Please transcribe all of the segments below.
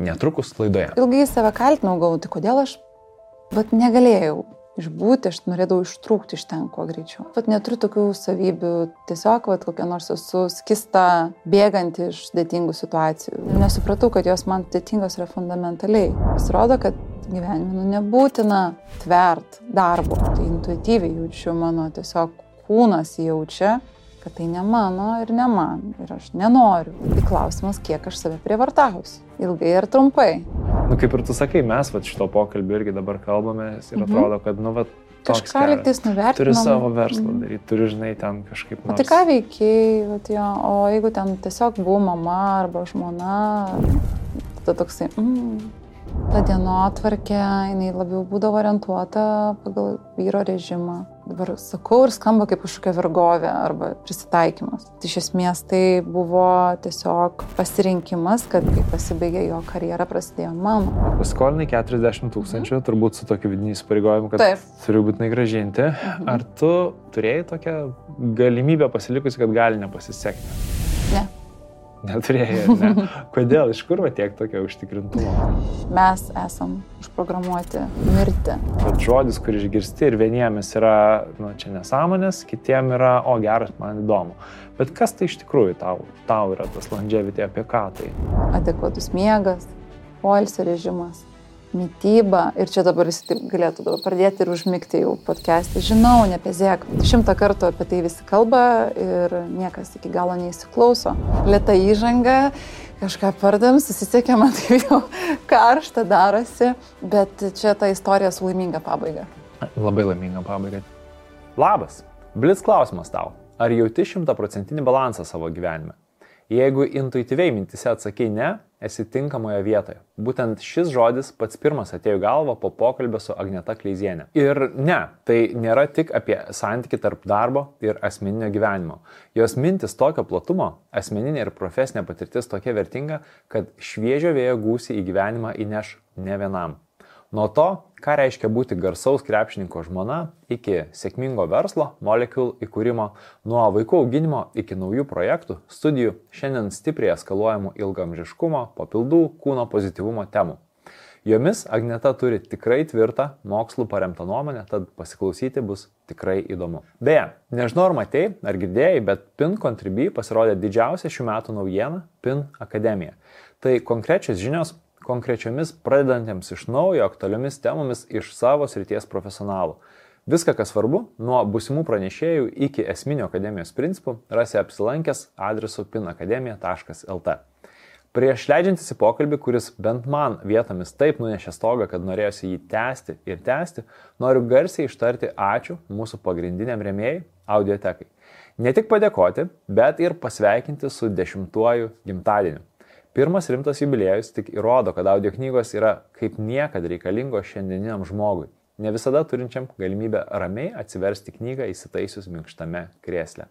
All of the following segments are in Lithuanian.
Netrukus laidoje. Ilgai save kaltinau, galvoju, tai kodėl aš, bet negalėjau išbūti, aš norėdavau ištrūkti iš ten kuo greičiau. Vat neturiu tokių savybių, tiesiog vat, kokia nors esu skista, bėganti iš sudėtingų situacijų. Nesupratau, kad jos man sudėtingos yra fundamentaliai. Pasirodo, kad gyvenime nu, nebūtina tvert darbo. Tai intuityviai jaučiu, mano tiesiog kūnas jaučia, kad tai ne mano ir ne man. Ir aš nenoriu. Tai klausimas, kiek aš save prievartausiu. Ilgai ir trumpai. Nu, kaip ir tu sakai, mes va, šito pokalbio irgi dabar kalbame ir mhm. atrodo, kad, nu, va, Kažką liktais nuvertinti. Turi savo verslą mhm. daryti, turi, žinai, ten kažkaip. Nors... O tai ką veikiai, jo, o jeigu ten tiesiog buvo mama arba žmona, tada toksai, mm, ta dienotvarkė, jinai labiau būdavo orientuota pagal vyro režimą. Dabar sakau ir skamba kaip kažkokia vergovė arba prisitaikymas. Tai iš esmės tai buvo tiesiog pasirinkimas, kad kai pasibaigė jo karjera, prasidėjo mano. Paskolinai 40 tūkstančių, mhm. turbūt su tokiu vidiniu įsipareigojimu, kad Taip. turiu būtinai gražinti. Mhm. Ar tu turėjai tokią galimybę pasilikusi, kad gali nepasisekti? Ne. Neturėjai, ne? Kodėl, iš kur va tiek tokio užtikrintumo? Mes esam užprogramuoti mirti. Bet žodis, kurį išgirsti ir vieniems yra, nu, čia nesąmonės, kitiems yra, o geras, man įdomu. Bet kas tai iš tikrųjų tau, tau yra tas longevity, apie ką tai? Adekvatus miegas, poilsio režimas, mytyba. Ir čia dabar jis taip galėtų dabar pradėti ir užmigti jau podcast'į. Žinau, nepezėk. Šimtą kartų apie tai visi kalba ir niekas iki galo neįsiklauso. Lieta įžanga, kažką pardam, susisiekė, man tai jau karšta darosi, bet čia ta istorija su laiminga pabaiga. Labai laiminga pabaiga. Labas. Blitz klausimas tau. Ar jauti šimtaprocentinį balansą savo gyvenime? Jeigu intuityviai mintise atsakai ne, esi tinkamoje vietoje. Būtent šis žodis pats pirmas atėjo į galvą po pokalbio su Agneta Kleizienė. Ir ne, tai nėra tik apie santyki tarp darbo ir asmeninio gyvenimo. Jos mintis tokio platumo, asmeninė ir profesinė patirtis tokia vertinga, kad šviežio vėjo gūsi į gyvenimą įneš ne vienam. Nuo to, ką reiškia būti garsaus krepšininko žmona, iki sėkmingo verslo, molekul įkūrimo, nuo vaikų auginimo iki naujų projektų, studijų, šiandien stipriai eskaluojamų ilgamžiškumo, papildų, kūno pozityvumo temų. Jomis Agneta turi tikrai tvirtą, mokslų paremtą nuomonę, tad pasiklausyti bus tikrai įdomu. Beje, nežinau ar matei, ar girdėjai, bet PIN Contribui pasirodė didžiausia šių metų naujiena - PIN Akademija. Tai konkrečios žinios konkrečiomis pradedantiems iš naujo aktualiomis temomis iš savo srities profesionalų. Viską, kas svarbu, nuo busimų pranešėjų iki esminio akademijos principų, rasi apsilankęs adresu pinakademija.lt. Prieš leidžiantis į pokalbį, kuris bent man vietomis taip nunešė stogą, kad norėjusi jį tęsti ir tęsti, noriu garsiai ištarti ačiū mūsų pagrindiniam remėjai - audiotekai. Ne tik padėkoti, bet ir pasveikinti su dešimtuoju gimtadieniu. Pirmas rimtas jubiliejus tik įrodo, kad audio knygos yra kaip niekada reikalingos šiandieniniam žmogui, ne visada turinčiam galimybę ramiai atsiversti knygą įsitaisius minkštame krėsle.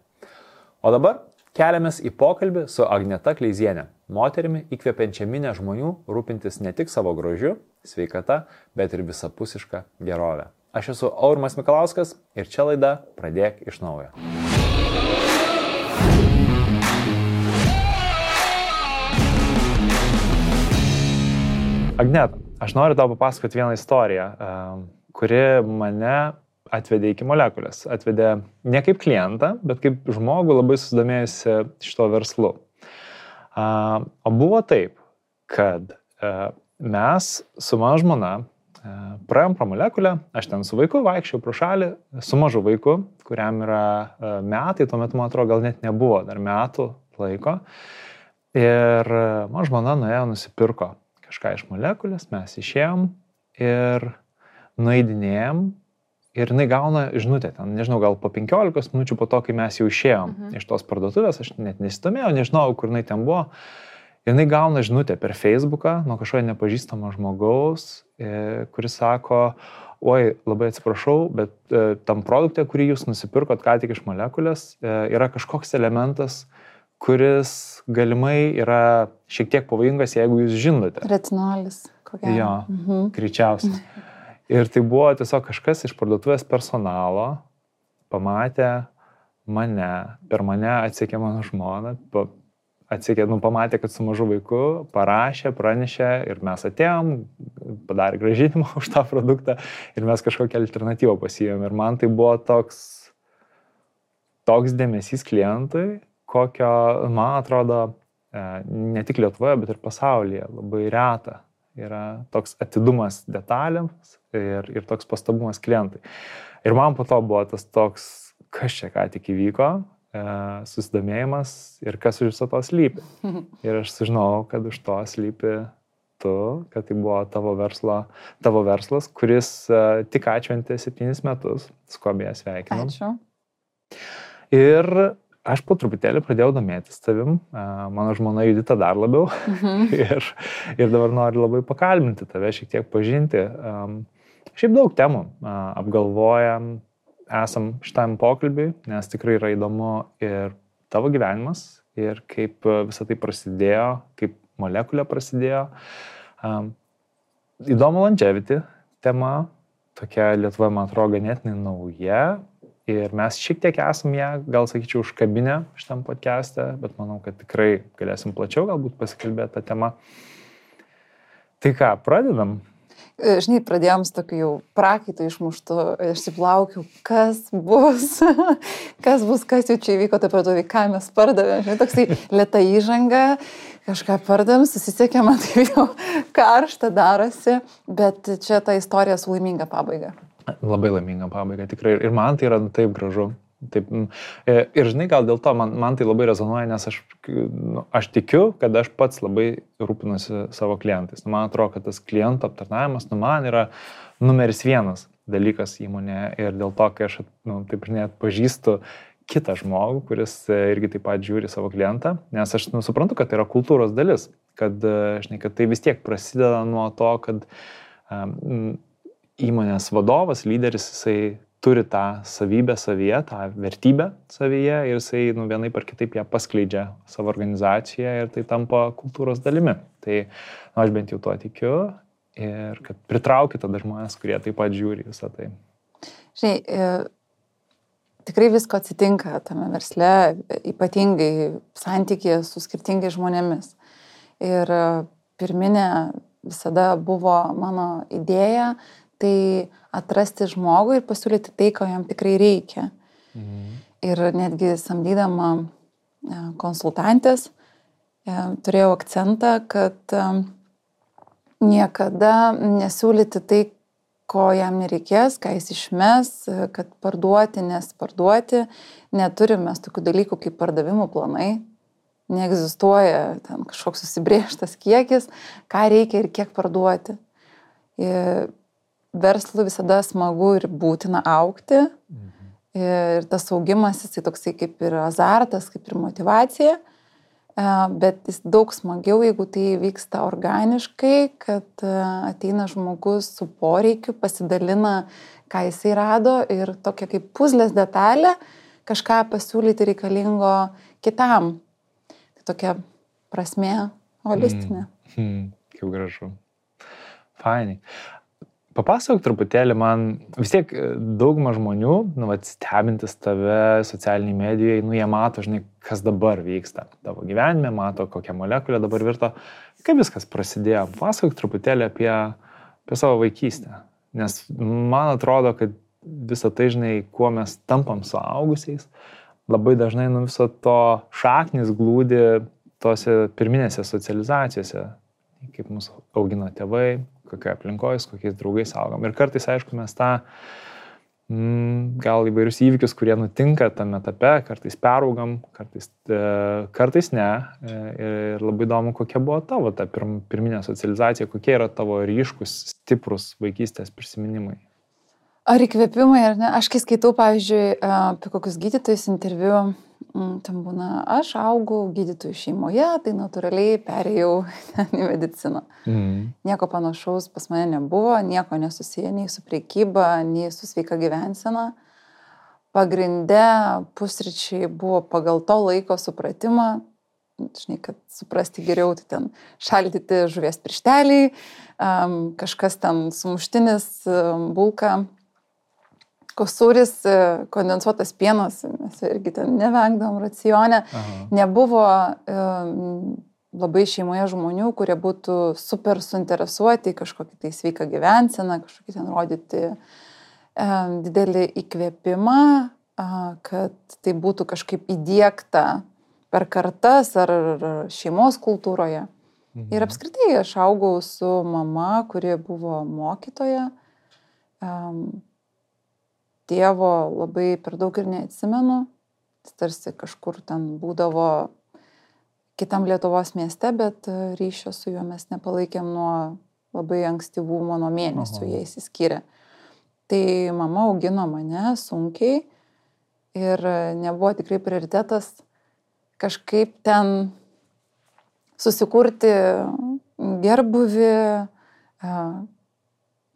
O dabar keliamės į pokalbį su Agneta Kleizienė, moterimi įkvepiančia minę žmonių, rūpintis ne tik savo grožiu, sveikata, bet ir visapusišką gerovę. Aš esu Aurimas Mikalauskas ir čia laida Pradėk iš naujo. Agnet, aš noriu tau papasakoti vieną istoriją, kuri mane atvedė iki molekulės. Atvedė ne kaip klientą, bet kaip žmogų labai susidomėjusi šito verslu. O buvo taip, kad mes su mano žmona praėjom pro molekulę, aš ten su vaiku vaikščiau pro šalį, su mažu vaiku, kuriam yra metai, tuo metu, man atrodo, gal net nebuvo dar metų laiko. Ir mano žmona nuėjo nusipirko kažką iš molekulės, mes išėjom ir nueidinėjom ir jinai gauna žinutę, ten, nežinau, gal po 15 minučių po to, kai mes jau išėjom mhm. iš tos parduotuvės, aš net nesidomėjau, nežinau, kur jinai ten buvo. Ir jinai gauna žinutę per Facebooką nuo kažkokio nepažįstamo žmogaus, e, kuris sako, oi, labai atsiprašau, bet e, tam produktė, kurį jūs nusipirkot ką tik iš molekulės, e, yra kažkoks elementas, kuris galimai yra šiek tiek pavojingas, jeigu jūs žinote. Retinolis, kokia. Jo, mhm. greičiausiai. Ir tai buvo tiesiog kažkas iš parduotuvės personalo, pamatė mane, per mane atsiekė mano žmoną, atsikė, nu, pamatė, kad su mažu vaiku, parašė, pranešė ir mes atėjom, padarė gražinimą už tą produktą ir mes kažkokią alternatyvą pasijom. Ir man tai buvo toks, toks dėmesys klientui, kokio, man atrodo, e, ne tik Lietuvoje, bet ir pasaulyje labai reta. Yra toks atidumas detalėms ir, ir toks pastabumas klientui. Ir man po to buvo tas toks, kas čia ką tik įvyko, e, susidomėjimas ir kas už viso to slypi. Ir aš sužinojau, kad už to slypi tu, kad tai buvo tavo, verslo, tavo verslas, kuris e, tik atšventė septynis metus, beje sveikinam. Ačiū. Ir aš po truputėlį pradėjau domėtis tavim, mano žmona Judita dar labiau Mhm. ir, ir dabar noriu labai pakalbinti tave, šiek tiek pažinti. Šiaip daug temų apgalvojam, esam šitam pokalbiui, nes tikrai yra įdomu ir tavo gyvenimas, ir kaip visą tai prasidėjo, kaip molekulė prasidėjo. Įdomu longevity tema, tokia Lietuvoje, man atrodo, ganėtinai nauja. Ir mes šiek tiek esam ją, gal sakyčiau, užkabinę šitam podcast'e, bet manau, kad tikrai galėsim plačiau galbūt pasikalbėti tą temą. Tai ką, pradedam? E, Žinai, pradėjom su tokiu jau prakaitu išmuštu, aš taip laukiu, kas bus, kas bus, kas jau čia įvyko, taip pat ką mes pardavėm. Žinai, toksai lėta įžanga, kažką pardavėm, susisiekėm, tai jau karšta darosi, bet čia ta istorija su laiminga pabaiga. Labai laiminga pabaiga, tikrai. Ir man tai yra nu, taip gražu. Taip, mm, e, ir žinai, gal dėl to man, man tai labai rezonuoja, nes aš, nu, aš tikiu, kad aš pats labai rūpinuosi savo klientais. Nu, man atrodo, kad tas klientų aptarnavimas, nu, man yra numeris vienas dalykas įmonėje ir dėl to, kai aš, nu, taip žinai, atpažįstu kitą žmogų, kuris e, irgi taip pat žiūri savo klientą, nes aš nu, suprantu, kad tai yra kultūros dalis, kad, e, žinai, kad tai vis tiek prasideda nuo to, kad um, įmonės vadovas, lyderis, jisai turi tą savybę savyje, tą vertybę savyje ir jisai nu, vienaip ar kitaip ją paskleidžia savo organizacijoje ir tai tampa kultūros dalimi. Tai nu, aš bent jau tuo tikiu ir kad pritraukia tada žmonės, kurie taip pat žiūri visą tai. Žinai, e, tikrai visko atsitinka tame versle, ypatingai santykėje su skirtingais žmonėmis. Ir e, pirminė visada buvo mano idėja, tai atrasti žmogų ir pasiūlyti tai, ko jam tikrai reikia. Mhm. Ir netgi samdydama e, konsultantės e, turėjau akcentą, kad niekada nesiūlyti tai, ko jam nereikės, ką jis išmes, kad parduoti, nes parduoti. Neturime tokių dalykų kaip pardavimų planai. Neegzistuoja ten kažkoks susibrieštas kiekis, ką reikia ir kiek parduoti. Ir verslui visada smagu ir būtina aukti. Mhm. Ir tas augimas, jisai toksai kaip ir azartas, kaip ir motivacija. Bet jis daug smagiau, jeigu tai vyksta organiškai, kad ateina žmogus su poreikiu, pasidalina, ką jisai rado ir tokia kaip puzlės detalė kažką pasiūlyti reikalingo kitam. Tai tokia prasme holistinė. Mm, mm, kaip gražu. Fainai. Papasakok truputėlį man, vis tiek e, dauguma žmonių, nu, vat, stebintis tave socialiniai medijai, nu, jie mato, žinai, kas dabar vyksta tavo gyvenime, mato, kokia molekulė dabar virto. Kaip viskas prasidėjo? Pasakok truputėlį apie, apie savo vaikystę. Nes man atrodo, kad visą tai, žinai, kuo mes tampam suaugusiais, labai dažnai nu viso to šaknis glūdi tose pirminėse socializacijose, kaip mus augino tėvai, kokioje aplinkoje, su kokiais draugais augam. Ir kartais, aišku, mes tą mm, gal įvairius įvykius, kurie nutinka tame etape, kartais peraugam, kartais, e, kartais ne. E, ir labai įdomu, kokia buvo tavo ta pirm, pirminė socializacija, kokie yra tavo ryškus, stiprus vaikystės prisiminimai. Ar įkvėpimai, ar ne? Aš kai skaitau, pavyzdžiui, apie kokius gydytojus interviu, ten būna, aš augau gydytojų šeimoje, tai natūraliai perėjau į mediciną. Mm. Nieko panašaus pas mane nebuvo, nieko nesusiję nei su priekyba, nei su sveika gyvensena. Pagrinde pusryčiai buvo pagal to laiko supratimą, žinai, kad suprasti geriau, tai ten šaldyti žuvies piršteliai, um, kažkas ten sumuštinis, um, bulka, kažkoks sūris, e, kondensuotas pienas, mes irgi ten nevengdom racione, Aha. nebuvo um, labai šeimoje žmonių, kurie būtų super suinteresuoti kažkokį tai sveiką gyvenseną, kažkokį ten rodyti um, didelį įkvėpimą, kad tai būtų kažkaip įdėkta per kartas ar šeimos kultūroje. Mhm. Ir apskritai aš augau su mama, kuri buvo mokytoja. Um, tėvo labai per daug ir neatsimenu. Jis tarsi kažkur ten būdavo kitam Lietuvos mieste, bet ryšio su juo mes nepalaikėm nuo labai ankstyvų mano mėnesių, jie įsiskyrė. Tai mama augino mane sunkiai ir nebuvo tikrai prioritetas kažkaip ten susikurti gerbuvi,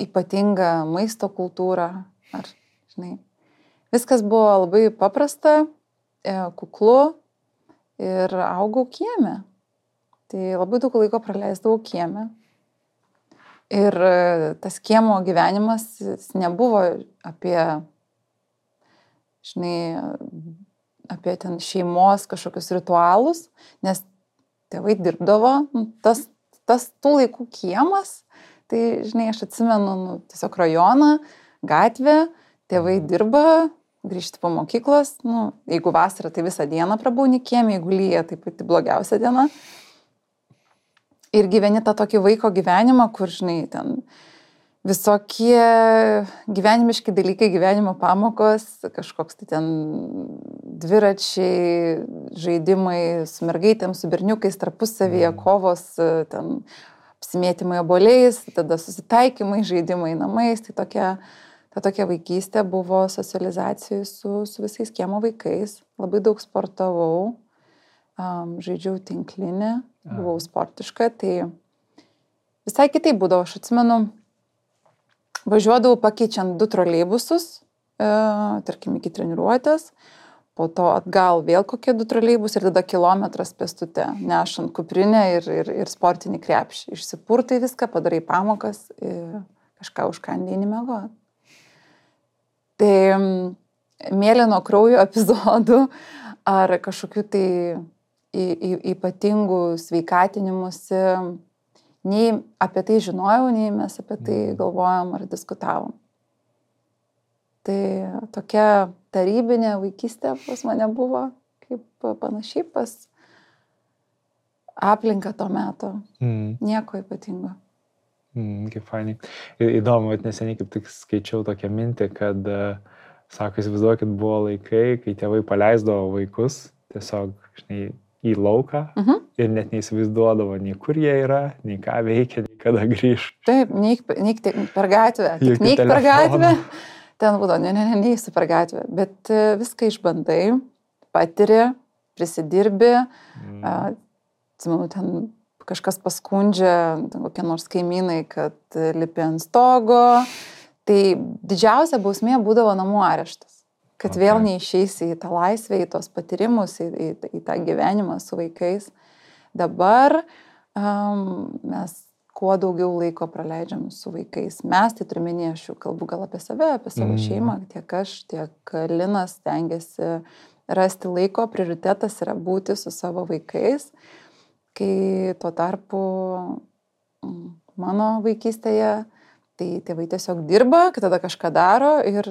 ypatingą maisto kultūrą. Ar, žinai, viskas buvo labai paprasta, e, kuklu ir augau kieme. Tai labai daug laiko praleisdavau kieme. Ir e, tas kiemo gyvenimas nebuvo apie, žinai, apie ten šeimos kažkokius ritualus, nes tėvai dirbdavo, nu, tas, tas tų laikų kiemas, tai, žinai, aš atsimenu nu, tiesiog rajoną, gatvę, tėvai dirba, grįžti po mokyklos, nu, jeigu vasara, tai visą dieną prabūni kiemė, jeigu lyja, tai pati blogiausia diena. Ir gyveni tą tokį vaiko gyvenimą, kur, žinai, ten visokie gyvenimiški dalykai, gyvenimo pamokos, kažkoks tai ten dviračiai, žaidimai su mergaitėm, su berniukais, tarpusavyje, mm. kovos, ten apsimėtimai oboliais, tada susitaikymai, žaidimai namais, tai tokia, ta tokia vaikystė buvo socializacijų su, su visais kiemo vaikais, labai daug sportavau, um, žaidžiau tinklinį, buvau sportiška, tai visai kitaip būdavo, aš atsimenu, Važiuodavau pakeičiant du troleibusus, e, tarkim, iki treniruotės, po to atgal vėl kokie du troleibus ir tada kilometras pėstute, nešant kuprinę ir, ir, ir sportinį krepšį. Išsipurtai viską, padarai pamokas ir kažką užkandėjai mėgoti. Tai mėlyno kraujo epizodų ar kažkokių tai į, į, ypatingų sveikatinimuose nei apie tai žinojau, nei mes apie tai mhm. galvojom ar diskutavom. Tai tokia tarybinė vaikystė pas mane buvo, kaip panašiai pas aplinką to meto. Mm. Nieko ypatingo. Mm, kaip fainai. Įdomu, kad neseniai kaip tik skaičiau tokią mintį, kad, sako, įsivaizduokit, buvo laikai, kai tėvai paleisdavo vaikus, tiesiog, žinai, į lauką uh mhm. -huh. ir net neįsivaizduodavo nei kur jie yra, nei ką veikia, nei kada grįž. Taip, neik, neik per gatvę, neik per gatvę. Ten būdavo, ne, ne, ne, neįsi per gatvę, bet e, viską išbandai, patiri, prisidirbi, mm. atsimenu, ten kažkas paskundžia, kokie nors kaimynai, kad lipi ant stogo. Tai didžiausia bausmė būdavo namų areštas kad okay. vėl neišeisi į tą laisvę, į tos patyrimus, į, į, į tą gyvenimą su vaikais. Dabar um, mes kuo daugiau laiko praleidžiam su vaikais. Mes, tai turiu minėti, aš jau kalbu gal apie save, apie savo mm. šeimą, tiek aš, tiek Linas tengiasi rasti laiko, prioritetas yra būti su savo vaikais, kai tuo tarpu mm, mano vaikystėje tai tėvai tiesiog dirba, kad tada kažką daro ir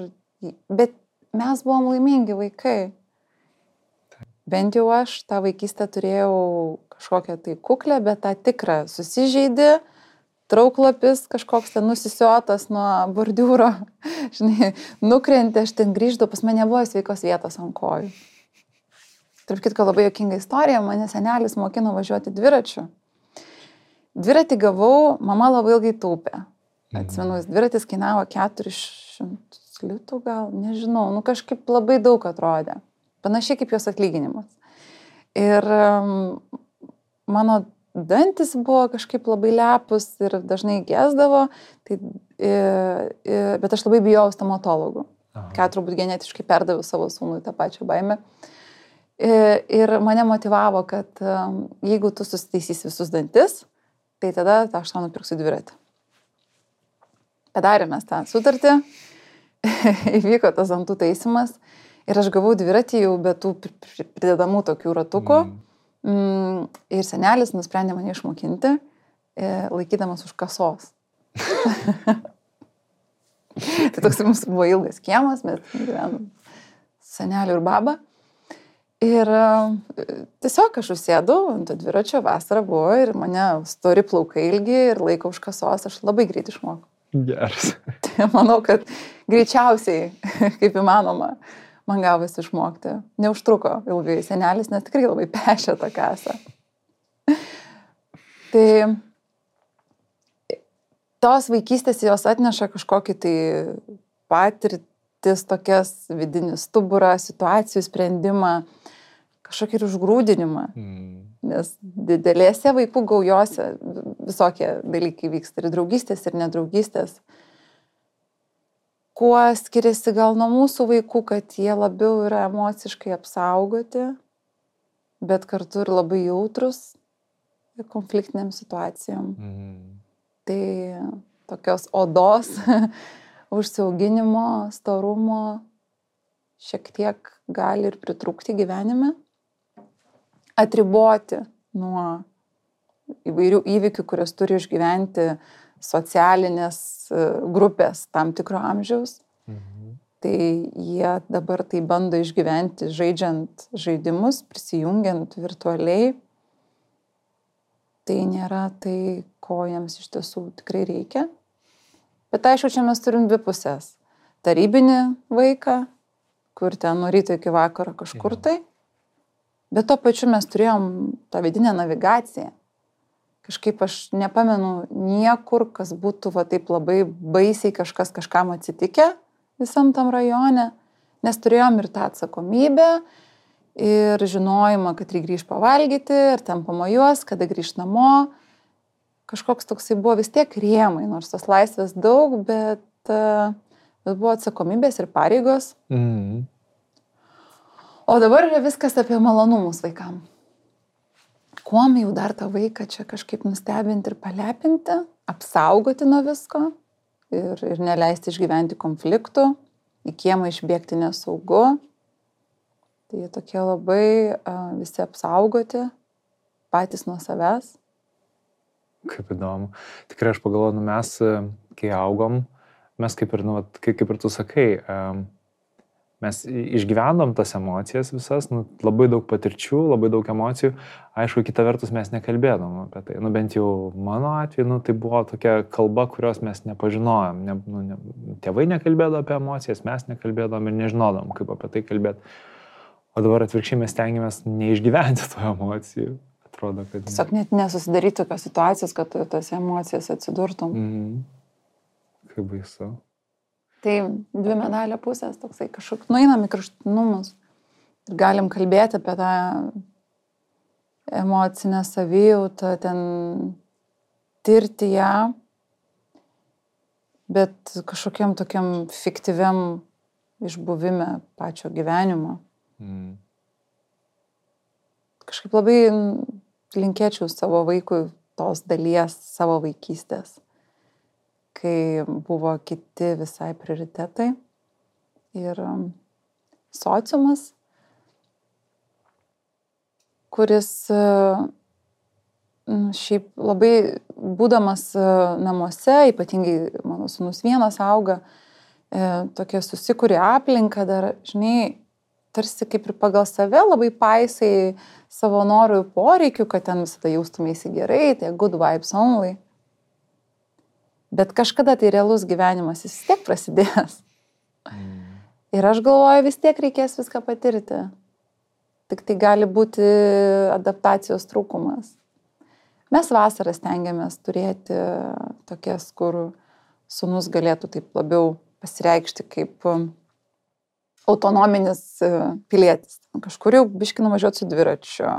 bet mes buvom laimingi vaikai. Bent jau aš tą vaikystę turėjau kažkokią tai kuklę, bet tą tikrą susižeidį, trauklapis kažkoks ten nusisiotas nuo bordiūro, žinai, nukrenti, aš ten grįždavau, pas mane nebuvo sveikos vietos ant kojų. Tarp kitko labai jokinga istorija, mane senelis mokino važiuoti dviračiu. Dviratį gavau, mama labai ilgai taupė. Mhm. Atsimenu, dviratis kainavo 400 litų gal, nežinau, nu kažkaip labai daug atrodė. Panašiai kaip jos atlyginimas. Ir mano dantis buvo kažkaip labai lepus ir dažnai gesdavo, tai, e, e, bet aš labai bijau stomatologų, Aha. ką turbūt genetiškai perdaviau savo sūnui tą pačią baimę. E, ir mane motivavo, kad um, jeigu tu susitaisysi visus dantis, tai tada aš tau nupirksiu dviratį. Padarėme tą sutartį įvyko tas antų taisimas ir aš gavau dviratį jau be tų pridedamų tokių ratukų. Mm. Mm, ir senelis nusprendė mane išmokinti, e, laikydamas už kasos. tai toks mums buvo ilgas kiemas, mes gyvenom senelių ir baba. Ir e, tiesiog aš užsėdau ant to dviračio, vasara buvo ir mane stori plaukai ilgi ir laiko už kasos, aš labai greit išmokau. Geras. Tai manau, kad greičiausiai, kaip įmanoma, man gavosi išmokti. Neužtruko ilgai senelis, nes tikrai labai pešė tą kasą. tai tos vaikystės jos atneša kažkokį tai patirtis, tokias vidinį stuburą, situacijų sprendimą, kažkokį ir užgrūdinimą. Mm. Nes didelėse vaikų gaujose visokie dalykai vyksta ir draugystės, ir nedraugystės. Kuo skiriasi gal nuo mūsų vaikų, kad jie labiau yra emociškai apsaugoti, bet kartu ir labai jautrus konfliktiniam situacijom. Mm. Tai tokios odos užsiauginimo, storumo šiek tiek gali ir pritrūkti gyvenime atriboti nuo įvairių įvykių, kurias turi išgyventi socialinės e, grupės tam tikro amžiaus. Mhm. Tai jie dabar tai bando išgyventi žaidžiant žaidimus, prisijungiant virtualiai. Tai nėra tai, ko jiems iš tiesų tikrai reikia. Bet aišku, čia mes turim dvi pusės. Tarybinį vaiką, kur ten nuo ryto iki vakaro kažkur tai. Bet to pačiu mes turėjom tą vidinę navigaciją. Kažkaip aš nepamenu niekur, kas būtų va taip labai baisiai kažkas kažkam atsitikę visam tam rajone, nes turėjom ir tą atsakomybę, ir žinojimą, kad reikia grįžti pavalgyti, ir ten pamojuos, kada grįžti namo. Kažkoks toksai buvo vis tiek rėmai, nors tas laisvės daug, bet, bet buvo atsakomybės ir pareigos. Mm. O dabar yra viskas apie malonumus vaikam. Kuom jau dar tą vaiką čia kažkaip nustebinti ir palepinti, apsaugoti nuo visko ir, ir neleisti išgyventi konfliktų, į kiemą išbėgti nesaugu. Tai jie tokie labai uh, visi apsaugoti, patys nuo savęs. Kaip įdomu. Tikrai aš pagalvoju, nu mes, kai augom, mes kaip ir, nu, kaip, kaip ir tu sakai, um, mes išgyvenom tas emocijas visas, nu, labai daug patirčių, labai daug emocijų. Aišku, kita vertus mes nekalbėdom apie tai. Nu, bent jau mano atveju, nu, tai buvo tokia kalba, kurios mes nepažinojom. Ne, nu, ne, tėvai nekalbėdavo apie emocijas, mes nekalbėdom ir nežinodom, kaip apie tai kalbėti. O dabar atvirkščiai mes tengiamės neišgyventi tų emocijų. Atrodo, kad... Tiesiog net nesusidaryti tokios situacijos, kad tu tas emocijas atsidurtum. Mm. Kaip baisu. Tai dvi medalio pusės, toksai kažkoks, nueinam į kraštutinumus ir galim kalbėti apie tą emocinę savijautą, ten tirti ją, bet kažkokiam tokiam fiktyviam išbuvime pačio gyvenimo. Mm. Kažkaip labai linkėčiau savo vaikui tos dalies savo vaikystės kai buvo kiti visai prioritetai. Ir um, sociumas, kuris uh, šiaip labai būdamas uh, namuose, ypatingai mano sunus vienas auga, e, tokia susikūrė aplinka dar, žinai, tarsi kaip ir pagal save labai paisai savo norų ir poreikių, kad ten visada jaustumėsi gerai, tai good vibes only. Bet kažkada tai realus gyvenimas vis tiek prasidės. Mm. Ir aš galvoju, vis tiek reikės viską patirti. Tik tai gali būti adaptacijos trūkumas. Mes vasarą stengiamės turėti tokias, kur sunus galėtų taip labiau pasireikšti kaip autonominis pilietis. Kažkur jau biškinu važiuoti su dviračiu,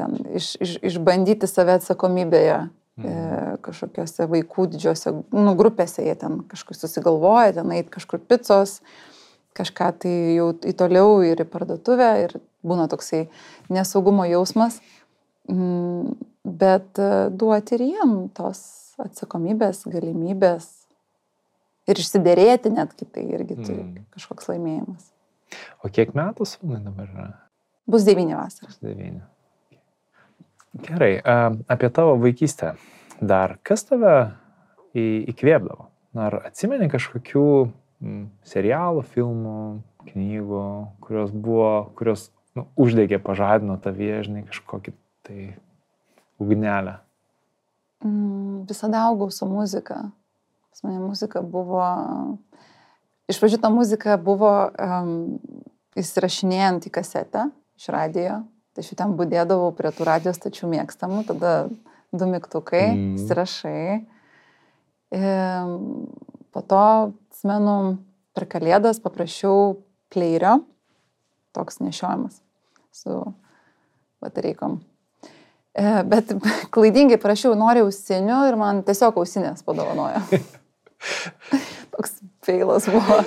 ten iš, iš, išbandyti save atsakomybėje E, kažkokiose vaikų didžiose nu, grupėse jie ten kažkur susigalvoja, ten eit kažkur picos, kažką tai jau į toliau ir į parduotuvę ir būna toksai nesaugumo jausmas, mm, bet e, duoti ir jiem tos atsakomybės, galimybės Ir išsiderėti netgi tai irgi turi mm. kažkoks laimėjimas. O kiek metų sūnui dabar yra? Bus devyni vasaros. Devyni. Gerai, apie tavo vaikystę. Dar kas tave įkvėpdavo? Ar atsimeni kažkokių serialų, filmų, knygų, kurios buvo, kurios nu, uždegė, pažadino tavyje, žinai, kažkokį tai ugnelę? Mm, visada augau su muzika. Pas mane muzika buvo, iš pradžių ta muzika buvo um, įsirašinėjant į kasetę iš radijo. Tai aš ten būdėdavau prie tų radijos tačių mėgstamų, tada du mygtukai, mm. įsirašai. Ir po to, atsimenu, per kalėdas paprašiau pleirio, toks nešiojimas su batareikom. E, bet klaidingai prašiau, noriu ausinių ir man tiesiog ausinės padovanojo. Toks feilas buvo.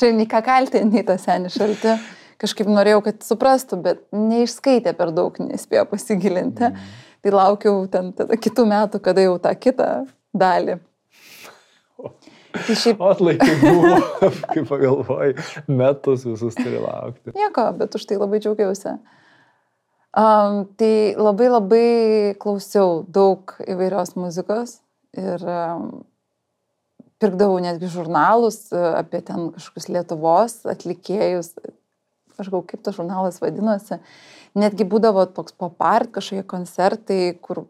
Čia nei ką kalti, nei tą senį šaltį. Kažkaip norėjau, kad suprastų, bet neišskaitė per daug, nespėjo pasigilinti. Mm. Tai laukiau ten tada kitų metų, kada jau tą kitą dalį. Tai šiaip... Atlaikai buvo, kaip pagalvojai, metus visus turi laukti. Nieko, bet už tai labai džiaugiausi. Um, tai labai labai klausiau daug įvairios muzikos ir um, pirkdavau netgi žurnalus e, apie ten kažkokius Lietuvos atlikėjus. Aš galvoju, kaip tas žurnalas vadinosi. Netgi būdavo toks pop art kažkokie koncertai, kur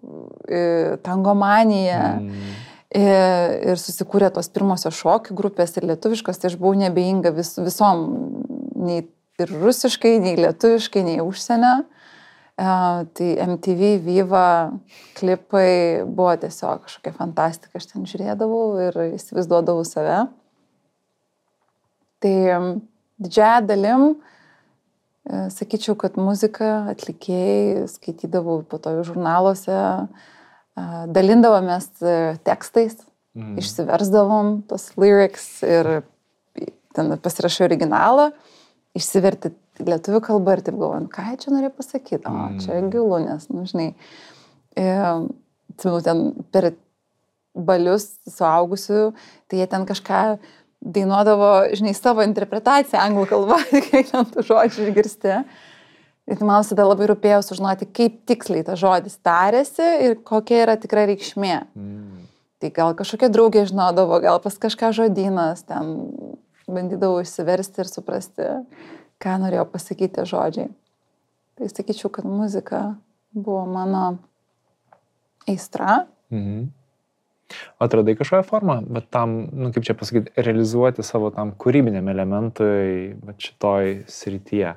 e, tangomanija. Mm. Ir, e, ir susikūrė tos pirmosios šokių grupės ir lietuviškos, tai aš buvau nebeinga vis, visom, nei ir rusiškai, nei lietuviškai, nei užsienio. Tai MTV Viva klipai buvo tiesiog kažkokia fantastika, aš ten žiūrėdavau ir įsivaizduodavau save. Tai didžiąją dalim, e, sakyčiau, kad muzika, atlikėjai, skaitydavau po to žurnaluose, dalindavomės e, tekstais, mm. išsiversdavom tos lyrics ir ten pasirašai originalą, išsiverti lietuvių kalba ir taip galvojant, ką čia norėjo pasakyti, o čia gilu, nes, nu, žinai, e, atsimenu, ten per balius suaugusių, tai jie ten kažką dainuodavo, žinai, savo interpretaciją anglų kalbą, kai ten tų žodžių išgirsti. Ir man visada labai rūpėjo sužinoti, kaip tiksliai tas žodis tarėsi ir kokia yra tikra reikšmė. Mm. Tai gal kažkokia draugė žinodavo, gal pas kažką žodynas, ten bandydavau išsiversti ir suprasti, ką norėjo pasakyti žodžiai. Tai sakyčiau, kad muzika buvo mano aistra. Mhm. Atradai kažkokią formą, bet tam, nu, kaip čia pasakyti, realizuoti savo tam kūrybiniam elementui, šitoj srityje.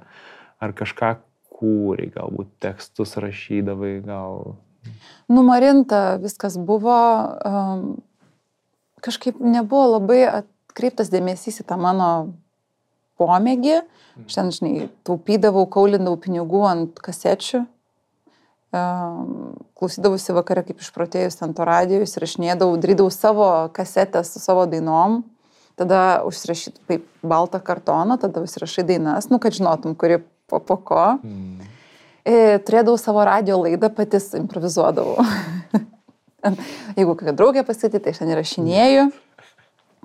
Ar kažką kūrei, galbūt tekstus rašydavai, gal. Numarinta viskas buvo, um, kažkaip nebuvo labai atkreiptas dėmesys į tą mano pomėgį. Ten, žinai, taupydavau, kaulindavau pinigų ant kasečių, klausydavausi vakarą kaip išprotėjus ant to radijos, rašinėdavau, darydavau savo kasetę su savo dainom, tada užsirašyt kaip baltą kartoną, tada užsirašai dainas, nu, kad žinotum, kuri po, po ko. Mm. Ir turėdavau savo radio laidą, patys improvizuodavau. Jeigu kokia draugė pasitė, tai aš ten įrašinėjau,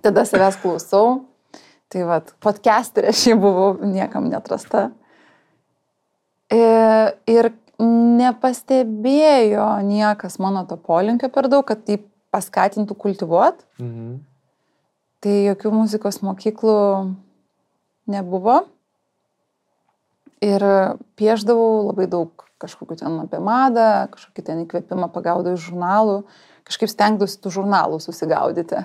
tada savęs klausau Tai vad, podcasterė šiaip buvau niekam netrasta. Ir, ir nepastebėjo niekas mano to polinkio per daug, kad tai paskatintų kultivuot. Mhm. Tai jokių muzikos mokyklų nebuvo. Ir pieždavau labai daug kažkokiu ten apie madą, kažkokį ten įkvėpimą pagaudau iš žurnalų, kažkaip stengdavausi tų žurnalų susigaudyti.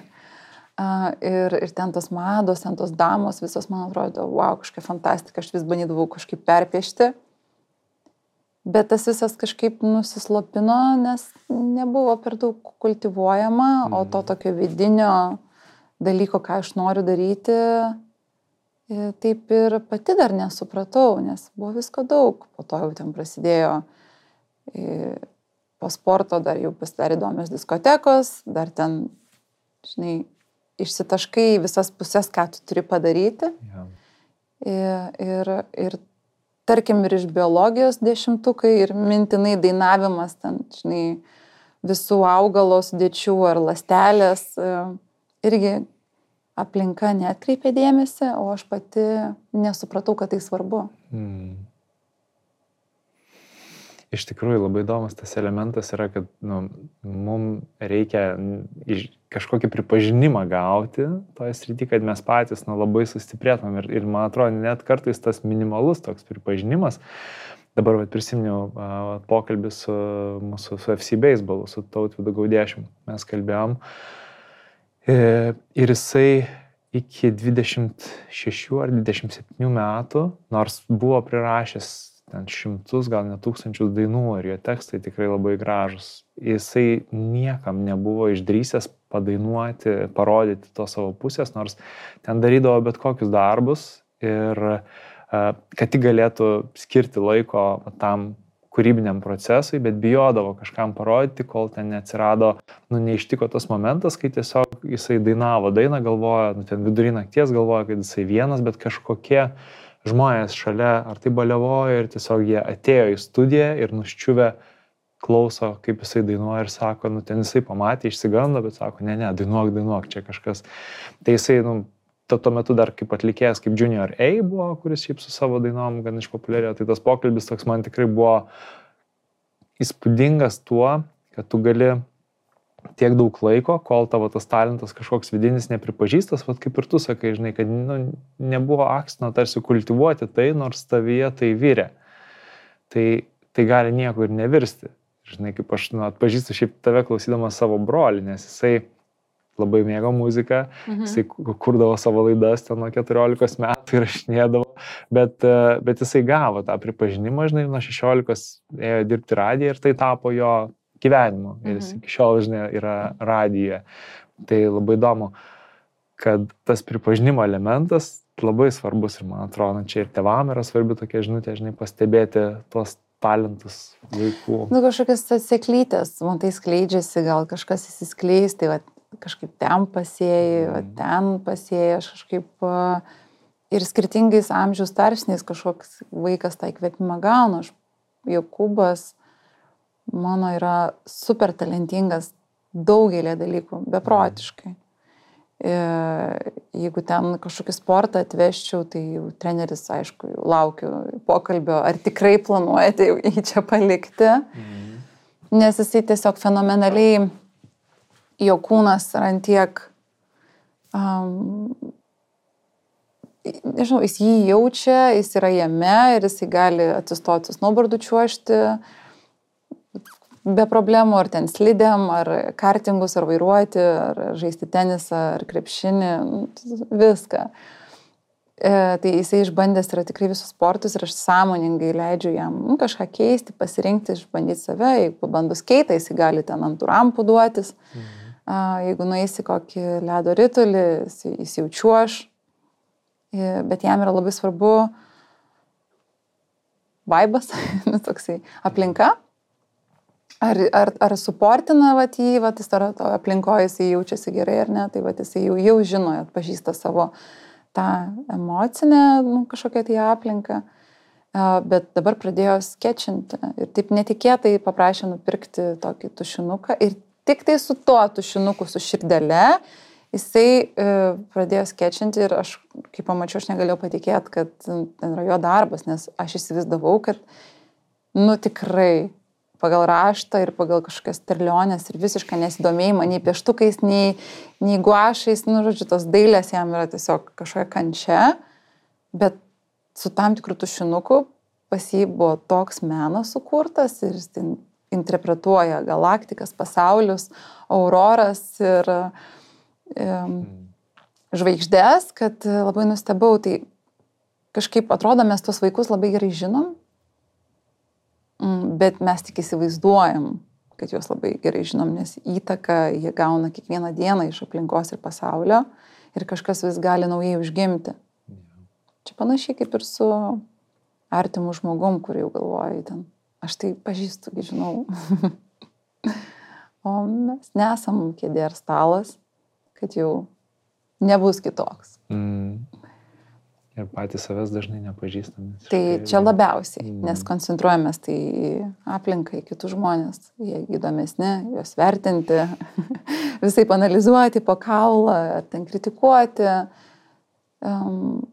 Ir, ir ten tos mados, ten tos damos, visos man atrodo, wow, kažkokia fantastika, aš vis bandydavau kažkaip perpiešti. Bet tas visas kažkaip nusislopino, nes nebuvo per daug kultivuojama, mm. o to mhm. tokio vidinio dalyko, ką aš noriu daryti, taip ir pati dar nesupratau, nes buvo visko daug. Po to jau ten prasidėjo po sporto, dar jau pasidarė įdomios diskotekos, dar ten, žinai, išsitaškai visas pusės, ką tu turi padaryti. Ja. Ir, ir, ir tarkim ir iš biologijos dešimtukai ir mintinai dainavimas ten, žinai, visų augalo sudėčių ar lastelės, e, irgi aplinka netkreipė dėmesį, o aš pati nesupratau, kad tai svarbu. Mm. Iš tikrųjų labai įdomus tas elementas yra, kad nu, mums reikia iš, kažkokį pripažinimą gauti toje srityje, kad mes patys nu, labai sustiprėtumėm. Ir, ir man atrodo, net kartais tas minimalus toks pripažinimas, dabar vat, prisiminiau uh, pokalbį su mūsų su FC baseballu, su Tautvidu Gaudėšimu. Mes kalbėjom. E, ir jisai iki 26 ar 27 metų, nors buvo prirašęs ten šimtus, gal net tūkstančius dainų ir jo tekstai tikrai labai gražus. Jisai niekam nebuvo išdrysęs padainuoti, parodyti to savo pusės, nors ten darydavo bet kokius darbus ir kad tik galėtų skirti laiko tam kūrybiniam procesui, bet bijodavo kažkam parodyti, kol ten neatsirado, nu, neištiko tas momentas, kai tiesiog jisai dainavo dainą, galvoja, nu, ten vidurį nakties galvoja, kad jisai vienas, bet kažkokie uh, žmonės šalia, ar tai balevojo ir tiesiog jie atėjo į studiją ir nuščiuvę klauso, kaip jisai dainuoja ir sako, nu ten jisai pamatė, išsigando, bet sako, ne, ne, dainuok, dainuok, čia kažkas. Tai jisai, nu, to, tuo metu dar kaip atlikėjas, kaip Junior A buvo, kuris šiaip su savo dainom gan išpopuliarėjo, tai tas pokalbis toks man tikrai buvo įspūdingas tuo, kad tu gali tiek daug laiko, kol tavo tas talentas kažkoks vidinis nepripažįstas, vad kaip ir tu sakai, žinai, kad nu, nebuvo aksino tarsi kultivuoti tai, nors tavyje tai vyrė. Tai, tai gali nieko ir nevirsti. Žinai, kaip aš nu, atpažįstu šiaip tave klausydamas savo brolį, nes jisai labai mėgo muziką, mhm. jisai kurdavo savo laidas ten nuo 14 metų ir rašinėdavo, bet, bet jisai gavo tą pripažinimą, žinai, nuo 16 ėjo dirbti radiją ir tai tapo jo gyvenimu. Ir jis mhm. iki šiol, žinai, yra radija. Tai labai įdomu, kad tas pripažinimo elementas labai svarbus ir man atrodo, čia ir tevam yra svarbi tokia žinutė, žinai, pastebėti tuos talentus vaikų. Nu, kažkokias atseklytės, man tai skleidžiasi, gal kažkas įsiskleis, tai va, kažkaip ten pasėjai, va, mhm. ten pasėjai, aš kažkaip ir skirtingais amžiaus tarpsniais kažkoks vaikas tą įkvėpimą gauna. Aš Jokūbas mano yra super talentingas daugelį dalykų, beprotiškai. Jeigu ten kažkokį sportą atvežčiau, tai jau treneris, aišku, jau laukiu pokalbio, ar tikrai planuojate jį čia palikti. Mhm. Nes jisai tiesiog fenomenaliai, jo kūnas yra antiek, um, nežinau, jis jį jaučia, jis yra jame ir jisai gali atsistoti snowboardu čiuošti, uh, be problemų, ar ten slidėm, ar kartingus, ar vairuoti, ar žaisti tenisą, ar krepšinį, nu, viską. E, tai jisai išbandęs yra tikrai visus sportus ir aš sąmoningai leidžiu jam nu, kažką keisti, pasirinkti, išbandyti save. Jeigu pabandus keitą, jisai gali ten ant rampų duotis. Mhm. A, jeigu nueisi kokį ledo rytulį, jis, jis jau čiuoš. E, bet jam yra labai svarbu vaibas, nu, toksai aplinka Ar, ar, ar suportina vat, jį, vat, jis ar aplinkoje jis jaučiasi gerai ar ne, tai vat, jis jau, jau žino, atpažįsta savo tą emocinę nu, kažkokią tai aplinką, bet dabar pradėjo sketčinti ir taip netikėtai paprašė nupirkti tokį tušinuką ir tik tai su tuo tušinuku, su širdele, jisai e, pradėjo sketčinti ir aš, kai pamačiau, aš negalėjau patikėti, kad ten yra jo darbas, nes aš įsivaizdavau, kad, nu tikrai, pagal raštą ir pagal kažkokias terlionės ir visišką nesidomėjimą nei pieštukais, nei, nei guašais, nu, žodžiu, tos dailės jam yra tiesiog kažkokia kančia, bet su tam tikrų tušinuku pas jį buvo toks menas sukurtas ir jis interpretuoja galaktikas, pasaulius, auroras ir um, žvaigždės, kad labai nustebau, tai kažkaip atrodo mes tos vaikus labai gerai žinom, bet mes tik įsivaizduojam, kad juos labai gerai žinom, nes įtaką jie gauna kiekvieną dieną iš aplinkos ir pasaulio ir kažkas vis gali naujai užgimti. Čia panašiai kaip ir su artimu žmogum, kur jau galvoji ten, aš tai pažįstu, žinau. o mes nesam kėdė ar stalas, kad jau nebus kitoks. Mm. Ir patys savęs dažnai nepažįstame. Tai čia labiausiai, mm. nes koncentruojamės tai į aplinką, į kitus žmonės, jie įdomesni, juos vertinti, visai panalizuoti po kaulą, ar ten kritikuoti. Um,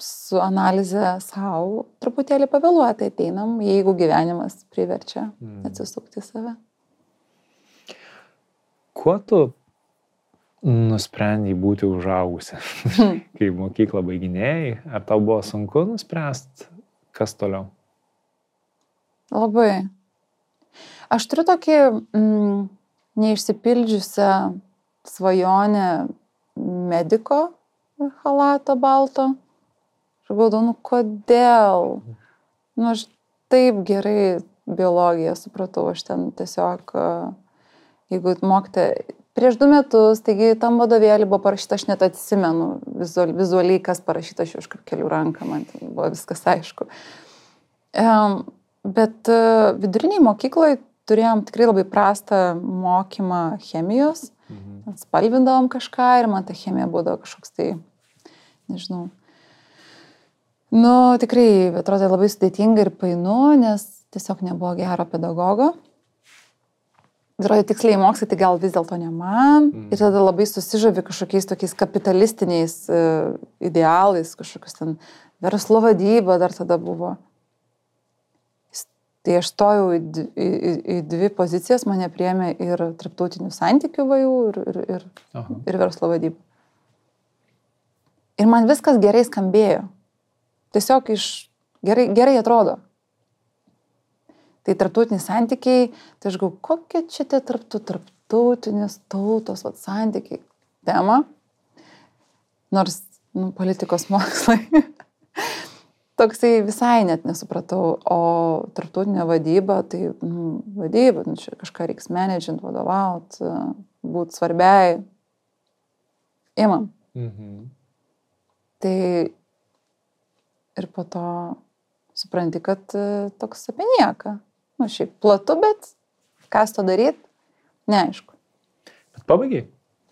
su analize savo truputėlį pavėluotai ateinam, jeigu gyvenimas priverčia mm. atsisukti save. Kuo tu nusprendai būti užaugusi? Hmm. Kai mokyklą baiginėjai, ar tau buvo sunku nuspręsti, kas toliau? Labai. Aš turiu tokį mm, neišsipildžiusią svajonę mediko halato balto. Aš galvoju, nu kodėl? Nu, aš taip gerai biologiją supratau, aš ten tiesiog, jeigu mokite, prieš du metus, taigi tam vadovėlį buvo parašyta, aš net atsimenu vizual, vizualiai, kas parašyta, aš jau iškart keliu ranką, man buvo viskas aišku. Um, bet uh, viduriniai mokykloje turėjom tikrai labai prastą mokymą chemijos, mhm. spalvindavom kažką ir man ta chemija būdavo kažkoks tai, nežinau, Nu, tikrai atrodė labai sudėtinga ir painu, nes tiesiog nebuvo gero pedagogo. Atrodė tiksliai mokslai, tai gal vis dėlto ne man. Mm. Ir tada labai susižavi kažkokiais tokiais kapitalistiniais uh, idealais, kažkokius ten verslo vadyba dar tada buvo. Tai aš stojau į, į, į, į dvi pozicijas, mane priemė ir tarptautinių santykių vajų, ir, ir, ir, Aha. ir verslo vadyba. Ir man viskas gerai skambėjo tiesiog iš gerai, gerai atrodo. Tai tarptautiniai santykiai, tai aš galvoju, kokie čia tie tarptų, tarptautinės tautos vat, santykiai tema. Nors nu, politikos mokslai. Toksai visai net nesupratau, o tarptautinė vadyba, tai nu, vadyba, nu, čia kažką reiks menedžint, vadovaut, būti svarbiai. Imam. Mhm. Tai ir po to supranti, kad e, toks apie nieką. Nu, šiaip platu, bet ką su to daryti, neaišku. Bet pabaigai?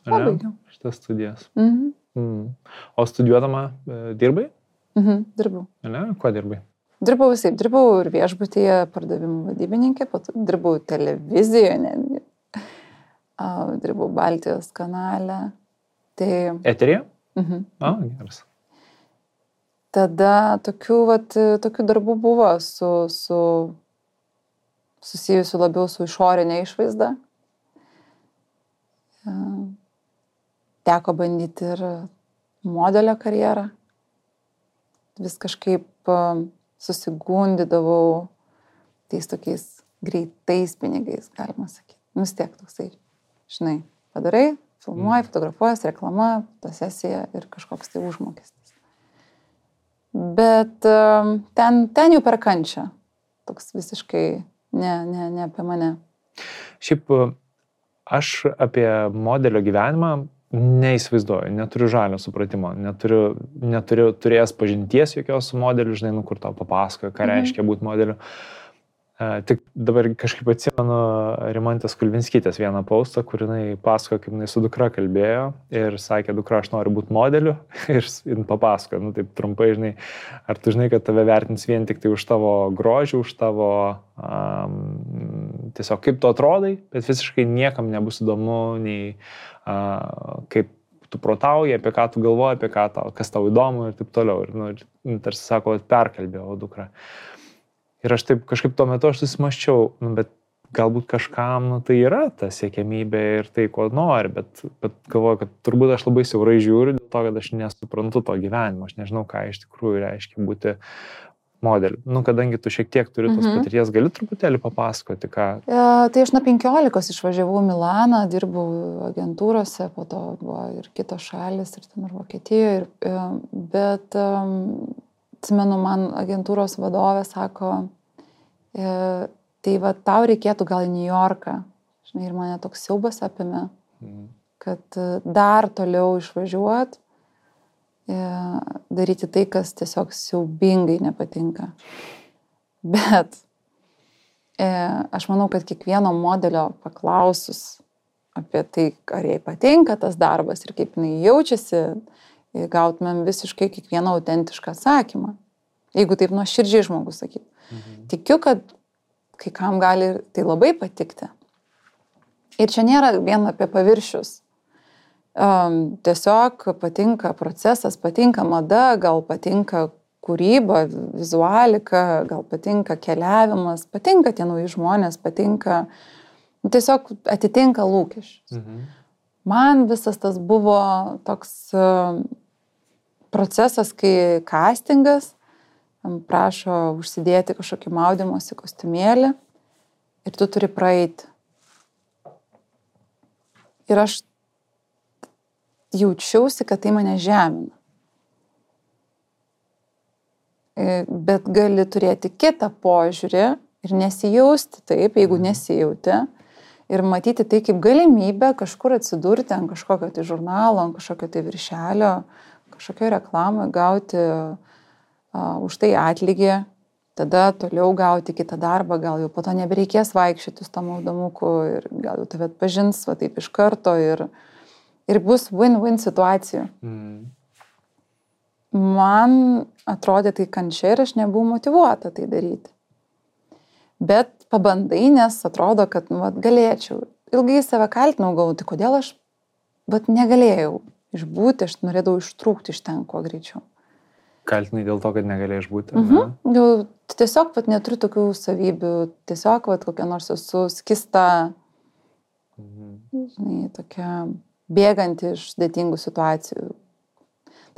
Pabaigiau. Šitas studijas. Mhm. Mm. O studijuodama e, dirbai? Mhm, dirbau. Ne, kuo dirbai? Dirbau visai, dirbau ir viešbutyje pardavimų vadybininkė, dirbau televizijoje netgi, dirbau Baltijos kanale. Tai... Eterija? Mhm. A, geras tada tokių, vat, tokių darbų buvo su, su, susijusių labiau su išorinė išvaizda. E, teko bandyti ir modelio karjerą. Vis kažkaip e, susigundydavau tais tokiais greitais pinigais, galima sakyti. Vis tiek toksai, žinai, padarai, filmuoji, mm. fotografuojas, reklama, ta sesija ir kažkoks tai užmokestis. Bet um, ten, ten jau per kančią. Toks visiškai ne, ne, ne apie mane. Šiaip aš apie modelio gyvenimą neįsivaizduoju, neturiu žalio supratimo, neturiu, neturiu turėjęs pažinties jokios su modeliu, žinai, nu kur tau papasakoja, ką mhm. reiškia būti modeliu. Uh, Tik dabar kažkaip atsimenu Rimantės Kulvinskytės vieną paustą, kur jinai pasakojo, kaip jinai su dukra kalbėjo ir sakė, dukra, aš noriu būti modeliu ir jin papasakojo, nu taip trumpai, žinai, ar tu žinai, kad tave vertins vien tik tai už tavo grožį, už tavo um, tiesiog kaip tu atrodai, bet visiškai niekam nebus įdomu, nei uh, kaip tu protauji, apie ką tu galvoji, apie ką tau, kas tau įdomu ir taip toliau. Ir, nu, ir tarsi sako, perkalbėjo dukra. Uh, Ir aš taip kažkaip tuo metu aš susimaščiau, nu, bet galbūt kažkam nu, tai yra ta siekiamybė ir tai, ko nori, bet, bet galvoju, kad turbūt aš labai siaurai žiūriu dėl to, kad aš nesuprantu to gyvenimo, aš nežinau, ką iš tikrųjų reiškia būti modeliu. Nu, kadangi tu šiek tiek turi tos mhm. patirties, gali truputėlį papasakoti, ką. E, tai aš nuo 15 išvažiavau į Milaną, dirbau agentūrose, po to buvo ir kitos šalis, ir ten ir Vokietijoje, ir, e, bet um, atsimenu, man agentūros vadovė sako, e, tai va tau reikėtų gal į New Yorką. Žinai, ir mane toks siaubas apėmė, mhm. kad e, dar toliau išvažiuot, e, daryti tai, kas tiesiog siaubingai nepatinka. Bet e, aš manau, kad kiekvieno modelio paklausus apie tai, ar jai patinka tas darbas ir kaip jinai jaučiasi, gautumėm visiškai kiekvieną autentišką atsakymą. Jeigu taip nuoširdžiai žmogus sakytų. Mhm. Tikiu, kad kai kam gali tai labai patikti. Ir čia nėra vien apie paviršius. Um, tiesiog patinka procesas, patinka mada, gal patinka kūryba, vizualika, gal patinka keliavimas, patinka tie nauji žmonės, patinka, tiesiog atitinka lūkesčius. Mhm. Man visas tas buvo toks uh, procesas, kai castingas prašo užsidėti kažkokį maudymosi kostiumėlį ir tu turi praeiti. Ir aš jaučiausi, kad tai mane žemina. Bet gali turėti kitą požiūrį ir nesijausti taip, jeigu mhm. nesijauti. Ir matyti tai kaip galimybę kažkur atsidurti ant kažkokio tai žurnalo, ant kažkokio tai viršelio, kažkokioje reklamoje gauti uh, už tai atlygį, tada toliau gauti kitą darbą, gal jau po to nebereikės vaikščioti su tam audomuku ir gal jau tave atpažins, va taip iš karto ir, ir bus win-win situacija. Mm man atrodė tai kančia ir aš nebuvau motivuota tai daryti. Bet pabandai, nes atrodo, kad nu, vat, galėčiau. Ilgai save kaltinau, galvoju, tai kodėl aš vat, negalėjau išbūti, aš norėdavau ištrūkti iš ten kuo greičiau. Kaltinai dėl to, kad negalėjai išbūti? Mhm. Jau tiesiog vat, neturiu tokių savybių, tiesiog vat, kokia nors esu skista, mhm. žinai, tokia bėganti iš sudėtingų situacijų,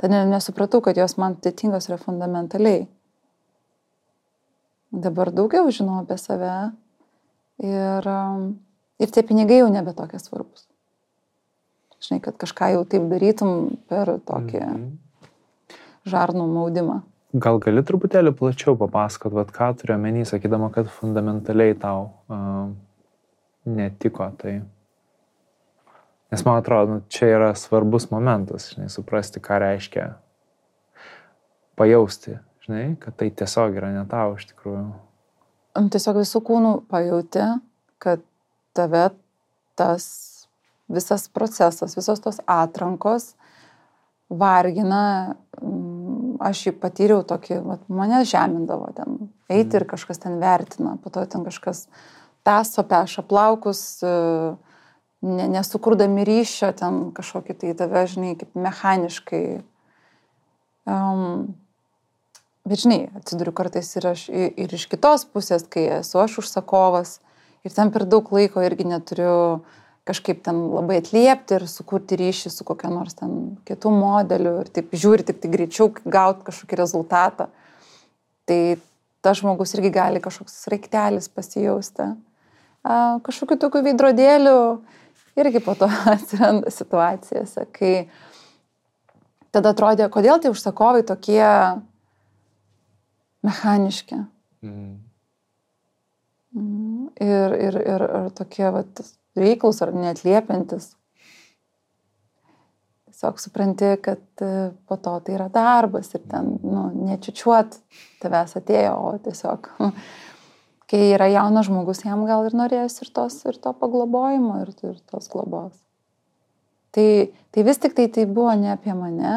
Tada nesupratau, kad jos man atitinkos yra fundamentaliai. Dabar daugiau žinau apie save ir, ir tie pinigai jau nebe tokie svarbus. Žinai, kad kažką jau taip darytum per tokį mm -hmm. žarnų maudimą. Gal gali truputėlį plačiau papasakot, vad ką turiu menį, sakydama, kad fundamentaliai tau uh, netiko tai. Nes man atrodo, nu, čia yra svarbus momentas, žinai, suprasti, ką reiškia pajausti, žinai, kad tai tiesiog yra ne tau iš tikrųjų. Tiesiog visų kūnų pajauti, kad tave tas visas procesas, visos tos atrankos vargina, mm, aš jį patyriau tokį, vat, mane žemindavo ten, eiti ir kažkas ten vertina, po to ten kažkas taso, peša plaukus, uh, ne, nesukurdami ryšio ten kažkokį tai tave, žinai, kaip mechaniškai. Um, bet žinai, atsiduriu kartais ir, aš, ir iš kitos pusės, kai esu aš užsakovas ir ten per daug laiko irgi neturiu kažkaip ten labai atliepti ir sukurti ryšį su kokia nors ten kitų modeliu ir taip žiūri tik tai greičiau gauti kažkokį rezultatą. Tai tas žmogus irgi gali kažkoks raiktelis pasijausti. Kažkokiu tokiu veidrodėliu, irgi po to atsiranda situacijose, kai tada atrodė, kodėl tie užsakovai tokie mechaniški. Mm. Ir, ir, ir, ir tokie vat, reiklus ar netliepiantis. Tiesiog supranti, kad e, po to tai yra darbas ir ten, nu, nečiučiuot tavęs atėjo, o tiesiog kai yra jaunas žmogus, jam gal ir norės ir, tos, ir to paglobojimo, ir, ir tos globos. Tai, tai vis tik tai tai buvo ne apie mane.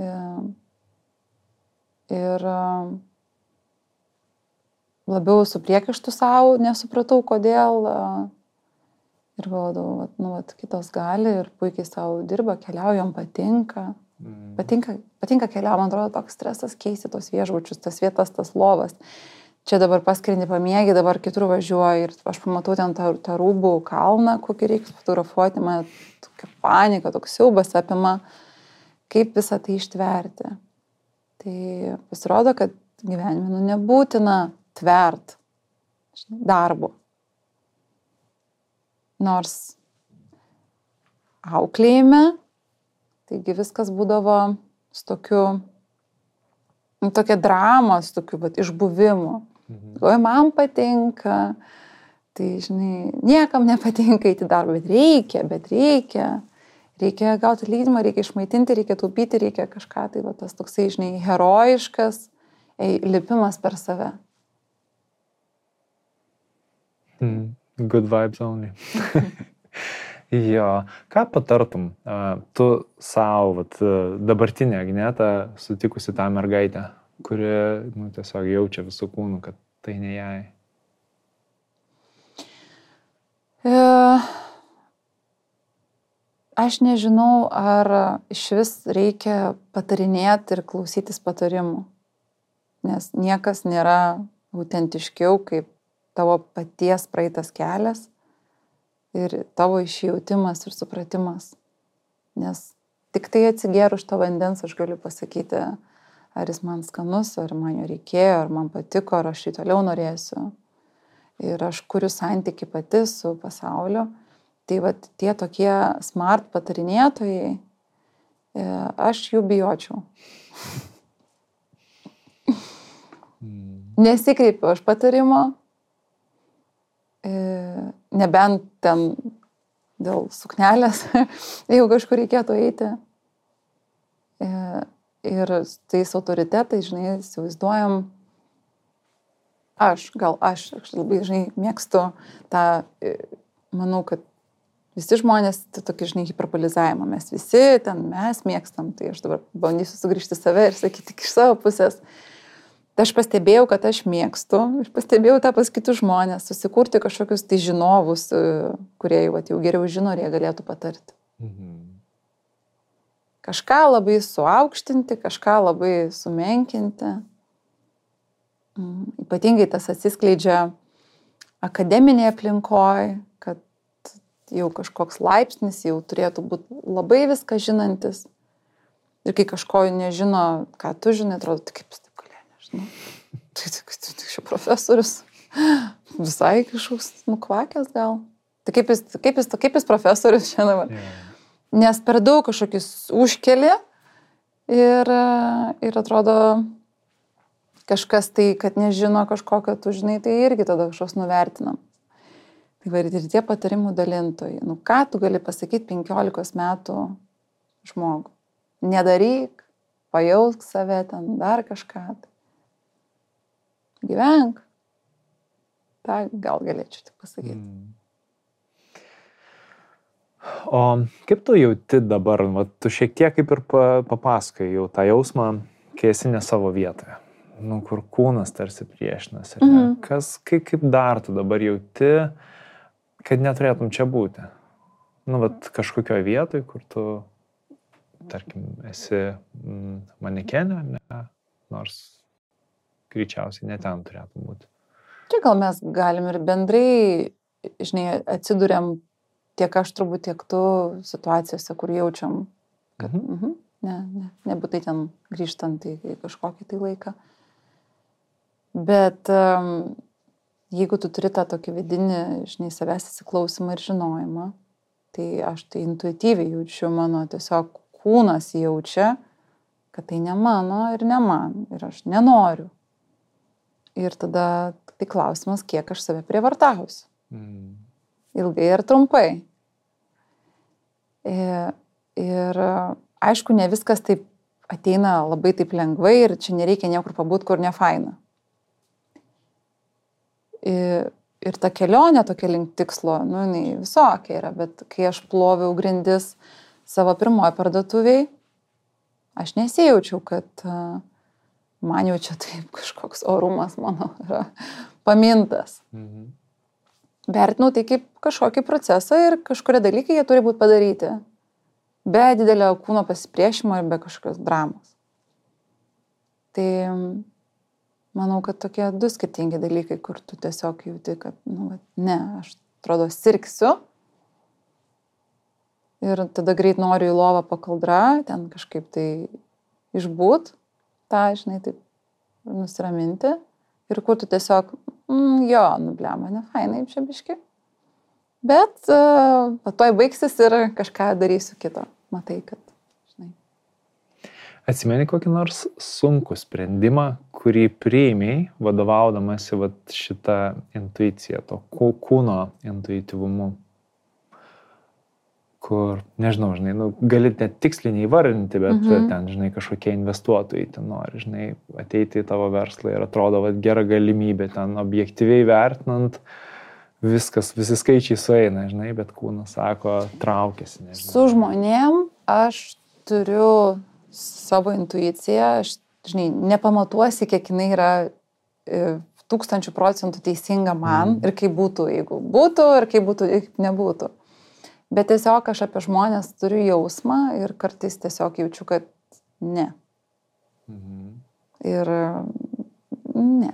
Ir, ir labiau su priekaištu savo, nesupratau kodėl. Ir galvodavau, nu, vat, kitos gali ir puikiai savo dirba, keliaujam, patinka. Mm. Patinka, patinka keliaujam, man atrodo, toks stresas keisti tos viešbučius, tas vietas, tas lovas čia dabar paskrini pamiegi, dabar kitur važiuoju ir aš pamatau ten tą, tą rūbų kalną, kokį reikia fotografuoti, man tokia panika, toks siaubas apima, kaip visą tai ištverti. Tai pasirodo, kad gyvenime nu, nebūtina tvert darbo. Nors auklėjime, taigi viskas būdavo su tokiu, nu, tokia drama, su tokiu vat, išbuvimu. Mhm. Oi, man patinka. Tai, žinai, niekam nepatinka eiti darbą, bet reikia, bet reikia. Reikia gauti atlyginimą, reikia išmaitinti, reikia taupyti, reikia kažką. Tai va tas toksai, žinai, herojiškas ei, lipimas per save. Mm, good vibes only. jo, ką patartum, tu savo, dabartinė Agneta, sutikusi tą mergaitę? kuri nu, tiesiog jaučia visų kūnų, kad tai ne jai. E, aš nežinau, ar iš vis reikia patarinėti ir klausytis patarimų. Nes niekas nėra autentiškiau kaip tavo paties praeitas kelias ir tavo išjautimas ir supratimas. Nes tik tai atsigėrus to vandens aš galiu pasakyti, ar jis man skanus, ar man jo reikėjo, ar man patiko, ar aš jį toliau norėsiu. Ir aš kuriu santyki pati su pasauliu. Tai va tie tokie smart patarinėtojai, e, aš jų bijočiau. Hmm. Nesikreipiu aš patarimo, nebent ten dėl suknelės, jeigu kažkur reikėtų eiti. E, ir tais autoritetais, žinai, įsivaizduojam, aš, gal aš, aš labai, žinai, mėgstu tą, e, manau, kad visi žmonės, tai tokį, žinai, hiperbolizavimą, mes visi ten, mes mėgstam, tai aš dabar bandysiu sugrįžti save ir sakyti iš savo pusės. Uh, Tai aš pastebėjau, kad aš mėgstu, aš pastebėjau tą pas kitus žmonės, susikurti kažkokius tai žinovus, e, kurie jau, jau geriau žino ir jie galėtų patarti. Mhm. Kažką labai suaukštinti, kažką labai sumenkinti. Mm, ypatingai tas atsiskleidžia akademinėje aplinkoje, kad jau kažkoks laipsnis jau turėtų būti labai viską žinantis. Ir kai kažko nežino, ką tu žinai, atrodo, tai kaip tai tik tai, tai profesorius visai kažkoks nukvakęs gal. Tai kaip jis, kaip jis, kaip jis profesorius šiandien? Yeah. Nes per daug kažkokius užkeli ir, ir atrodo kažkas tai, kad nežino kažko, kad tu žinai, tai irgi tada kažkoks nuvertinam. Tai va ir tie patarimų dalintojai. Nu ką tu gali pasakyti 15 metų žmogui? Nedaryk, pajausk save ten, dar kažką. Tai gyvenk. Ta gal galėčiau tik pasakyti. Mm. O kaip tu jauti dabar, va, tu šiek tiek kaip ir papasakai jau tą jausmą, kai esi ne savo vietoje, nu, kur kūnas tarsi priešinasi. Mm -hmm. Kas, kaip, kaip dar tu dabar jauti, kad neturėtum čia būti? Nu, vat, kažkokioje vietoje, kur tu, tarkim, esi mm, manekenė, ne? Nors greičiausiai ne ten turėtų būti. Čia gal mes galim ir bendrai, žinai, atsidūrėm tiek aš turbūt, tiek tu situacijose, kur jaučiam, kad mhm. Mhm, ne, ne, nebūtai ten grįžtant į, į kažkokį tai laiką. Bet um, jeigu tu turi tą tokį vidinį, žinai, savęs įsiklausimą ir žinojimą, tai aš tai intuityviai jaučiu, mano tiesiog kūnas jaučia, kad tai ne mano ir ne man ir aš nenoriu. Ir tada tai klausimas, kiek aš save prievartausiu. Mm. Ilgai ir trumpai. Ir, ir aišku, ne viskas taip ateina labai taip lengvai ir čia nereikia niekur pabūti, kur ne faina. Ir, ir ta kelionė tokia link tikslo, nu, jinai visokia yra, bet kai aš ploviau grindis savo pirmojo parduotuviai, aš nesijaučiau, kad uh, man jau čia taip kažkoks orumas mano yra pamintas. Mhm. Vertinau tai kaip kažkokį procesą ir kažkurie dalykai jie turi būti padaryti. Be didelio kūno pasipriešimo ir be kažkokios dramos. Tai manau, kad tokie du skirtingi dalykai, kur tu tiesiog jauti, kad, nu, ne, aš atrodo sirksiu. Ir tada greit noriu į lovą pakaldrą, ten kažkaip tai išbūt tą, žinai, taip nusiraminti ir kur tu tiesiog, mm, jo, nublema, ne fainai, čia biški. Bet uh, toj baigsis ir kažką darysiu kito. Matai, kad, žinai. Atsimeni kokį nors sunkų sprendimą, kurį priimiai, vadovaudamasi vat, šitą intuiciją, to kūno intuityvumu kur, nežinau, žinai, nu, gali net tiksliai neįvardinti, bet -hmm. ten, žinai, kažkokie investuotojai ten nori, žinai, ateiti į tavo verslą ir atrodo, kad gera galimybė ten objektyviai vertinant, viskas, visi skaičiai sueina, žinai, bet kūnas sako, traukėsi. Nežinau. Su žmonėm aš turiu savo intuiciją, aš, žinai, nepamatuosi, kiek jinai yra e, tūkstančių procentų teisinga man mm. ir kaip būtų, jeigu būtų, ir kaip būtų, jeigu nebūtų. Bet tiesiog aš apie žmonės turiu jausmą ir kartais tiesiog jaučiu, kad ne. Mhm. Ir ne.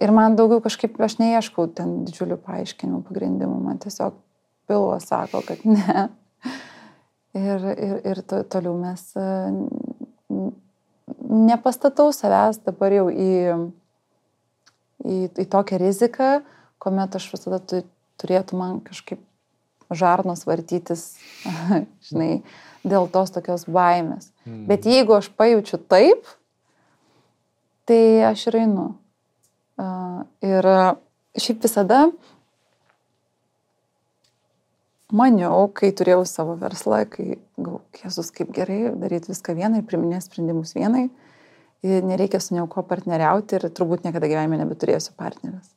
Ir man daugiau kažkaip, aš neieškau ten didžiulių paaiškinimų, pagrindimų, man tiesiog pilvas sako, kad ne. Ir, ir, ir to, toliau mes nepastatau savęs dabar jau į, į, į tokią riziką, kuomet aš visada tu, turėtų man kažkaip žarnos vartytis, žinai, dėl tos tokios baimės. Mm. Bet jeigu aš pajaučiu taip, tai aš ir einu. Ir šiaip visada maniau, kai turėjau savo verslą, kai galvoju, Jėzus kaip gerai daryti viską vienai, priminės sprendimus vienai, ir nereikia su nieko partneriauti ir turbūt niekada gyvenime nebeturėsiu partnerės.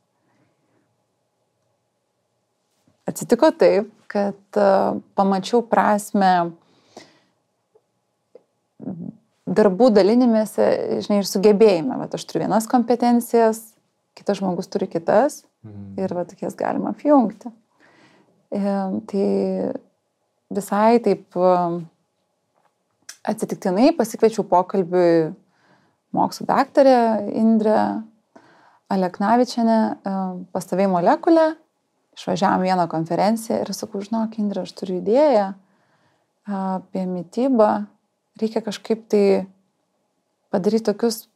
Atsitiko taip, kad uh, pamačiau prasme darbų dalinimėse, žinai, ir sugebėjime. Vat aš turiu vienas kompetencijas, kitas žmogus turi kitas mhm. ir vat jas galima apjungti. E, tai visai taip e, atsitiktinai pasikviečiau pokalbiui mokslo daktarę Indrę Aleknavičianę e, pas tavai molekulę išvažiavom vieną konferenciją ir sakau, žinok, Indra, aš turiu idėją apie mytybą. Reikia kažkaip tai padaryti tokius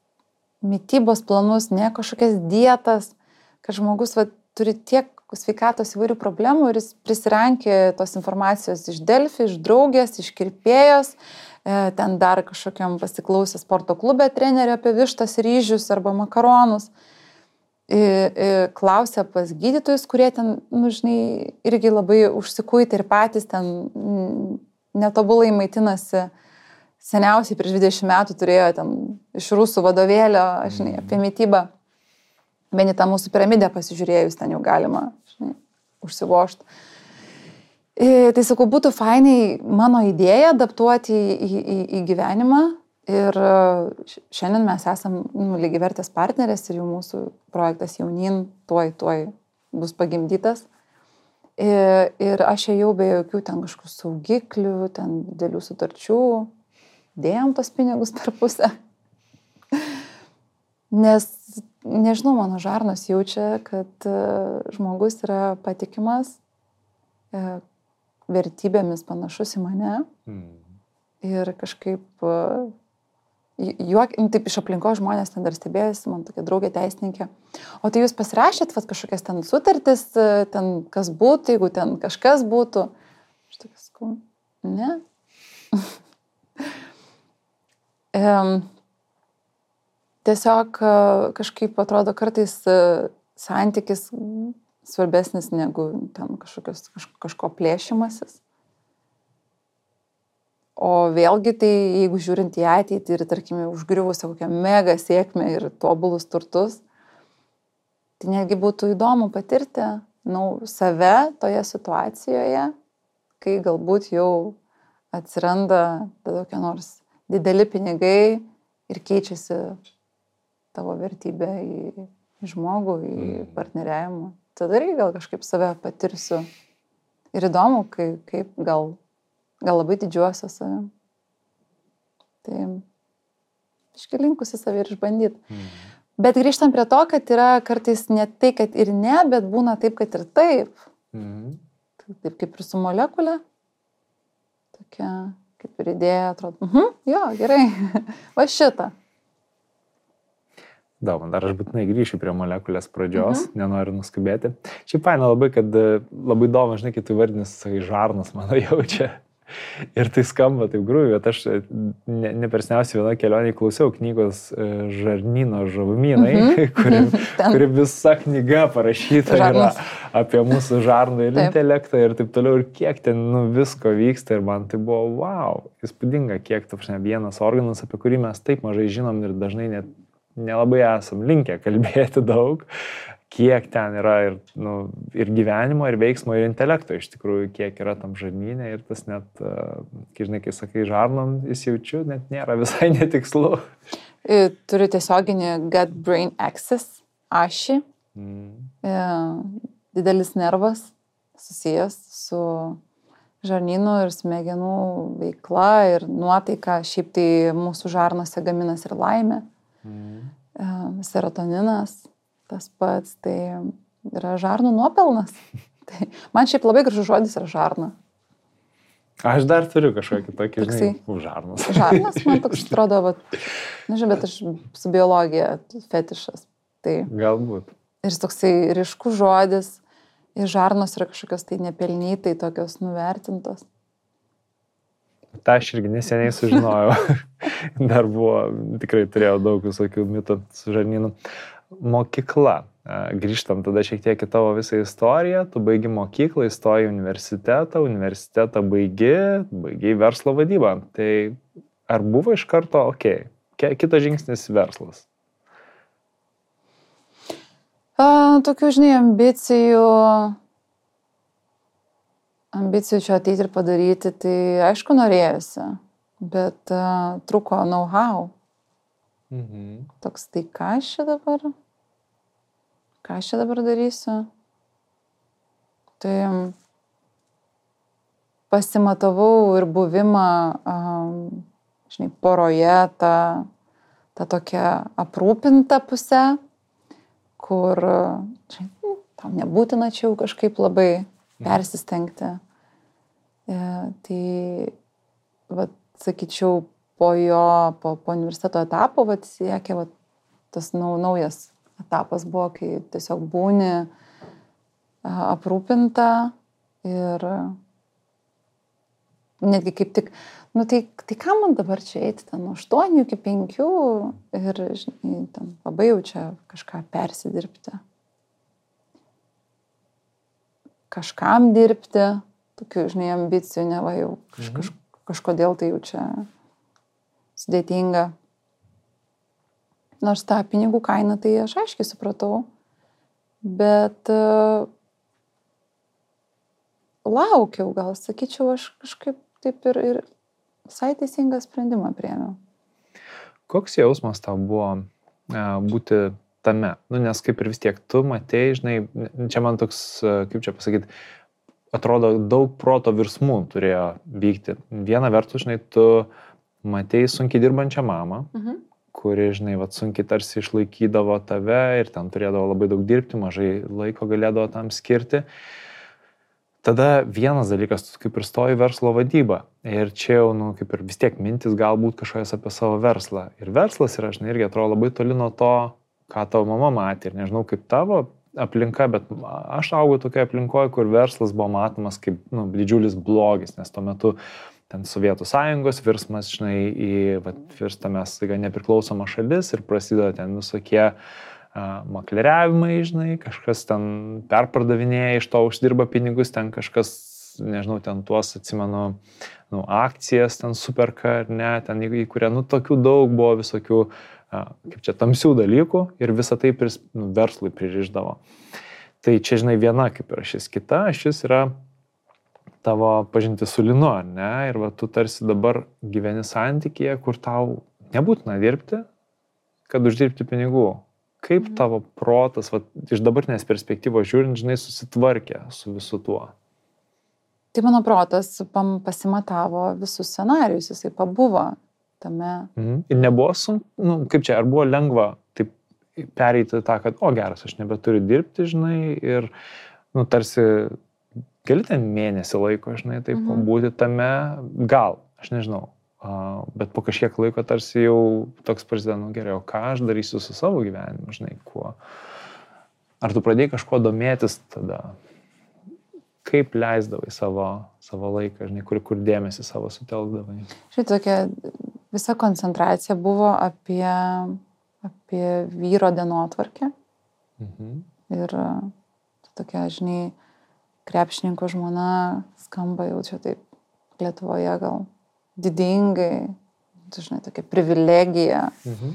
mytybos planus, ne kažkokias dietas, kad žmogus va, turi tiek sveikatos įvairių problemų ir jis prisirankė tos informacijos iš Delfi, iš draugės, iš kirpėjos, e, ten dar kažkokiam pasiklausė sporto klube trenerio apie vištas ryžius arba makaronus klausia pas gydytojus, kurie ten, nu, žinai, irgi labai užsikuitė ir patys ten netobulai maitinasi. Seniausiai prieš 20 metų turėjo ten iš rusų vadovėlio, žinai, apie mytybą. Bent į tą mūsų piramidę pasižiūrėjus, ten jau galima, žinai, užsivošti. Tai sakau, būtų fainai mano idėją adaptuoti į, į, į, į gyvenimą, Ir e, šiandien mes esam nu, lygiai vertės partnerės ir jau mūsų projektas jaunin tuoj, tuoj bus pagimdytas. Ir, ir aš ėjau be jokių ten kažkokių saugiklių, ten dėlių sutarčių, dėjom tos pinigus per pusę. Nes, nežinau, mano žarnas jaučia, kad e, žmogus yra patikimas, e, vertybėmis panašus į mane. Mm. Ir kažkaip juok, nu, taip iš aplinkos žmonės ten dar stebėjosi, man tokia draugė teisininkė. O tai jūs pasirašėt vat, kažkokias ten sutartis, ten kas būtų, jeigu ten kažkas būtų. Aš tokia sakau, ne. um, tiesiog kažkaip atrodo kartais santykis svarbesnis negu ten kažkokios, kaž, kažko plėšimasis. O vėlgi tai, jeigu žiūrint į ateitį ir, tarkime, užgriuvusią kokią mega sėkmę ir tobulus turtus, tai netgi būtų įdomu patirti nu, save toje situacijoje, kai galbūt jau atsiranda tokie nors dideli pinigai ir keičiasi tavo vertybė į, į žmogų, į mm. partneriavimą. Tada irgi gal kažkaip save patirsiu. Ir įdomu, kaip, kaip gal gal labai didžiuosiu savim. Tai iškilinkusi savį ir išbandyti. Mm. Bet grįžtam prie to, kad yra kartais ne tai, kad ir ne, bet būna taip, kad ir taip. Mm. Taip kaip ir su molekulė. Tokia kaip ir idėja, atrodo, uh -huh, jo, gerai, va šitą. Daug, dar aš būtinai grįšiu prie molekulės pradžios, mhm. nenoriu nuskubėti. Šiaip faina labai, kad labai įdomu, žinai, kai tu vardinis, žarnas mano jaučia. Ir tai skamba taip grūviai, bet aš ne, ne per seniausiai vieną kelionį klausiau knygos e, Žarnyno žavumynai, mm -hmm. kuri, kuri visa knyga parašyta yra apie mūsų žarną ir taip. intelektą ir taip toliau, ir kiek ten nu, visko vyksta. Ir man tai buvo, wow, įspūdinga, kiek, ta prasme, vienas organas, apie kurį mes taip mažai žinom ir dažnai net nelabai esam linkę kalbėti daug, kiek ten yra ir, nu, ir gyvenimo, ir veiksmo, ir intelekto iš tikrųjų, kiek yra tam žarnynė ir tas net, kai žinai, kai sakai žarnom įsijaučiu, net nėra visai netikslu. E, Turiu tiesioginį gut brain axis ašį. Mm. E, Didelis nervas susijęs su žarnynu ir smegenų veikla ir nuotaika. Šiaip tai mūsų žarnose gaminas ir laimė. Mm. E, Serotoninas tas pats. Tai yra žarnų nuopelnas. Tai man šiaip labai gražus žodis yra žarna. Aš dar turiu kažkokį tokį, žinai, Toksai. užarnas. Žarnas man toks atrodo, vat, nežinau, bet aš su biologija fetišas. Tai Galbūt. ir toksai ryškus žodis, ir žarnos yra kažkokios tai nepelnytai, tokios nuvertintos. Ta aš irgi neseniai sužinojau. Dar buvo, tikrai turėjau daug visokių mitų su žarnynu. Mokykla. Grįžtam tada šiek tiek į tavo visą istoriją. Tu baigi mokyklą, įstoji universitetą, universitetą baigi, baigi verslo vadybą. Tai ar buvo iš karto, okei, okay, kitas žingsnis verslas? A, tokių, žinai, ambicijų, ambicijų čia ateiti ir padaryti, tai aišku norėjusi, bet a, truko know-how. Mhm. Toks, tai ką aš čia dabar? Ką aš čia dabar darysiu? Tai mm, pasimatavau ir buvimą, žinai, poroje, tą, tą tokią aprūpintą pusę, kur, žinai, nu, tau nebūtina čia jau kažkaip labai persistengti. E, tai, vat, sakyčiau, po jo, po, po universiteto etapo, vat, siekia, vat, tas nau, naujas etapas buvo, kai tiesiog būni aprūpinta ir netgi kaip tik, nu tai, tai ką man dabar čia eiti, ten nuo 8 iki 5 ir, žinai, ten labai jau čia kažką persidirbti. Kažkam dirbti, tokių, žinai, ambicijų, ne va jau kaž, kaž, kažkodėl tai jau čia sudėtinga. Nors tą pinigų kainą tai aš aiškiai supratau, bet uh, laukiau, gal sakyčiau, aš kažkaip taip ir, ir visai teisingą sprendimą priemiau. Koks jausmas tau buvo e, būti tame? Nu, nes kaip ir vis tiek tu matei, žinai, čia man toks, e, kaip čia pasakyti, atrodo, daug proto virsmų turėjo vykti. Viena vertus, žinai, tu matei sunkiai dirbančią mamą, Mhm. kuri, žinai, vat, sunkiai tarsi išlaikydavo tave ir ten turėdavo labai daug dirbti, mažai laiko galėdavo tam skirti. Tada vienas dalykas, tu kaip ir stoji verslo vadybą. Ir čia jau, nu, kaip ir vis tiek mintis galbūt kažkokias apie savo verslą. Ir verslas yra, žinai, irgi atrodo labai toli nuo to, ką tavo mama matė. Ir nežinau, kaip tavo aplinka, bet aš augau tokioje aplinkoje, kur verslas buvo matomas kaip nu, didžiulis blogis, nes tuo metu ten Sovietų sąjungos virsmas, žinai, į, vat, virstame staiga nepriklausoma šalis ir prasideda ten visokie a, makleriavimai, žinai, kažkas ten perpardavinėja, iš to uždirba pinigus, ten kažkas, nežinau, ten tuos atsimenu, nu, akcijas ten superka ar ne, ten į, į kurią, nu, tokių daug buvo visokių, a, kaip čia, tamsių dalykų ir visą tai pris, nu, verslui pririždavo. Tai čia, žinai, viena kaip ir šis kita, šis yra tavo pažinti su linu, ne? Ir va, tu tarsi dabar gyveni santykėje, kur tau nebūtina dirbti, kad uždirbti pinigų. Kaip tavo protas, va, iš dabartinės perspektyvos žiūrint, žinai, susitvarkė su visu tuo? Tai mano protas pasimatavo visus scenarius, jisai pabuvo tame. Mhm. Ir nebuvo sunku, nu, kaip čia, ar buvo lengva taip pereiti tą, kad, o geras, aš nebeturiu dirbti, žinai, ir, nu, tarsi gali ten mėnesį laiko, žinai, taip Mhm. būti tame, gal, aš nežinau, a, bet po kažkiek laiko tarsi jau toks prasideda, nu gerai, o ką aš darysiu su savo gyvenimu, žinai, kuo. Ar tu pradėjai kažko domėtis tada? Kaip leisdavai savo, savo laiką, žinai, kur, kur dėmesį savo sutelkdavai? Štai tokia visa koncentracija buvo apie, apie vyro dienotvarkę Mhm. ir tokia, žinai, krepšininko žmona skamba jau čia taip Lietuvoje gal didingai, tu žinai, tokia privilegija, Mhm.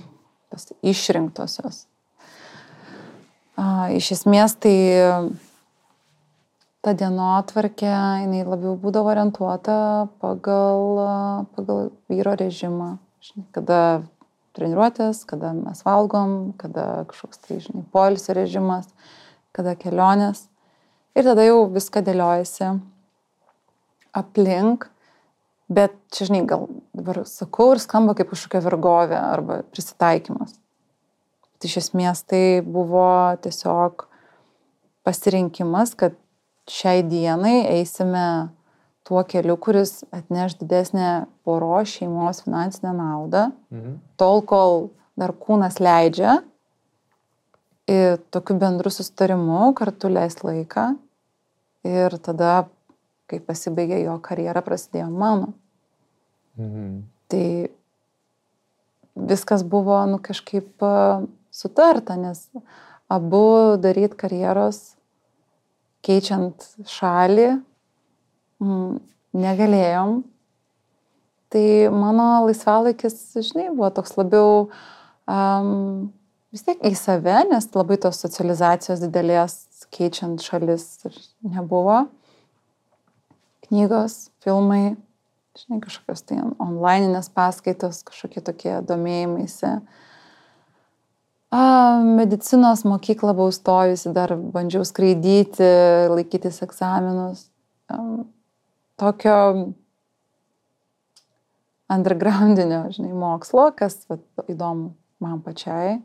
tas išrinktosios. A, iš esmės tai ta dienotvarkė, jinai labiau būdavo orientuota pagal, pagal vyro režimą. Žinai, kada treniruotės, kada mes valgom, kada kažkoks tai, žinai, poilsio režimas, kada kelionės. Ir tada jau viską dėliojasi aplink, bet čia, žinai, gal dabar sakau ir skamba kaip kažkokia vergovė arba prisitaikymas. Tai iš esmės tai buvo tiesiog pasirinkimas, kad šiai dienai eisime tuo keliu, kuris atneš didesnę poro šeimos finansinę naudą, mhm. tol kol dar kūnas leidžia, ir tokiu bendru sustarimu kartu leis laiką ir tada, kai pasibaigė jo karjera, prasidėjo mano. Mhm. Tai viskas buvo, nu, kažkaip sutarta, nes abu daryti karjeros keičiant šalį, mm, negalėjom. Tai mano laisvalaikis, žinai, buvo toks labiau um, vis tiek į save, nes labai tos socializacijos didelės keičiant šalis nebuvo. Knygos, filmai, žinai, kažkokios tai online'inės paskaitos, kažkokie tokie domėjimaisi. A, medicinos mokyklą buvau stojusi, dar bandžiau skraidyti, laikytis egzaminus. Tokio undergroundinio, žinai, mokslo, kas va, įdomu man pačiai.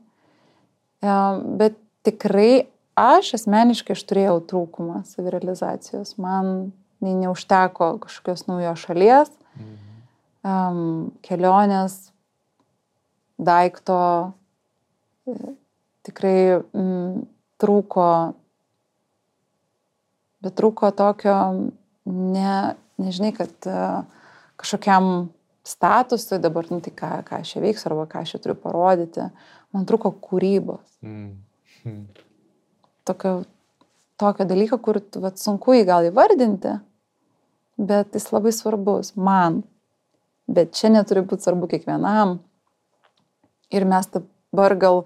Bet tikrai aš asmeniškai aš turėjau trūkumą savirealizacijos. Man nei neužteko kažkokios naujos šalies, mhm. um, kelionės, daikto, tikrai mm, trūko, bet trūko tokio, ne, nežinai, kad uh, kažkokiam statusui dabar, nu tai ką, ką aš čia veiksiu arba ką aš čia turiu parodyti, man trūko kūrybos. Mm. Mm. Tokio, tokio dalyko, kur vat, sunku jį gal įvardinti, bet jis labai svarbus man. Bet čia neturi būti svarbu kiekvienam. Ir mes dabar gal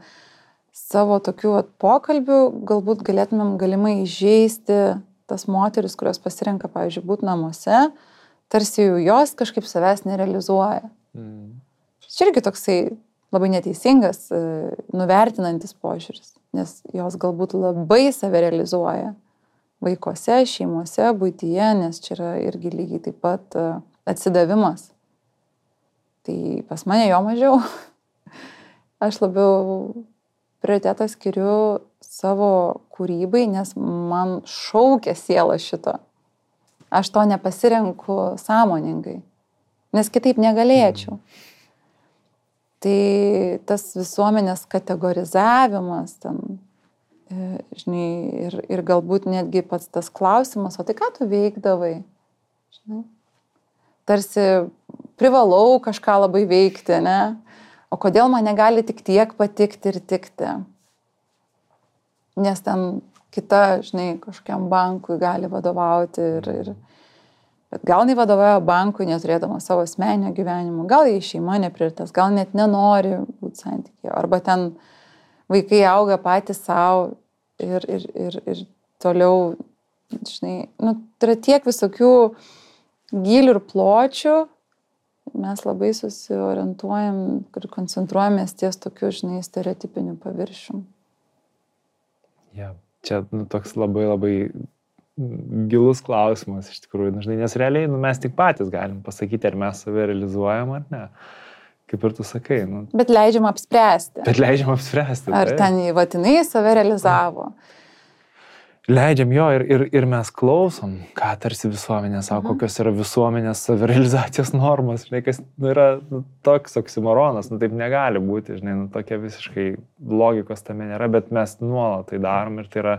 savo tokių pokalbių galbūt galėtumėm galimai įžeisti tas moteris, kurios pasirenka, pavyzdžiui, būti namuose, tarsi jau jos kažkaip savęs nerealizuoja. Mm. Čia irgi toksai labai neteisingas, e, nuvertinantis požiūris, nes jos galbūt labai save realizuoja vaikose, šeimose, būtyje, nes čia yra irgi lygiai taip pat e, atsidavimas. Tai pas mane jo mažiau. aš labiau prioritetą skiriu savo kūrybai, nes man šaukia siela šito. Aš to nepasirenku sąmoningai, nes kitaip negalėčiau. Tai tas visuomenės kategorizavimas ten, e, žinai, ir, ir galbūt netgi pats tas klausimas, o tai ką tu veikdavai? Žinai, tarsi privalau kažką labai veikti, ne? O kodėl man negali tik tiek patikti ir tikti? Nes ten kita, žinai, kažkokiam bankui gali vadovauti ir, ir bet gal jinai vadovauja bankui neturėdama savo asmeninio gyvenimo, gal jai šeima neprioritas, gal net nenori būti santykiai, arba ten vaikai auga patys savo ir, ir, ir, ir toliau, žinai, nu, tai yra tiek visokių gilių ir pločių, mes labai susiorientuojam ir koncentruojamės ties tokiu, žinai, stereotipiniu paviršium. Ja, čia nu, toks labai labai gilus klausimas iš tikrųjų, žinai, nes realiai nu, mes tik patys galim pasakyti, ar mes save realizuojam ar ne. Kaip ir tu sakai. Nu, bet leidžiam apspręsti. Bet leidžiam apspręsti. Ar tai. ten įvatinai save realizavo. Leidžiam jo ir, ir, ir mes klausom, ką tarsi visuomenė sako, mhm. kokios yra visuomenės savirealizacijos normos, žinai, kas nu, yra nu, toks oksimoronas, nu taip negali būti, žinai, nu tokia visiškai logikos tame nėra, bet mes nuolat tai darom ir tai yra,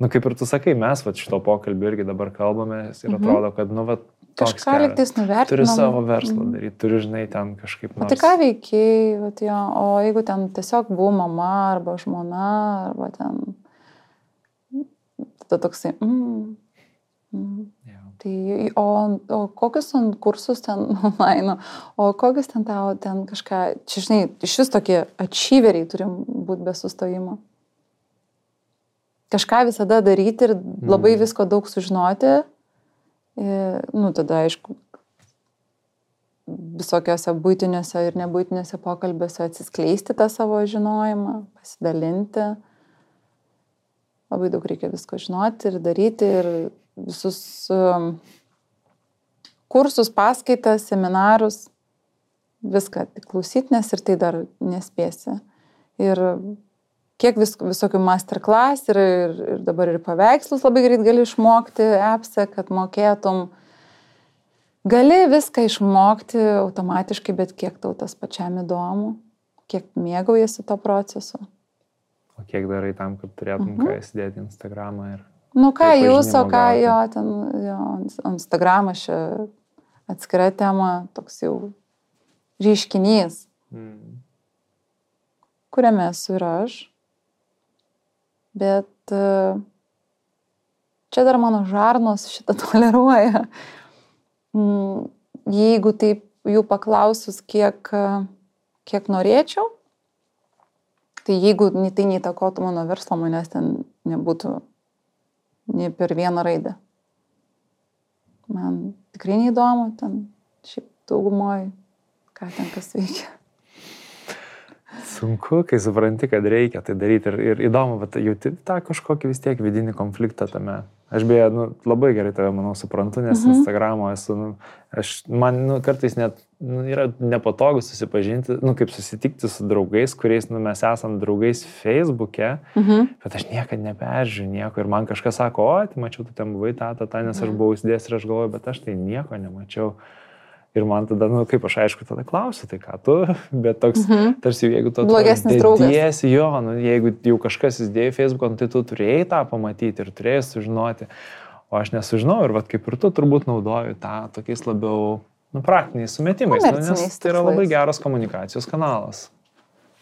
nu kaip ir tu sakai, mes va šito pokalbio irgi dabar kalbame ir mhm. atrodo, kad, nu, va, Kažką liktais nuvertinti. Turi savo verslą mhm. daryti, turi, žinai, ten kažkaip. Nors... O tai ką veikiai, jo, o jeigu ten tiesiog buvo mama arba žmona, arba ten tada toksai, mm, mm. Yeah. Tai, o, o kokius ten kursus ten online, o kokius ten tau ten kažką, čia žinai, iš vis tokie ačyveriai turim būti be sustojimo. Kažką visada daryti ir labai mm. visko daug sužinoti. Ir, nu, tada, aišku, visokiose būtiniuose ir nebūtiniuose pokalbiuose atsiskleisti tą savo žinojimą, pasidalinti. Labai daug reikia visko žinoti ir daryti ir visus um, kursus, paskaitas, seminarus, viską tik klausyti, nes ir tai dar nespėsi. Ir kiek vis, visokių masterclass ir, ir, ir dabar ir paveikslus labai greit gali išmokti appse, kad mokėtum. Gali viską išmokti automatiškai, bet kiek tau tas pačiam įdomu, kiek mėgaujasi to procesu. O kiek darai tam, kad turėtum mhm. ką įsidėti Instagramą ir... Nu ką jūs, o ką jo, ten, jo, Instagramas čia atskira tema, toks jau reiškinys, mm. kuriame esu ir aš. Bet e, čia dar mano žarnos šitą toleruoja. Mm, jeigu taip jų paklausus, kiek, kiek norėčiau, tai jeigu tai neįtakotų mano verslo, manęs ten nebūtų nei per vieną raidę. Man tikrai neįdomu, ten šiaip daugumoje, ką ten kas veikia sunku, kai supranti, kad reikia tai daryti ir, ir įdomu, bet jauti tą kažkokį vis tiek vidinį konfliktą tame. Aš beje, nu, labai gerai tave, manau, suprantu, nes mhm. Instagramo esu, nu, aš, man nu, kartais net nu, yra nepatogu susipažinti, nu, kaip susitikti su draugais, kuriais nu, mes esam draugais Facebook'e, mhm. bet aš niekada neperžiūriu nieko ir man kažkas sako, o, tai mačiau, tu ten buvai tą, tą, tą, nes aš mhm. buvau įsidėjęs ir aš galvoju, bet aš tai nieko nemačiau. Ir man tada, na, nu, kaip aš aišku, tada klausiu, tai ką tu, bet toks, mhm. tarsi jeigu tu... Blogesnis draugas. Jo, nu, jeigu jau kažkas įsidėjo į Facebook, nu, tai tu turėjai tą pamatyti ir turėjai sužinoti, o aš nesužinau ir vad kaip ir tu turbūt naudoju tą tokiais labiau, nu, praktiniais sumetimais, nu, nes tai yra labai geras komunikacijos kanalas.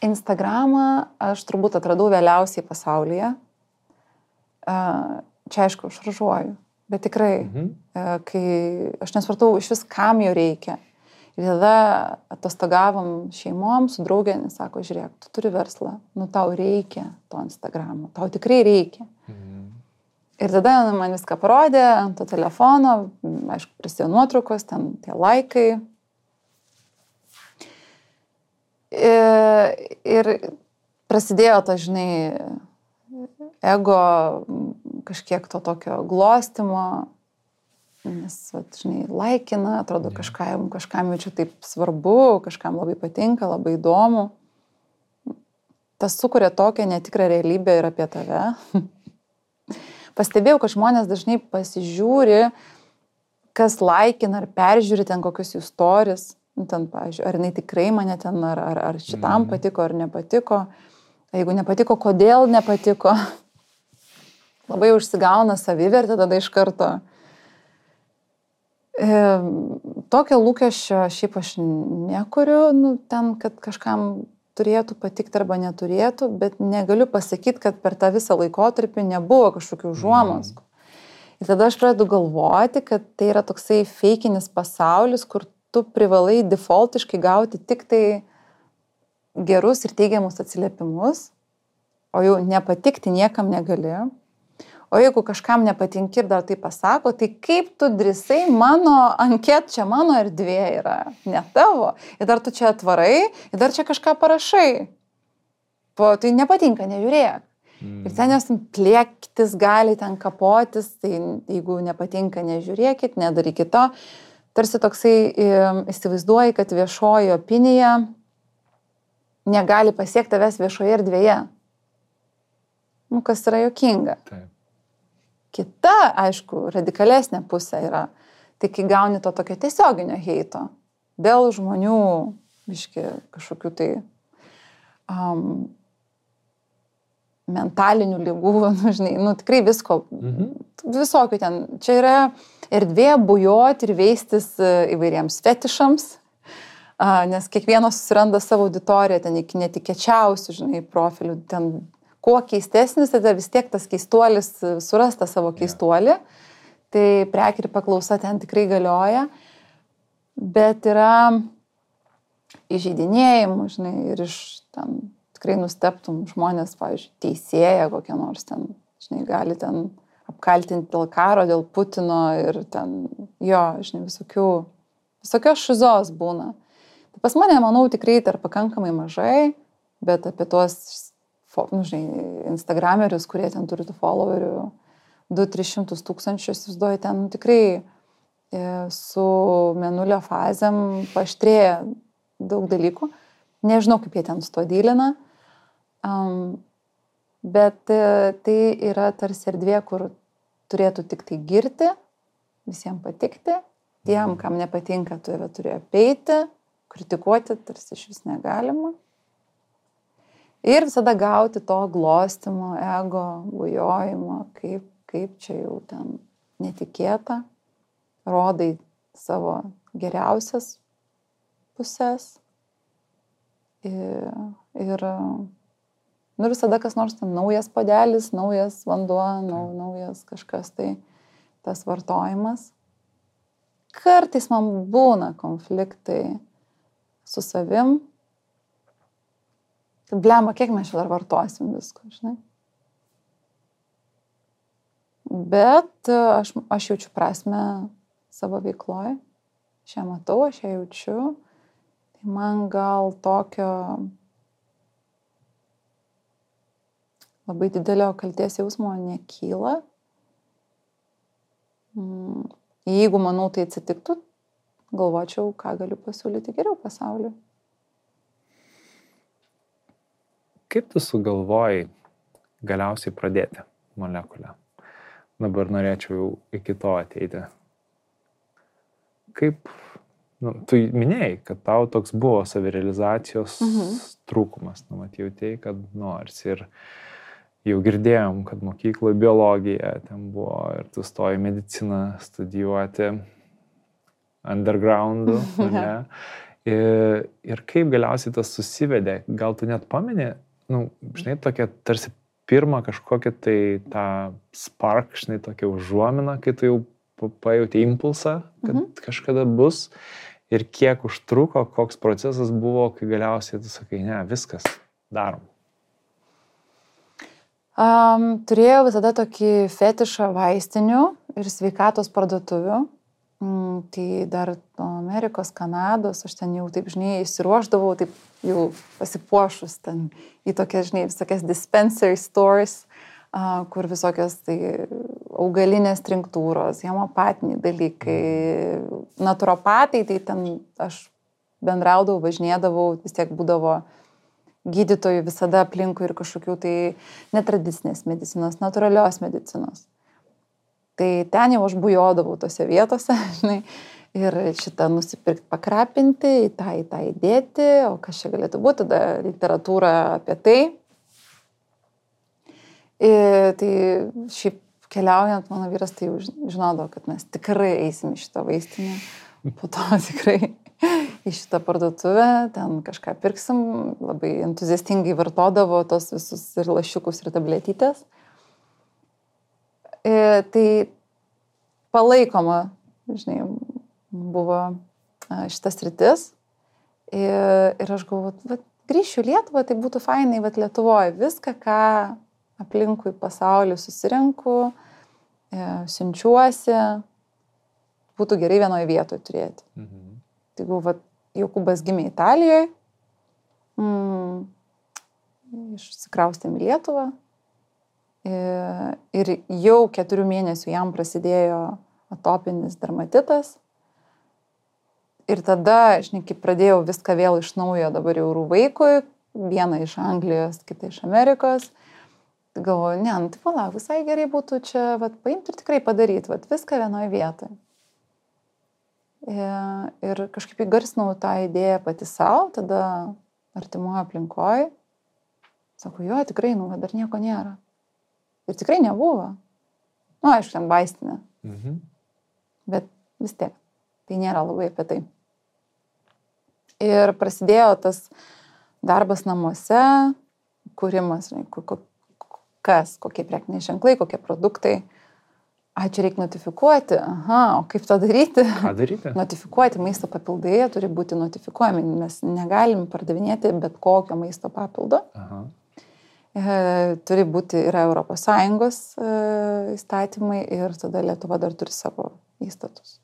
Instagramą aš turbūt atradau vėliausiai pasaulyje. Čia aišku, šaržuoju Bet tikrai, mhm. E, kai aš nesvartau iš vis, kam jo reikia. Ir tada atostogavom šeimom su draugė, nes sako, žiūrėk, tu turi verslą, nu tau reikia to Instagramo, tau tikrai reikia. Mhm. Ir tada man viską parodė ant to telefono, aišku, prasidėjo nuotraukos, ten tie laikai. Ir, ir prasidėjo to, žinai, ego kažkiek to tokio glostimo, nes, va, žinai, laikina, atrodo, kažkam, kažkam jau čia taip svarbu, kažkam labai patinka, labai įdomu. Tas sukuria tokią netikrą realybę ir apie tave. Pastebėjau, kad žmonės dažnai pasižiūri, kas laikina ar peržiūri ten kokius jų stories, nu, ten, pavyzdžiui, ar jinai tikrai mane ten, ar, ar, ar šitam mm. patiko, ar nepatiko. Jeigu nepatiko, kodėl nepatiko labai užsigauna savivertė tada iš karto. E, tokio lūkesčio šiaip aš nekuriu, nu, ten, kad kažkam turėtų patikti arba neturėtų, bet negaliu pasakyti, kad per tą visą laikotarpį nebuvo kažkokių užuomas. Mm. Ir tada aš pradedu galvoti, kad tai yra toksai feikinis pasaulis, kur tu privalai defaultiškai gauti tik tai gerus ir teigiamus atsiliepimus, o jau nepatikti niekam negali. O jeigu kažkam nepatinki ir dar tai pasako, tai kaip tu drisai, mano anket čia mano erdvė yra, ne tavo. Ir dar tu čia atvarai, ir dar čia kažką parašai. Po, tai nepatinka, nežiūrėk. Mm. Ir ten jos plėktis gali, ten kapotis, tai jeigu nepatinka, nežiūrėkit, nedarykit to. Tarsi toksai įsivaizduoji, kad viešoji opinija negali pasiekti tavęs viešoje erdvėje. Nu, kas yra jokinga. Taip. Kita, aišku, radikalesnė pusė yra, tai kai gauni to tokio tiesioginio heito dėl žmonių, biški, kažkokių tai um, mentalinių lygų, nu, žinai, nu, tikrai visko, mhm. visokių ten. Čia yra erdvė bujoti ir veistis e, įvairiems fetišams, nes kiekvienas susiranda savo auditoriją, ten iki netikėčiausių, žinai, profilių, ten kuo keistesnis, tada vis tiek tas keistuolis surasta savo keistuolį. Yeah. Tai prekia ir paklausa ten tikrai galioja. Bet yra įžeidinėjimų, žinai, ir iš ten tikrai nusteptum žmonės, pavyzdžiui, teisėja kokią nors ten, žinai, gali ten apkaltinti dėl karo, dėl Putino ir ten, jo, žinai, visokių, visokios šizos būna. Pas mane, manau, tikrai dar pakankamai mažai, bet apie tuos, nu, žinai, Instagramerius, kurie ten turi tų followerių, 2-300 tūkstančių, įsivaizduoju, ten nu, tikrai e, su menulio fazėm paštrėja daug dalykų. Nežinau, kaip jie ten su to dylina. Um, bet e, tai yra tarsi erdvė, kur turėtų tik tai girti, visiems patikti, tiem, kam nepatinka, tu turi apeiti, kritikuoti tarsi iš vis negalima. Ir visada gauti to glostimo, ego, bujojimo, kaip, kaip čia jau ten netikėta, rodai savo geriausias pusės. Ir, ir nu, visada kas nors ten naujas padelis, naujas vanduo, nau, naujas kažkas tai tas vartojimas. Kartais man būna konfliktai su savim. Blema, kiek mes čia dar vartosim visko, žinai. Bet aš, aš jaučiu prasme savo veikloje, aš ją matau, aš ją jaučiu. Tai man gal tokio labai didelio kalties jausmo nekyla. Mm, jeigu manau tai atsitiktų, galvočiau, ką galiu pasiūlyti geriau pasauliu. Kaip tu sugalvojai galiausiai pradėti molekulę? Dabar norėčiau iki to ateiti. Kaip, nu, tu minėjai, kad tau toks buvo savirealizacijos mhm. trūkumas, nu, matėjai, kad nors ir jau girdėjom, kad mokykloje biologija ten buvo ir tu stoji mediciną studijuoti undergroundų? Ir, ir kaip galiausiai tas susivedė, gal tu net pameni, nu, žinai, tokia tarsi pirmą kažkokią tai tą spark, žinai, tokią užuominą, kai tu jau pajauti impulsą, kad mhm. kažkada bus ir kiek užtruko, koks procesas buvo, kai galiausiai tu sakai, ne, viskas, darom. Um, turėjau visada tokį fetišą vaistinių ir sveikatos parduotuvių. Mm, tai dar Amerikos, Kanados, aš ten jau taip, žinai, įsiruoždavau, taip jau pasipuošus ten į tokias, žinai, visokias dispensary stores, uh, kur visokios tai augalinės trinktūros, hemopatiniai dalykai, naturopatai, tai ten aš bendraudavau, važinėdavau, vis tiek būdavo gydytojų visada aplinkui ir kažkokių tai netradicinės medicinos, natūralios medicinos. Tai ten jau aš bujodavau tose vietose, žinai, ir šitą nusipirkti, pakrapinti, į tą, į tą įdėti, o kas čia galėtų būti, tada literatūra apie tai. Ir tai šiaip keliaujant, mano vyras tai žinodavo, kad mes tikrai eisim į šitą vaistinę, po to tikrai į šitą parduotuvę, ten kažką pirksim, labai entuziastingai vartodavo tos visus ir lašiukus, ir tabletytės. E, tai palaikoma, žinai, buvo šitas rytis. Ir, ir aš galvoju, grįšiu Lietuvą, tai būtų fainai, bet Lietuvoje viską, ką aplinkui pasaulį susirinku, e, siunčiuosi, būtų gerai vienoje vietoje turėti. Mhm. Tai buvo, Jokubas gimė Italijoje, mm, išsikraustėm į Lietuvą, Ir jau keturių mėnesių jam prasidėjo atopinis dermatitas. Ir tada, žinai, kaip pradėjau viską vėl iš naujo dabar jau vaikui, vieną iš Anglijos, kitą iš Amerikos. Galvoju, ne, nu tai palauk, visai gerai būtų čia, vat, paimti ir tikrai padaryti, vat, viską vienoje vietoje. Ir, kažkaip įgarsinau tą idėją pati savo, tada artimoje aplinkoje. Sako, jo, tikrai, nu, dar nieko nėra. Ir tikrai nebuvo. Nu, aišku, ten vaistinė. Mhm. Bet vis tiek, tai nėra labai apie tai. Ir prasidėjo tas darbas namuose, kūrimas, kas, kokie prekiniai ženklai, kokie produktai. A, čia reikia notifikuoti. Aha, o kaip tą daryti? Ką daryti? Notifikuoti maisto papildai turi būti notifikuojami. Mes negalim pardavinėti bet kokio maisto papildo. Aha. E, turi būti, yra ES e, įstatymai ir tada Lietuva dar turi savo įstatus.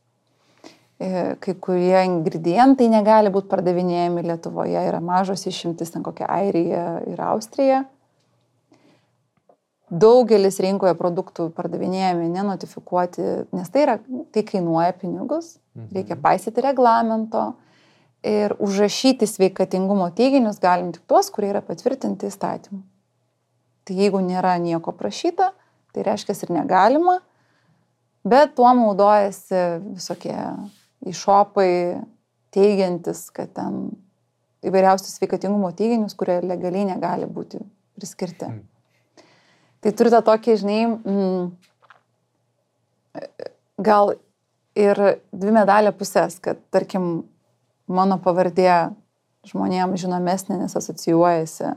e, kai kurie ingredientai negali būti pardavinėjami Lietuvoje, yra mažos išimtis, ten kokia Airija ir Austrija. Daugelis rinkoje produktų pardavinėjami nenotifikuoti, nes tai, yra, tai kainuoja pinigus, reikia mhm. paisyti reglamento ir užrašyti sveikatingumo teiginius galim tik tuos, kurie yra patvirtinti įstatymu. Tai jeigu nėra nieko prašyta, tai reiškia ir negalima, bet tuo naudojasi visokie išopai teigiantis, kad ten įvairiausius sveikatingumo teiginius, kurie legaliai negali būti priskirti. Mm. Tai turite tokį, žinai, mm, gal ir dvi medalio pusės, kad tarkim mano pavardė žmonėms žinomesnė, nes asocijuojasi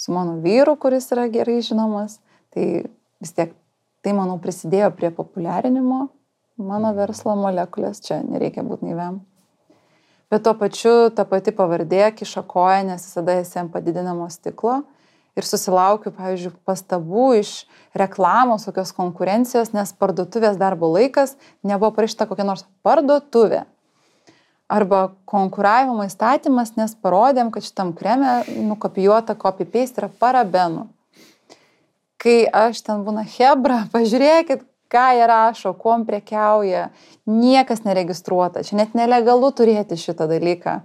su mano vyru, kuris yra gerai žinomas, tai vis tiek tai, manau, prisidėjo prie populiarinimo mano verslo molekulės, čia nereikia būti naiviam. Bet tuo pačiu ta pati pavardė kiša koją, nes visada esi ant padidinamo stiklo. Ir susilaukiu, pavyzdžiui, pastabų iš reklamos, tokios konkurencijos, nes parduotuvės darbo laikas nebuvo parašyta kokia nors parduotuvė arba konkuravimo įstatymas, nes parodėm, kad šitam kreme nukopijuota copy-paste yra parabenų. Kai aš ten būna hebra, pažiūrėkit, ką jie rašo, kuom prekiauja, niekas neregistruota, čia net nelegalu turėti šitą dalyką.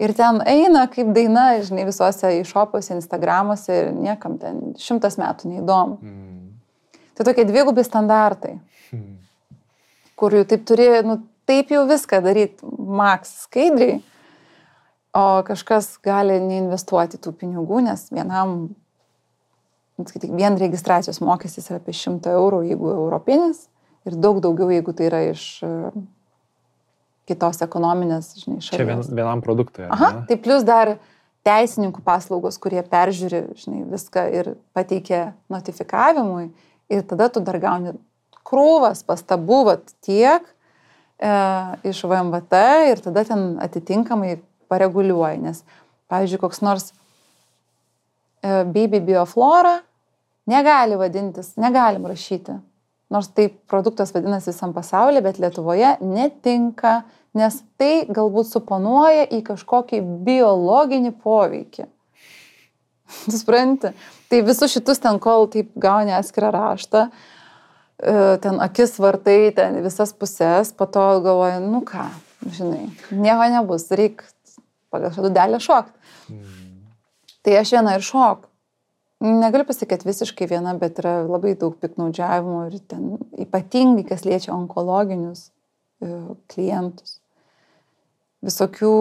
Ir ten eina kaip daina, žinai, visuose išopuose, Instagramuose ir niekam ten šimtas metų neįdomu. Mm. Tai tokie dvigubi standartai, mm. kur jau taip turi, nu, taip jau viską daryti maks skaidriai, o kažkas gali neinvestuoti tų pinigų, nes vienam, vien registracijos mokestis yra apie 100 eurų, jeigu europinis, ir daug daugiau, jeigu tai yra iš e, kitos ekonominės, žinai, šalies. Čia vien, vienam produktui. Aha, ne? tai plus dar teisininkų paslaugos, kurie peržiūri, žinai, viską ir pateikia notifikavimui ir tada tu dar gauni krūvas pastabų, vat tiek, iš VMVT ir tada ten atitinkamai pareguliuoji, nes, pavyzdžiui, koks nors e, baby bioflora negali vadintis, negalim rašyti. Nors tai produktas vadinasi visam pasaulyje, bet Lietuvoje netinka, nes tai galbūt suponuoja į kažkokį biologinį poveikį. Supranti? Tai visus šitus ten, kol taip gauni atskirą raštą, uh, E, ten akis vartai, ten visas pusės, po to galvoju, nu ką, žinai, nieko nebus, reik pagal šią dudelę šokti. Mm. Tai aš viena ir šok. Negaliu pasakyti visiškai viena, bet yra labai daug piknaudžiavimo ir ten ypatingai, kas liečia onkologinius e, klientus. Visokių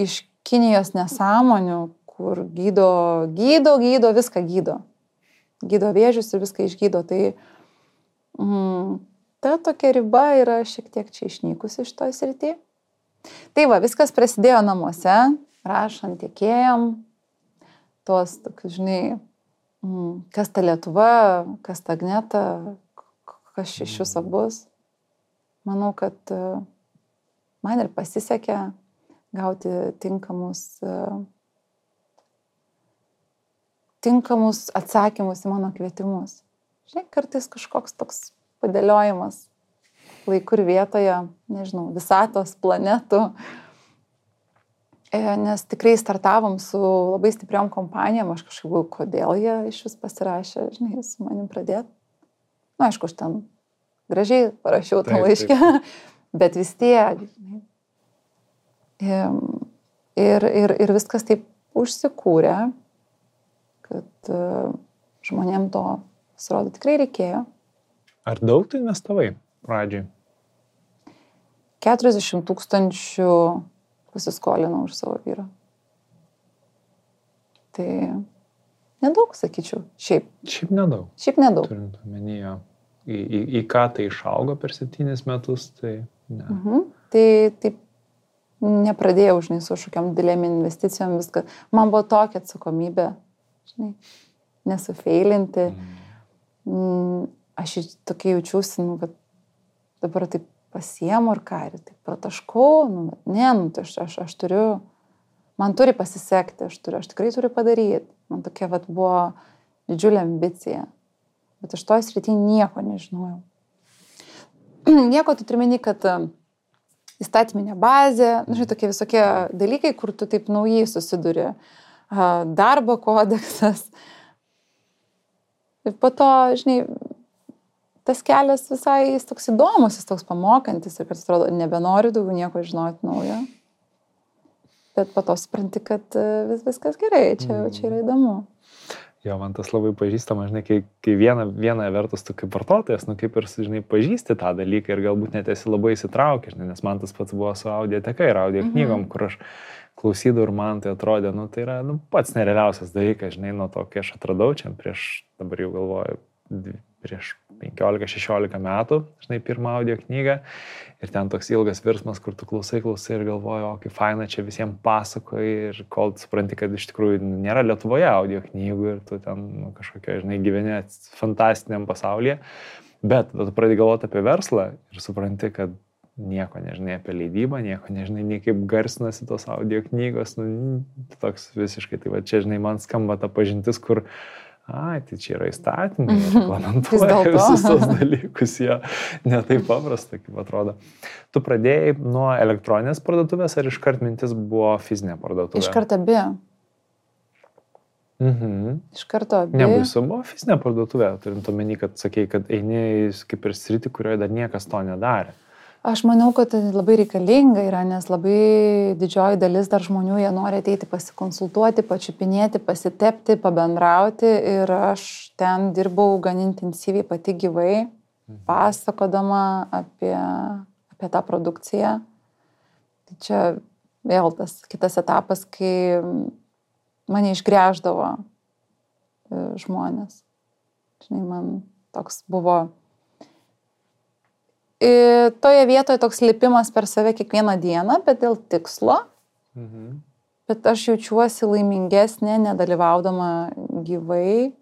iš Kinijos nesąmonių, kur gydo, gydo, gydo, viską gydo. Gydo vėžius ir viską išgydo. Tai uh, Mm, ta tokia riba yra šiek tiek čia išnykusi iš to srity. Tai va, viskas prasidėjo namuose, rašant tiekėjam, tuos, tokius, žinai, mm, kas ta Lietuva, kas ta Gneta, kas iš viso bus. Manau, kad e, man ir pasisekė gauti tinkamus, e, tinkamus atsakymus į mano kvietimus. Žinai, kartais kažkoks toks padėliojimas laiku ir vietoje, nežinau, visatos, planetų. E, nes tikrai startavom su labai stipriom kompanijom, aš kažkaip galvoju, kodėl jie iš vis pasirašė, žinai, su manim pradėti. Na, aišku, aš ten gražiai parašiau tą laišką, bet vis tiek, žinai. Ir, ir, ir viskas taip užsikūrė, kad e, žmonėm to Pasirodo, tikrai reikėjo. Ar daug tu investavai pradžiai? 40 tūkstančių pasiskolinau už savo vyrą. Tai nedaug, sakyčiau. Šiaip. Šiaip nedaug. Šiaip nedaug. Turint omenyje, į, į, į ką tai išaugo per septynis metus, tai ne. Mhm. Tai taip nepradėjau, žinai, su kažkokiam dėlėm investicijom, viską. Man buvo tokia atsakomybė, žinai, nesufeilinti. Mhm aš tokia jaučiausi, nu, bet dabar taip pasiemu ir ką, ir taip prataškau, nu, ne, nu, tai aš, aš, aš turiu, man turi pasisekti, aš, turiu, aš tikrai turiu padaryti. Man tokia vat, buvo didžiulė ambicija. Bet aš toj srity nieko nežinojau. nieko tu turi meni, kad įstatyminė bazė, nu, žinai, tokie visokie dalykai, kur tu taip naujai susiduri. Darbo kodeksas. Ir po to, žinai, tas kelias visai jis toks įdomus, jis toks pamokantis ir kad atrodo, nebenoriu daugiau nieko žinoti naujo. Bet po to supranti, kad e, vis, viskas gerai, čia, čia yra įdomu. Jo, man tas labai pažįstama, žinai, kai, kai viena, viena vertus tu kaip vartotojas, nu kaip ir, žinai, pažįsti tą dalyką ir galbūt net esi labai įsitraukęs, nes man tas pats buvo su audioteka ir audio knygom, mhm. kur aš klausydavau ir man tai atrodė, nu tai yra nu, pats nerealiausias dalykas, žinai, nuo to, kai aš atradau čia prieš, dabar jau galvoju, prieš 15-16 metų, žinai, pirmą audio knygą. Ir ten toks ilgas virsmas, kur tu klausai, klausai ir galvoji, o kaip faina čia visiems pasakoji ir kol supranti, kad iš tikrųjų nėra Lietuvoje audio knygų ir tu ten nu, kažkokia, žinai, gyveni fantastiniam pasaulyje. Bet tu pradedi galvoti apie verslą ir supranti, kad nieko nežinai apie leidybą, nieko nežinai, nei kaip garsinasi tos audio knygos, nu, toks visiškai, tai va čia, žinai, man skamba ta pažintis, kur uh, ai, tai čia yra įstatymai, reglamentuoja visus tos dalykus, jie netai paprasta, kaip atrodo. Tu pradėjai nuo elektroninės parduotuvės ar iškart mintis buvo fizinė parduotuvė? Iškart abi. Mhm. Iš karto abi. Nebaisu buvo fizinė parduotuvė, turint omeny, kad sakei, kad eini kaip ir sritį, kurioje dar niekas to nedarė. Aš manau, kad tai labai reikalinga yra, nes labai didžioji dalis dar žmonių, jie nori ateiti pasikonsultuoti, pačiupinėti, pasitepti, pabendrauti ir aš ten dirbau gan intensyviai pati gyvai, mhm. pasakodama apie, apie tą produkciją. Tai čia vėl tas kitas etapas, kai mane išgrėždavo e, žmonės. Žinai, man toks buvo toje vietoje toks lipimas per save kiekvieną dieną, bet dėl tikslo. Mhm. Bet aš jaučiuosi laimingesnė, nedalyvaudama gyvai,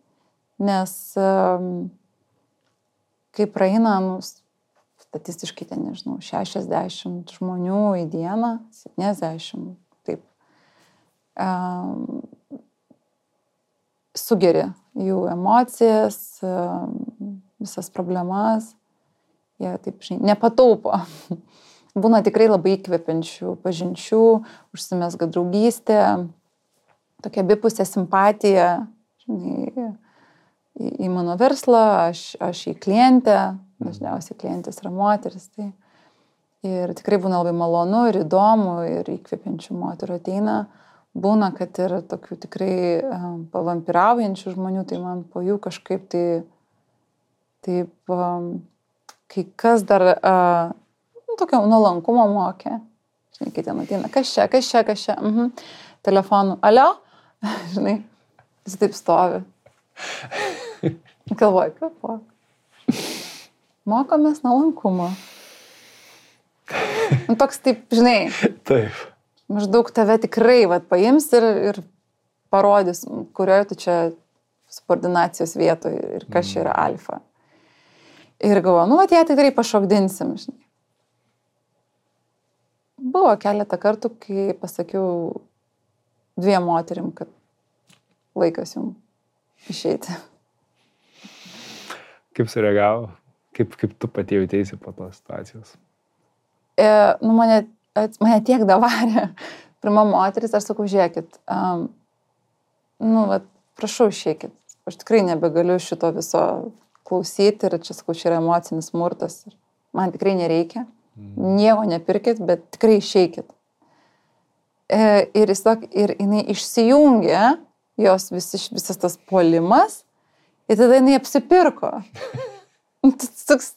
nes kai praeina, nu, statistiškai ten, nežinau, 60 žmonių į dieną, 70, taip, um, sugeri jų emocijas, um, visas problemas Jie taip, žinai, nepataupo. Būna tikrai labai įkvepiančių pažinčių, užsimesga draugystė, tokia abipusė simpatija, žinai, į, į mano verslą, aš, aš į klientę, dažniausiai klientės yra moteris. Tai. Ir tikrai būna labai malonu ir įdomu ir įkvepiančių moterų ateina. Būna, kad ir tokių tikrai um, pavampiraujančių žmonių, tai man po jų kažkaip tai taip um, kai kas dar uh, tokio nuolankumo mokė. Žinai, kai ten ateina, kas čia, kas čia, kas čia. Mhm. Telefonu, alio, žinai, jis taip stovi. Galvoju, po. Mokomės nuolankumo. Nu, toks taip, žinai. Taip. Maždaug tave tikrai vat, paims ir, ir parodys, kurioje tu čia subordinacijos vietoje ir kas čia yra mm. alfa. Ir galvoju, nu, atėjo tikrai pašokdinsim, žinai. Buvo keletą kartų, kai pasakiau dviem moterim, kad laikas jums išeiti. Kaip sureagavo? Kaip, kaip tu pati jautėsi po tos situacijos? E, nu, mane, mane tiek davarė. Pirma moteris, aš sakau, žiūrėkit, um, nu, va, prašau, išėkit. Aš tikrai nebegaliu šito viso klausyti ir čia, sakau, čia yra emocinis smurtas. Man tikrai nereikia. Mm. Nieko nepirkit, bet tikrai išeikit. E, ir, jis, ir jinai išsijungė, jos visi, visas tas polimas, ir tada jinai apsipirko. Toks...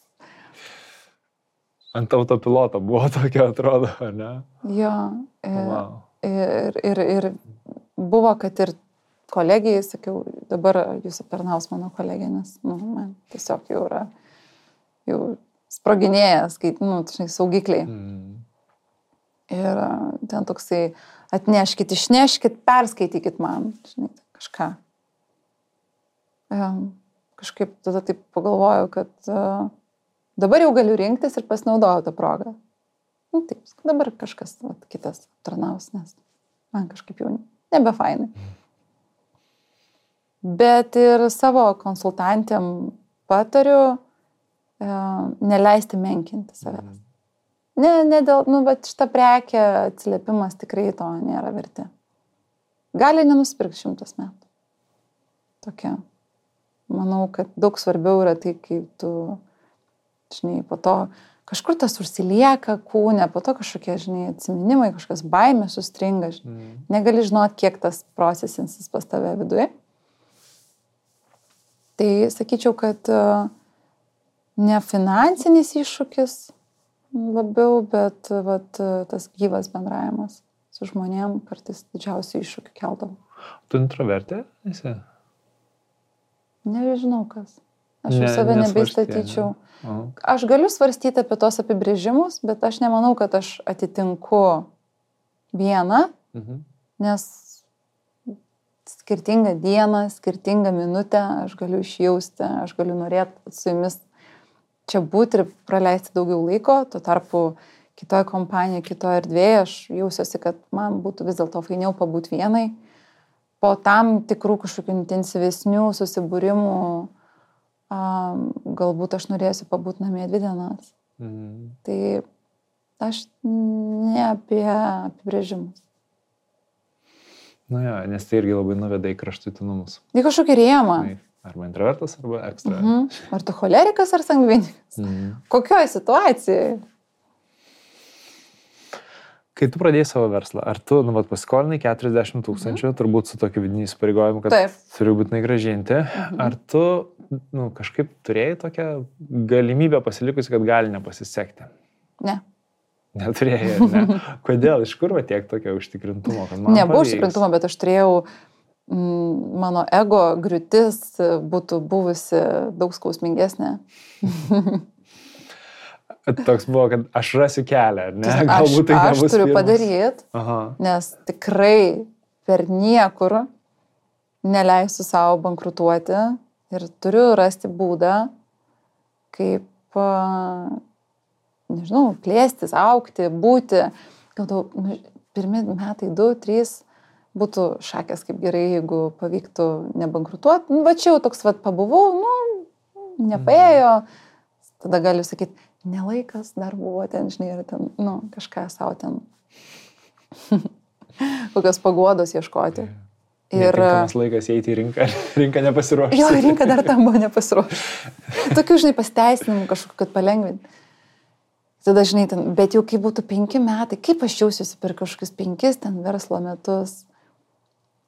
Ant autopiloto buvo tokia, atrodo, ar ne? Jo. Ir, wow. ir, ir, ir buvo, kad ir kolegijai sakiau, dabar jūs aptarnaus mano kolegė, nes nu, man tiesiog jau yra, jau sproginėja, skait, nu, žinai, saugikliai. Mm. Ir ten toksai, atneškit, išneškit, perskaitykit man, žinai, kažką. Um, kažkaip tada taip pagalvojau, kad uh, dabar jau galiu rinktis ir pasinaudojau tą progą. Nu, taip, dabar kažkas vat, kitas tarnaus, nes man kažkaip jau nebefainai. Mm bet ir savo konsultantėm patariu e, neleisti menkinti savęs. Ne, ne dėl, nu, bet šitą prekę atsiliepimas tikrai to nėra verti. Gali nenusipirkti šimtas metų. Tokia. Manau, kad daug svarbiau yra tai, kaip tu, žinai, po to kažkur tas užsilieka kūne, po to kažkokie, žinai, atsiminimai, kažkas baimė sustringa. Žinai. Mm. Negali žinot, kiek tas procesinsis pas tave viduje. Tai sakyčiau, kad e, ne finansinis iššūkis labiau, bet vat, e, tas gyvas bendravimas su žmonėm kartais didžiausių iššūkių keldavo. Tu introvertė esi? Nežinau kas. Aš jau ne, save nebeistatyčiau. Ne. Aš galiu svarstyti apie tos apibrėžimus, bet aš nemanau, kad aš atitinku vieną, mhm. nes skirtingą dieną, skirtingą minutę aš galiu išjausti, aš galiu norėti su jumis čia būti ir praleisti daugiau laiko, tuo tarpu kitoje kompanijoje, kitoje erdvėje aš jausiuosi, kad man būtų vis dėlto fainiau pabūti vienai. Po tam tikrų kažkokių intensyvesnių susibūrimų um, galbūt aš norėsiu pabūti namie dvi dienas. Mhm. Tai aš ne apie apibrėžimus. Na, jo, nes tai irgi labai nuveda į kraštutinumus. Į kažkokį rėmą. Arba introvertas, arba ekstra. Mhm. Ar tu cholerikas, ar sangvinikas? Mhm. Kokioje situacijoje? Kai tu pradėjai savo verslą, ar tu, nu, paskolinai 40 tūkstančių, mhm. turbūt su tokiu vidiniu įsipareigojimu, kad Taip. turiu būtinai gražinti, mhm. ar tu nu, kažkaip turėjai tokią galimybę pasilikusi, kad gali nepasisekti? Ne. Neturėjai, ne? Kodėl, iš kur va tiek tokio užtikrintumo? Nebuvo užtikrintumo, bet aš turėjau, mm, mano ego griūtis būtų buvusi daug skausmingesnė. toks buvo, kad aš rasiu kelią, ne? Galbūt tai aš, aš turiu padaryti, nes tikrai per niekur neleisiu savo bankrutuoti ir turiu rasti būdą, kaip, nežinau, plėstis, aukti, būti. Galbūt nu, pirmi metai, du, trys būtų šakės kaip gerai, jeigu pavyktų nebankrutuoti. Nu, va čia jau toks, va, pabuvau, nu, nepaėjo. Tada galiu sakyti, nelaikas dar buvo ten, žinai, ir ten, nu, kažką savo ten, kokios paguodos ieškoti. Ir laikas eiti į rinką, rinka nepasiruošusi. Jo, rinka dar tam buvo nepasiruošusi. Tokių, žinai, pasteisinimų kažkokiu, kad palengvinti. Tada, žinai, ten, bet jau kai būtų penki metai, kaip aš jausiuosi per kažkokius penkis ten verslo metus.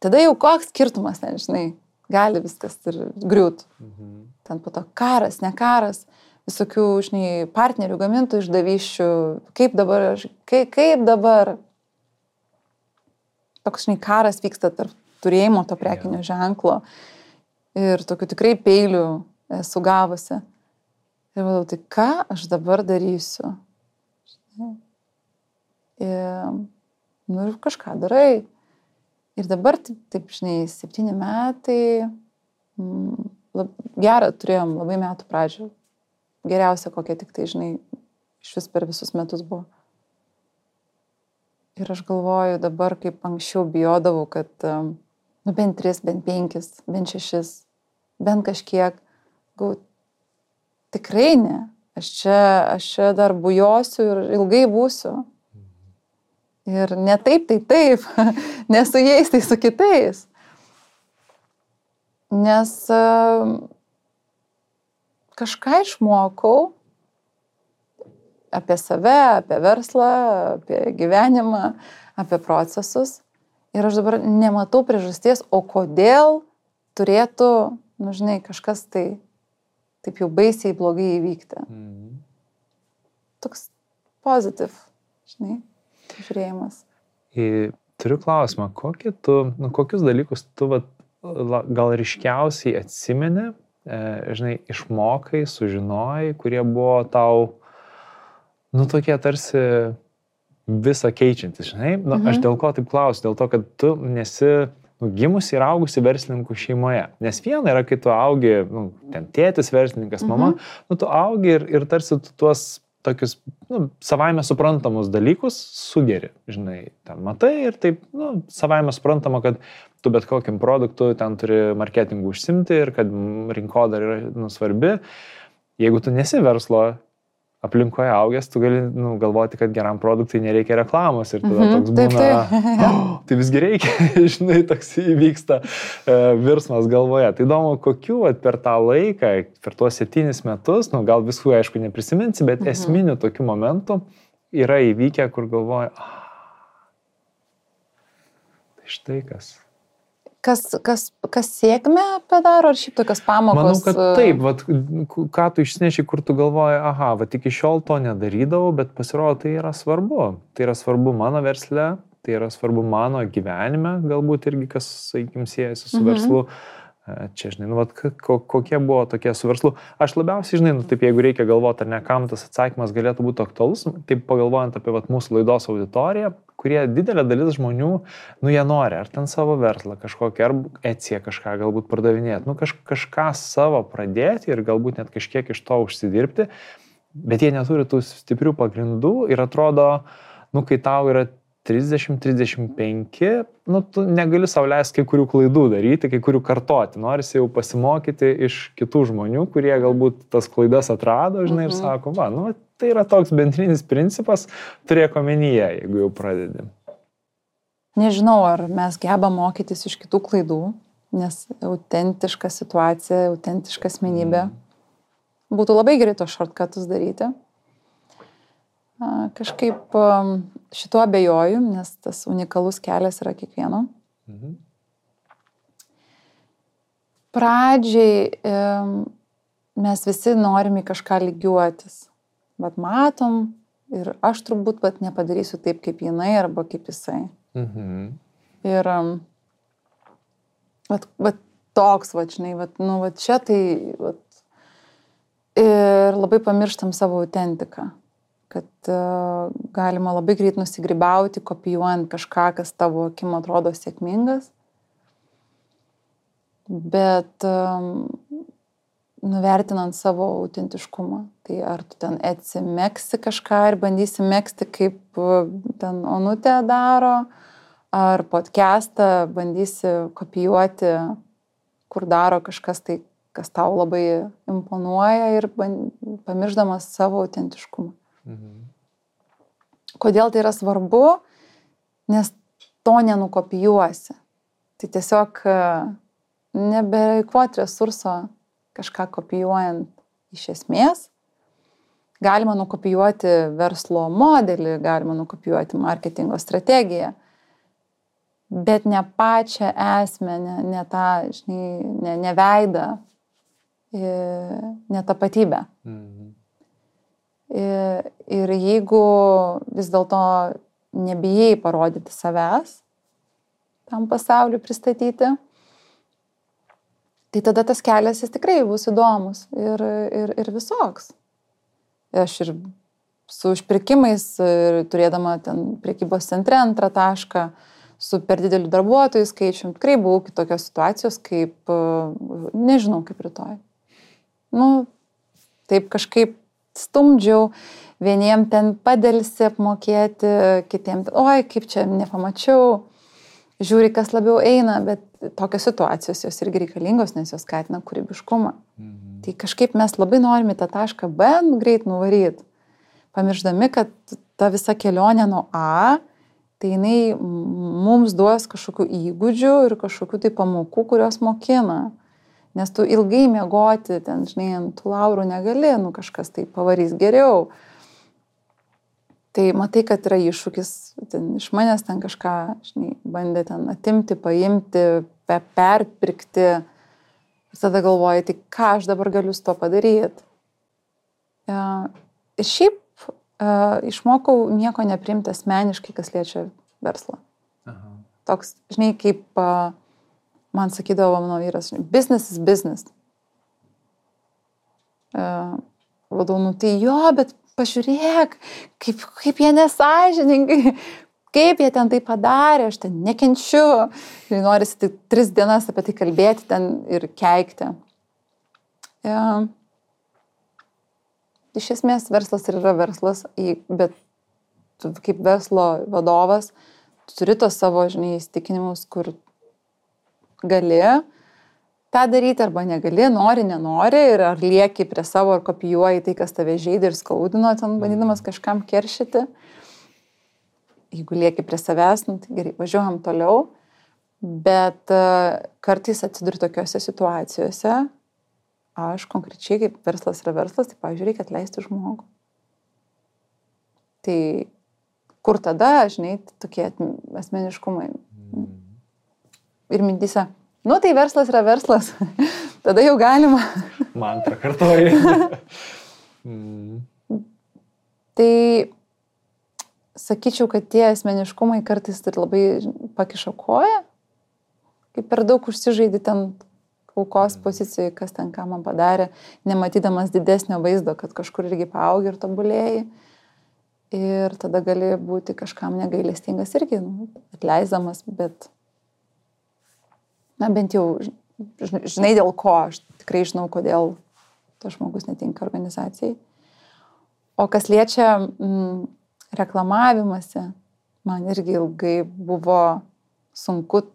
Tada jau koks skirtumas, ten, žinai, gali viskas ir griūt. Mhm. Ten po to karas, ne karas visokių, žinai, partnerių, gamintojų išdavyščių, kaip dabar, kaip, kaip dabar. Toks, žinai, karas vyksta tarp turėjimo to prekinio ženklo ir tokių tikrai peilių esu gavusi. Ir vadau, tai ką aš dabar darysiu? Ir, nu ir kažką darai. Ir dabar, taip, taip žinai, septyni metai, mm, lab, gerą turėjom labai metų pradžią, geriausia, kokia tik tai, žinai, iš vis per visus metus buvo. Ir aš galvoju dabar, kaip anksčiau bijodavau, kad, nu, bent tris, bent penkis, bent šešis, bent kažkiek, gau, tikrai ne. Aš čia, aš čia dar bujosiu ir ilgai būsiu. Ir ne taip, tai taip, ne su jais, tai su kitais. Nes kažką išmokau apie save, apie verslą, apie gyvenimą, apie procesus. Ir aš dabar nematau priežasties, o kodėl turėtų, nu žinai, kažkas tai taip jau baisiai blogai įvykti. Mhm. Toks pozitiv, žinai, žiūrėjimas. Į, turiu klausimą, kokį tu, nu, kokius dalykus tu vat, gal ryškiausiai atsimeni E, žinai, išmokai, sužinojai, kurie buvo tau, nu, tokie tarsi visą keičiantis, žinai. Nu, mhm. Aš dėl ko taip klausiu, dėl to, kad tu nesi nu, gimusi ir augusi verslininkų šeimoje. Nes viena yra, kai tu augi, nu, ten tėtis verslininkas, mama, mhm. nu, tu augi ir, ir tarsi tu tuos tokius nu, savaime suprantamus dalykus sugeri, žinai, ten matai ir taip, nu, savaime suprantama, kad tu bet kokiam produktui ten turi marketingų užsimti ir kad rinkodara yra nu, svarbi. Jeigu tu nesi verslo aplinkoje augęs, tu gali nu, galvoti, kad geram produktui nereikia reklamos ir tada mm -hmm. toks Taip, būna, taip. oh, tai visgi reikia, žinai, toks įvyksta e, virsmas galvoje. Tai įdomu, kokiu vat, per tą laiką, per tuos septynis metus, nu, gal visų aišku neprisiminsi, bet Mhm. esminių tokių momentų yra įvykę, kur galvoji, ah, tai štai kas. Kas, kas, kas sėkmę padaro, ar šiaip tokios pamokos? Manau, kad e, taip, vat, ku- ką tu išsineši, kur tu galvoji, aha, va iki šiol to nedarydavau, bet pasirodo, tai yra svarbu. Tai yra svarbu mano versle, tai yra svarbu mano gyvenime, galbūt irgi kas, sakykim, siejasi su Mhm. verslu. E, Čia, žinai, nu, vat, ko, kokie buvo tokie su verslu. Aš labiausiai, žinai, nu, taip, jeigu reikia galvoti, ar ne kam tas atsakymas galėtų būti aktualus, taip pagalvojant apie vat, mūsų laidos auditoriją, kurie didelė dalis žmonių, nu, jie nori, ar ten savo verslą kažkokią, ar eciją kažką galbūt pardavinėti, nu, kaž, kažką savo pradėti ir galbūt net kažkiek iš to užsidirbti, bet jie neturi tų stiprių pagrindų ir atrodo, nu, kai tau yra 30-35, nu, tu negali sauliaisti kai kurių klaidų daryti, kai kurių kartoti. Norisi jau pasimokyti iš kitų žmonių, kurie galbūt tas klaidas atrado, žinai, ir Mhm. sako, va, nu, tai yra toks bendrinis principas, turėk omenyje, jeigu jau pradedi. Nežinau, ar mes geba mokytis iš kitų klaidų, nes autentiška situacija, autentiška asmenybė. Būtų labai gerai tos šortkatus daryti. Kažkaip am, šituo abejoju, nes tas unikalus kelias yra kiekvieno. Mhm. Pradžiai mes visi norim į kažką lygiuotis. Bet matom ir aš turbūt pat nepadarysiu taip, kaip jinai arba kaip jisai. Mhm. Ir um, vat, vat toks, va, žinai, vat, nu, va čia tai, vat, ir labai pamirštam savo autentiką, kad uh, galima labai greit nusigribauti, kopijuojant kažką, kas tavo akim atrodo sėkmingas, bet um, nuvertinant savo autentiškumą. Tai ar tu ten atsimeksi kažką ir bandysi mėgsti, kaip uh, ten Onutė daro, ar podcastą bandysi kopijuoti, kur daro kažkas tai, kas tau labai imponuoja ir pamirždamas savo autentiškumą. Mhm. Kodėl tai yra svarbu? Nes to nenukopijuosi. Tai tiesiog e, nebereikvoti resurso kažką kopijuojant iš esmės. Galima nukopijuoti verslo modelį, galima nukopijuoti marketingo strategiją, bet ne pačią esmę, ne, ne tą, žinai, ne, ne veidą, e, ne tapatybę. Mhm. Ir, ir jeigu vis dėlto nebijai parodyti savęs, tam pasauliu pristatyti, tai tada tas kelias jis tikrai bus įdomus ir, ir, ir visoks. Aš ir su užpirkimais, ir turėdama ten priekybos centre antrą tašką, su per dideliu darbuotojų skaičiumi, tikrai buvau kitokios situacijos, kaip, nežinau, kaip rytoj. Nu, taip kažkaip stumdžiau, vieniem ten padėlsi apmokėti, kitiem, oi, kaip čia nepamačiau, žiūri, kas labiau eina, bet tokios situacijos jos irgi reikalingos, nes jos skatina kūrybiškumą. Mhm. Tai kažkaip mes labai norime tą tašką B greit nuvaryti, pamirždami, kad ta visa kelionė nuo A, tai jinai mums duos kažkokių įgūdžių ir kažkokių tai pamokų, kurios mokina. Nes tu ilgai miegoti, ten, žinai, ant tų laurų negali, nu kažkas tai pavarys geriau. Tai matai, kad yra iššūkis, ten, iš manęs ten kažką, žinai, bandė ten atimti, paimti, pe perpirkti. Ir tada galvoji, tai ką aš dabar galiu su to padaryti. E, Ir šiaip e, išmokau nieko neprimti asmeniškai, kas liečia verslą. Aha. Toks, žinai, kaip e, man sakydavo mano vyras, business is business. Uh, vadau, nu tai jo, bet pažiūrėk, kaip, kaip jie nesažininkai, kaip jie ten tai padarė, aš ten nekenčiu. Ir norisi tik tris dienas apie tai kalbėti ten ir keikti. Uh, iš esmės verslas ir yra verslas, bet kaip verslo vadovas tu turi tos savo, žinai, įstikinimus, kur gali, tą daryti, arba negali, nori, nenori, ir ar lieki prie savo, ar kopijuoji tai, kas tave žaidė ir skaudino, ten bandydamas kažkam keršyti. Jeigu lieki prie savęs, nu, tai gerai, važiuojam toliau. Bet uh, kartais atsiduri tokiuose situacijose, aš konkrečiai kaip verslas yra verslas, tai, pavyzdžiui, reikia atleisti žmogų. Tai kur tada, žinai, tokie asmeniškumai. Mm. Ir mintyse, nu tai verslas yra verslas, tada jau galima. Man prakartoji. mm. Tai sakyčiau, kad tie asmeniškumai kartais ir labai pakiša koją, kaip per daug užsižaidži ten aukos mm. pozicijoje, kas ten ką man padarė, nematydamas didesnio vaizdo, kad kažkur irgi paaugi ir tobulėjai. Ir tada gali būti kažkam negailestingas irgi, nu, atleisdamas, bet, na bent jau, žinai dėl ko, aš tikrai žinau, kodėl tas žmogus netinka organizacijai. O kas liečia mm, reklamavimąsi, man irgi ilgai buvo sunku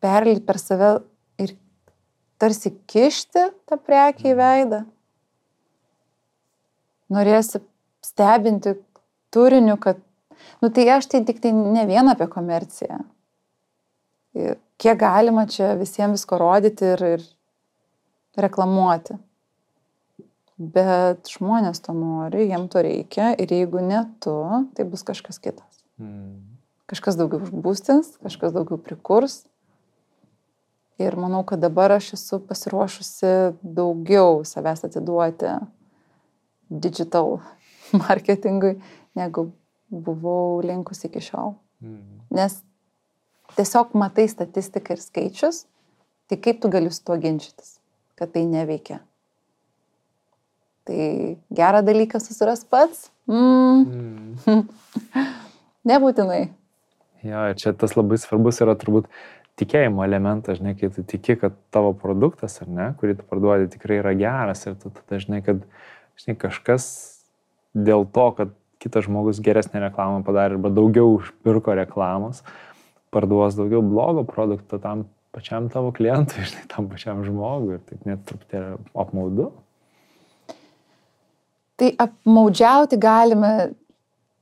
perlyti per save ir tarsi kišti tą prekę į veidą. Norėsi stebinti turiniu, kad, nu tai aš tai tik tai ne vien apie komerciją. Kiek galima čia visiems visko rodyti ir, ir reklamuoti. Bet žmonės to nori, jiem to reikia ir jeigu ne tu, tai bus kažkas kitas. Mm. Kažkas daugiau užbūstins, kažkas daugiau prikurs, Ir manau, kad dabar aš esu pasiruošusi daugiau savęs atiduoti digital marketingui, negu buvau linkus iki šiol. Mm. Nes tiesiog matai statistiką ir skaičius, tai kaip tu gali su tuo ginčytis, kad tai neveikia. Tai gerą dalyką susiras pats? Mm. Mm. Nebūtinai. Jo, ir čia tas labai svarbus yra turbūt tikėjimo elementas, žinai, kai tu tiki, kad tavo produktas, ar ne, kurį tu parduodi, tikrai yra geras ir tu tada žinai, kad žinai, kažkas dėl to, kad kitas žmogus geresnę reklamą padarė arba daugiau užpirko reklamos, parduos daugiau blogo produkto tam pačiam tavo klientui, žinai, tam pačiam žmogui ir taip net truputėlį apmaudu. Tai apmaudžiauti galime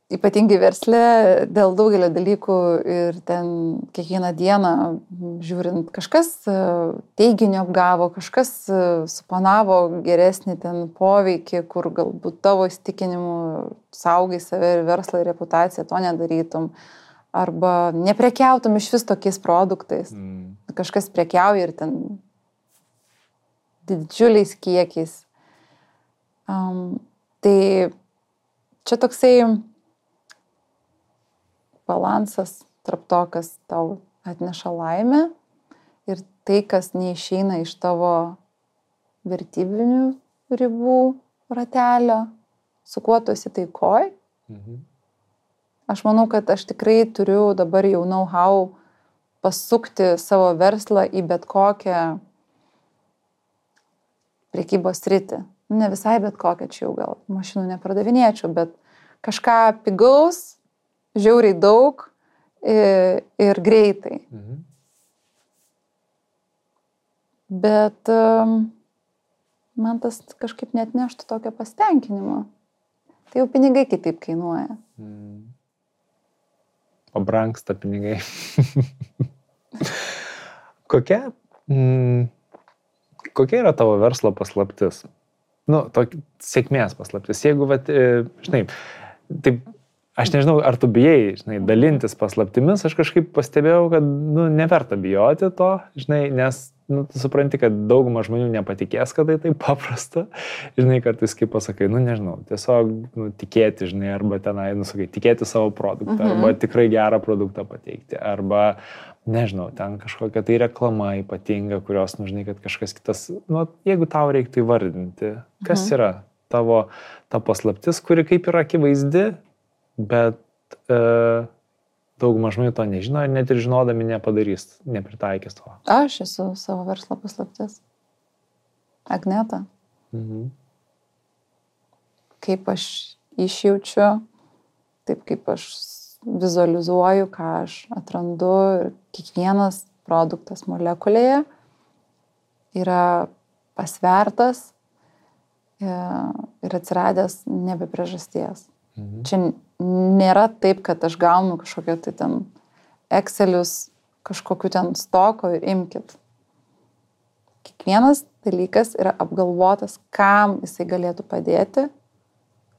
ypatingai versle dėl daugelio dalykų ir ten kiekvieną dieną žiūrint, kažkas e, teiginio apgavo, kažkas e, supanavo geresnį ten poveikį, kur galbūt tavo įstikinimu saugai save ir verslą ir reputaciją, to nedarytum. Arba neprekiautum iš vis tokiais produktais. Mm. Kažkas prekiauja ir ten didžiuliais kiekiais. Um, tai čia toksai balansas tarp to, kas tau atneša laimę ir tai, kas neišeina iš tavo vertybinių ribų ratelio, su kuo tu esi taikoj. Mhm. Aš manau, kad aš tikrai turiu dabar jau know-how pasukti savo verslą į bet kokią priekybos rytį. Ne visai bet kokią, čia jau gal mašinų nepardavinėčiau, bet kažką pigaus, žiauriai daug ir, ir greitai. Mhm. Bet um, man tas kažkaip net neštų tokio pasitenkinimo. Tai jau pinigai kitaip kainuoja. Mm. Pabranksta pinigai. kokia, mm, kokia yra tavo verslo paslaptis? Nu, tokia sėkmės paslaptis. Jeigu, vat, e, žinai, taip aš nežinau, ar tu bijai, žinai, dalintis paslaptimis, aš kažkaip pastebėjau, kad, nu, neverta bijoti to, žinai, nes, nu, tu supranti, kad dauguma žmonių nepatikės, kad tai taip paprasta, žinai, kartais kaip pasakai, nu, nežinau, tiesiog, nu, tikėti, žinai, arba tenai, nu, sakai, tikėti savo produktą, mhm. arba tikrai gerą produktą pateikti, arba, nežinau, ten kažkokia tai reklama ypatinga, kurios, nu, žinai, kad kažkas kitas, nu, jeigu tau reiktų įvardinti, kas mhm. yra tavo ta paslaptis, kuri kaip yra akivaizdi, bet e, dauguma žmonių to nežino ir net ir žinodami nepadarys, nepritaikys to. Aš esu savo verslo paslaptis. Agneta. Mhm. Kaip aš išjaučiu, taip kaip aš vizualizuoju, ką aš atrandu ir kiekvienas produktas molekulėje yra pasvertas e, ir atsiradęs nebe priežasties. Mhm. Čia nėra taip, kad aš gaunu kažkokią tai ten Excelius, kažkokiu ten stoko ir imkit. Kiekvienas dalykas yra apgalvotas, kam jisai galėtų padėti,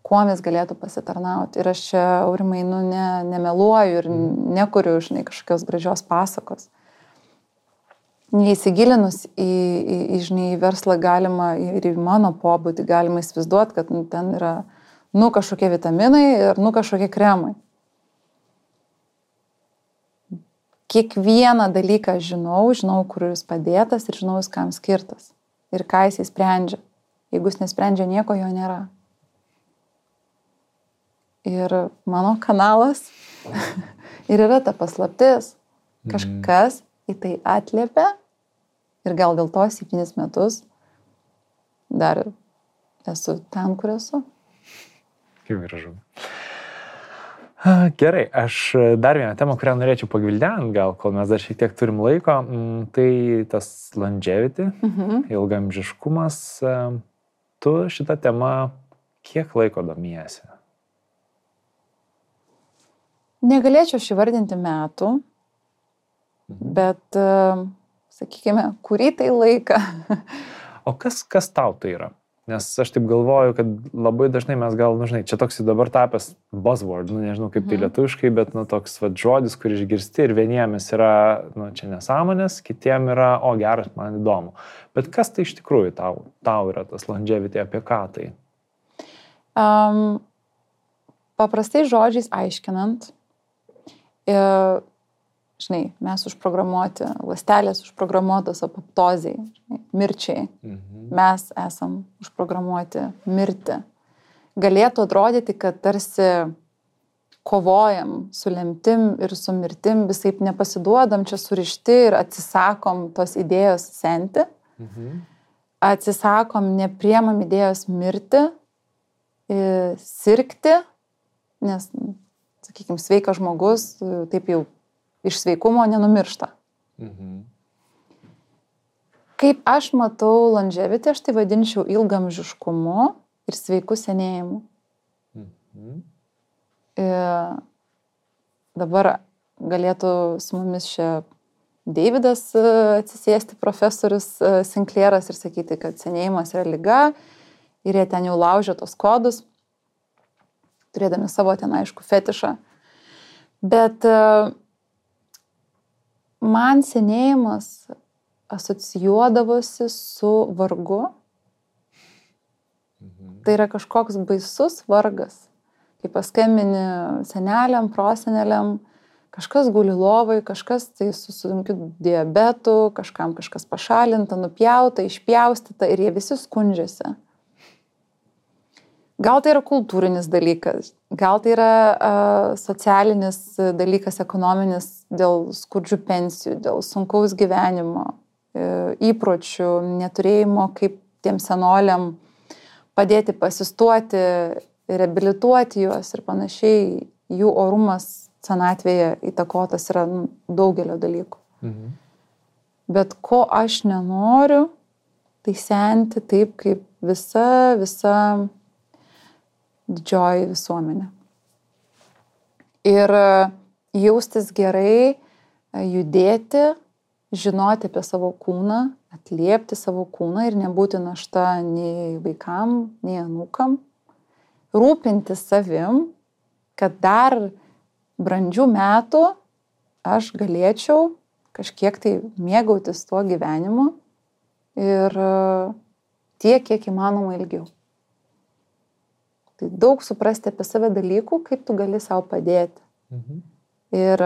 kuo jis galėtų pasitarnauti. Ir aš čia, aurimai, nu, ne, nemeluoju ir nekuriu, žinai, kažkokios gražios pasakos. Neįsigilinus į, į, į, žinai, į verslą galima ir į mano pobūdį galima įsivaizduoti, kad nu, ten yra, nu, kažkokie vitaminai ir, nu, kažkokie kremai. Kiekvieną dalyką žinau, žinau, kur jis padėtas ir žinau, kam skirtas ir ką jis įsprendžia. Jeigu jis nesprendžia nieko, jo nėra. Ir mano kanalas ir yra ta paslaptis. Mhm. Kažkas į tai atliepia ir gal dėl to septynis metus dar esu ten, kur esu. Kaip gražu. Gerai, aš dar vieną temą, kurią norėčiau pagvildenti, gal kol mes dar šiek tiek turim laiko, mm, tai tas longevity, mhm. ilgamžiškumas. Tu šitą temą kiek laiko domiesi? Negalėčiau šį metų, mhm. bet, sakykime, kurį tai laiką. o kas, kas tau tai yra? Nes aš taip galvoju, kad labai dažnai mes gal, nu, žinai, čia toks dabar tapęs buzzword, nu, nežinau kaip tai mhm. lietuviškai, bet, nu, toks va, žodis, kurį išgirsti ir vieniems yra, nu, čia nesąmonės, kitiem yra, o geras, man įdomu. Bet kas tai iš tikrųjų tau, tau yra tas longevity, apie ką tai? Um, paprastai žodžiais aiškinant, e, žinai, mes užprogramuoti, lastelės užprogramuotos apoptozijai, mirčiai. Mhm. Mes esam užprogramuoti mirti. Galėtų atrodyti, kad tarsi kovojam su lemtim ir su mirtim, visai nepasiduodam čia surišti ir atsisakom tos idėjos senti. Mhm. Atsisakom, nepriemam idėjos mirti, sirgti, nes, sakykime, sveikas žmogus taip jau iš sveikumo nenumiršta. Mhm. Kaip aš matau longevity, aš tai vadinčiau ilgamžiškumu ir sveiku senėjimu. Mhm. Ir e, dabar galėtų su mumis čia Davidas e, atsisėsti, profesorius e, Sinclairas ir sakyti, kad senėjimas yra lyga ir jie ten jau laužia tos kodus, turėdami savo ten aišku fetišą. Bet uh, man senėjimas asocijuodavosi su vargu. Mhm. Tai yra kažkoks baisus vargas. Kai paskambini seneliam, proseneliam, kažkas guli lovai, kažkas tai su sunkiu diabetu, kažkam kažkas pašalinta, nupjauta, išpjaustyta ir jie visi skundžiasi. Gal tai yra kultūrinis dalykas, gal tai yra uh, socialinis dalykas, ekonominis dėl skurdžių pensijų, dėl sunkaus gyvenimo, uh, įpročių, neturėjimo kaip tiem senoliam padėti pasistuoti, reabilituoti juos ir panašiai, jų orumas senatvėje įtakotas yra nu, daugelio dalykų. Mhm. Bet ko aš nenoriu, tai senti taip, kaip visa, visa didžioji visuomenė. Ir e, jaustis gerai, e, judėti, žinoti apie savo kūną, atliepti savo kūną ir nebūti našta nei vaikam, nei anūkam, rūpinti savim, kad dar brandžių metų aš galėčiau kažkiek tai mėgautis tuo gyvenimu ir e, tiek, kiek įmanoma ilgiau. Tai daug suprasti apie save dalykų, kaip tu gali savo padėti. Mhm. Ir,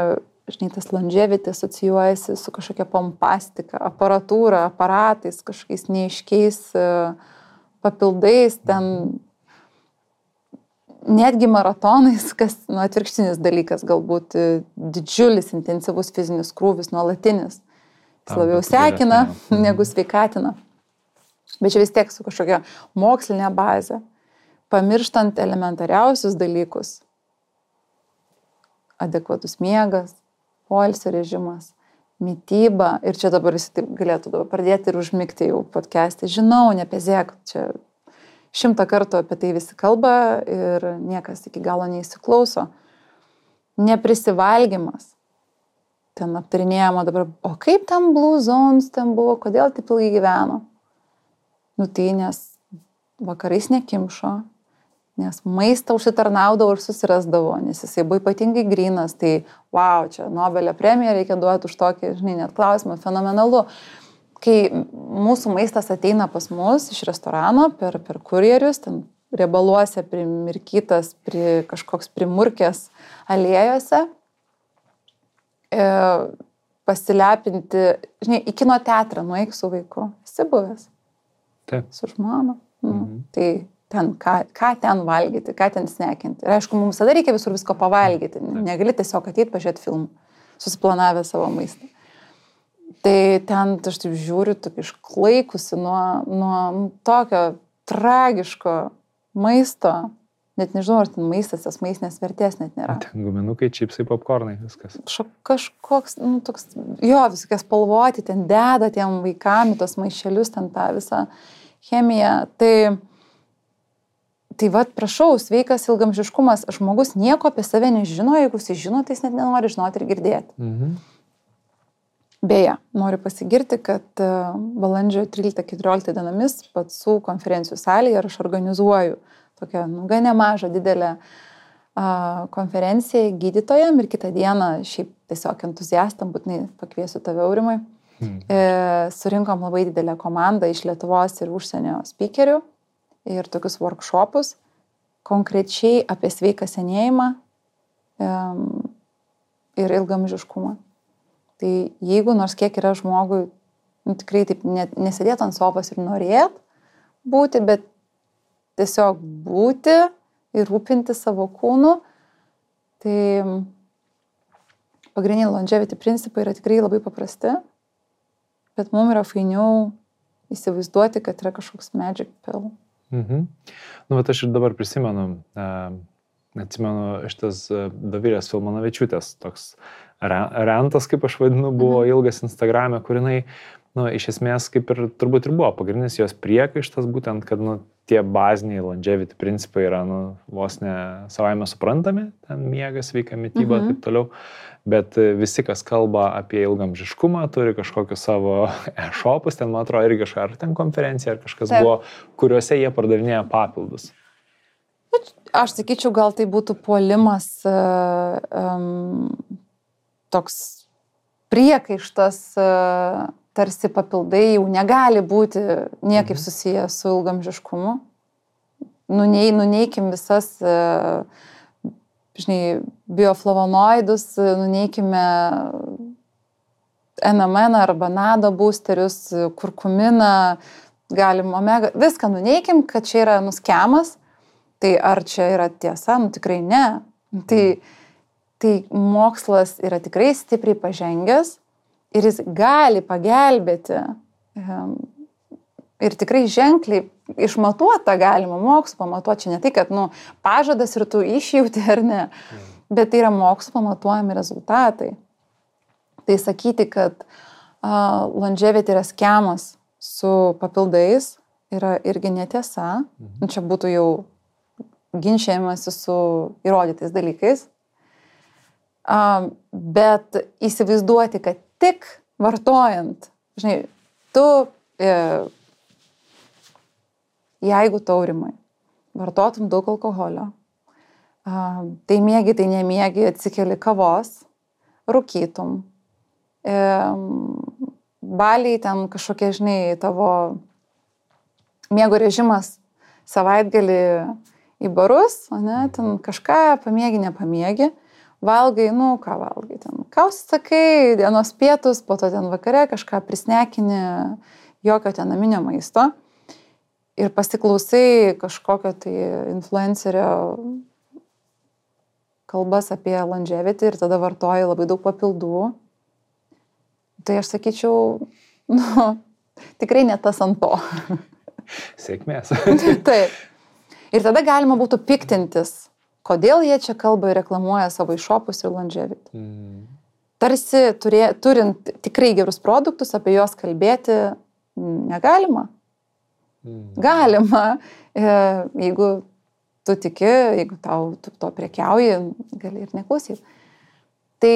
žinai, tas longevity asocijuojasi su kažkokia pompastika, aparatūra, aparatais, kažkokiais neiškiais e, papildais, ten netgi maratonais, kas, nu, atvirkštinis dalykas, galbūt e, didžiulis, intensyvus fizinis krūvis, nuolatinis. Jis labiau sekina negu sveikatina. Bet čia vis tiek su kažkokia mokslinė bazė pamirštant elementariausius dalykus. Adekvatus miegas, poilsio režimas, mytyba, ir čia dabar jis taip galėtų dabar pradėti ir užmigti jau podcast'į, žinau, nepezėk, čia šimtą kartų apie tai visi kalba ir niekas iki galo neįsiklauso. Neprisivalgymas. Ten aptarinėjama dabar, o kaip tam Blue Zones ten buvo, kodėl taip ilgai gyveno. Nu tai nes vakarais nekimšo, nes maistą užsitarnaudavo ir susirasdavo, nes jisai buvo ypatingai grinas, tai wow, čia Nobelio premiją reikia duoti už tokį, žinai, net klausimą, fenomenalu. Kai mūsų maistas ateina pas mus iš restorano per, per kurjerius, ten riebaluose primirkytas, pri, kažkoks primurkės aliejose, e, pasilepinti, žinai, į kino teatrą nueik su vaiku, esi buvęs. Taip. Su žmona. Nu, mhm. Tai ten, ką, ką ten valgyti, ką ten snekinti. Ir aišku, mums visada reikia visur visko pavalgyti. Negali tiesiog ateiti pažiūrėti filmų, susiplanavę savo maistą. Tai ten, aš taip žiūriu, taip išklaikusi nuo, nuo tokio tragiško maisto, net nežinau, ar ten maistas, tas maistinės vertės net nėra. Ten guminukai, čipsai, popkornai, viskas. Šo, kažkoks, nu, toks, jo, viskas spalvoti, ten deda tiem vaikam tos maišelius, ten tą visą chemiją. Tai, Tai vad, prašau, sveikas ilgamžiškumas, žmogus nieko apie save nežino, jeigu jis žino, tai jis net nenori žinoti ir girdėti. Mhm. Beje, noriu pasigirti, kad e, balandžio 13-14 dienomis patsų konferencijų salėje aš organizuoju tokią, nu, gan nemažą, didelę a, konferenciją gydytojam ir kitą dieną šiaip tiesiog entuziastam, būtinai pakviesiu tave aurimai. Mhm. E, surinkom labai didelę komandą iš Lietuvos ir užsienio speakerių ir tokius workshopus konkrečiai apie sveiką senėjimą ir ilgamžiškumą. Tai jeigu nors kiek yra žmogui, nu, tikrai taip net, nesėdėt ant sofos ir norėt būti, bet tiesiog būti ir rūpinti savo kūnu, tai pagrindiniai longevity principai yra tikrai labai paprasti, bet mums yra fainiau įsivaizduoti, kad yra kažkoks magic pill. Mhm. Nu, bet aš ir dabar prisimenu, atsimenu šitas Davilės Filmanavičiūtės toks rentas, kaip aš vadinu, buvo mhm. ilgas Instagram'e, kur jinai, nu, iš esmės, kaip ir turbūt ir buvo, pagrindinis jos priekaištas būtent, kad, nu, tie baziniai longevity principai yra, nu, vos ne savaime suprantami, ten miegas, sveika mytyba ir mhm. taip toliau bet visi, kas kalba apie ilgamžiškumą, turi kažkokius savo e-shopus, ten, man atrodo, irgi kažką, ar ten konferencija, ar kažkas Taip. buvo, kuriuose jie pardavinėja papildus. Aš sakyčiau, gal tai būtų puolimas um, toks priekaištas, uh, tarsi papildai jau negali būti niekaip mhm. susijęs su ilgamžiškumu. Nunei, nuneikim visas uh, žinai, bioflavonoidus, nuneikime NMN arba NADO boosterius, kurkuminą, galim omega, viską nuneikim, kad čia yra nuskemas. Tai ar čia yra tiesa? Nu tikrai ne. Tai, tai mokslas yra tikrai stipriai pažengęs ir jis gali pagelbėti ir tikrai ženkliai išmatuota galima mokslu pamatuoti. Čia ne tai, kad nu, pažadas ir tu išjauti ar ne, bet tai yra mokslu pamatuojami rezultatai. Tai sakyti, kad uh, longevity yra schemas su papildais yra irgi netiesa. Mhm. Nu, čia būtų jau ginčiamasi su įrodytais dalykais. Uh, bet įsivaizduoti, kad tik vartojant, žinai, tu e, jeigu taurimai vartotum daug alkoholio, tai mėgi, tai nemiegi, atsikeli kavos, rūkytum, baliai ten kažkokie, žinai, tavo miego režimas savaitgalį į barus, ne, ten kažką pamiegi, nepamiegi, valgai, nu ką valgai ten, ką sakai, dienos pietus, po to ten vakare kažką prisnekini, jokio ten naminio maisto ir pasiklausai kažkokio tai influencerio kalbas apie longevity ir tada vartoji labai daug papildų, tai aš sakyčiau, nu, tikrai ne tas ant to. Sėkmės. Taip. Ir tada galima būtų piktintis, kodėl jie čia kalba ir reklamuoja savo išopus ir longevity. Mm. tarsi turė, turint tikrai gerus produktus, apie juos kalbėti negalima. Mm. Galima, e, jeigu tu tiki, jeigu tau tu to prekiauji, gali ir neklausyti. Tai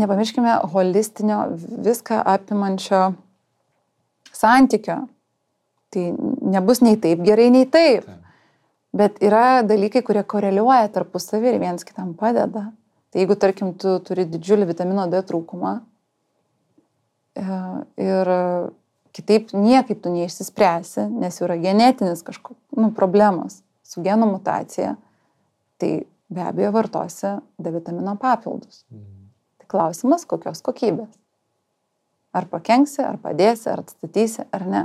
nepamirškime holistinio, viską apimančio santykio. Tai nebus nei taip gerai, nei taip. taip. Bet yra dalykai, kurie koreliuoja tarpusavį ir vienas kitam padeda. Tai jeigu, tarkim, tu turi didžiulį vitamino D trūkumą e, ir kitaip niekaip tu neišsispręsi, nes jau yra genetinis kažkoks nu, problemas su genų mutacija, tai be abejo vartosi D vitamino papildus. Mhm. Tai klausimas, kokios kokybės. Ar pakenksi, ar padėsi, ar atstatysi, ar ne.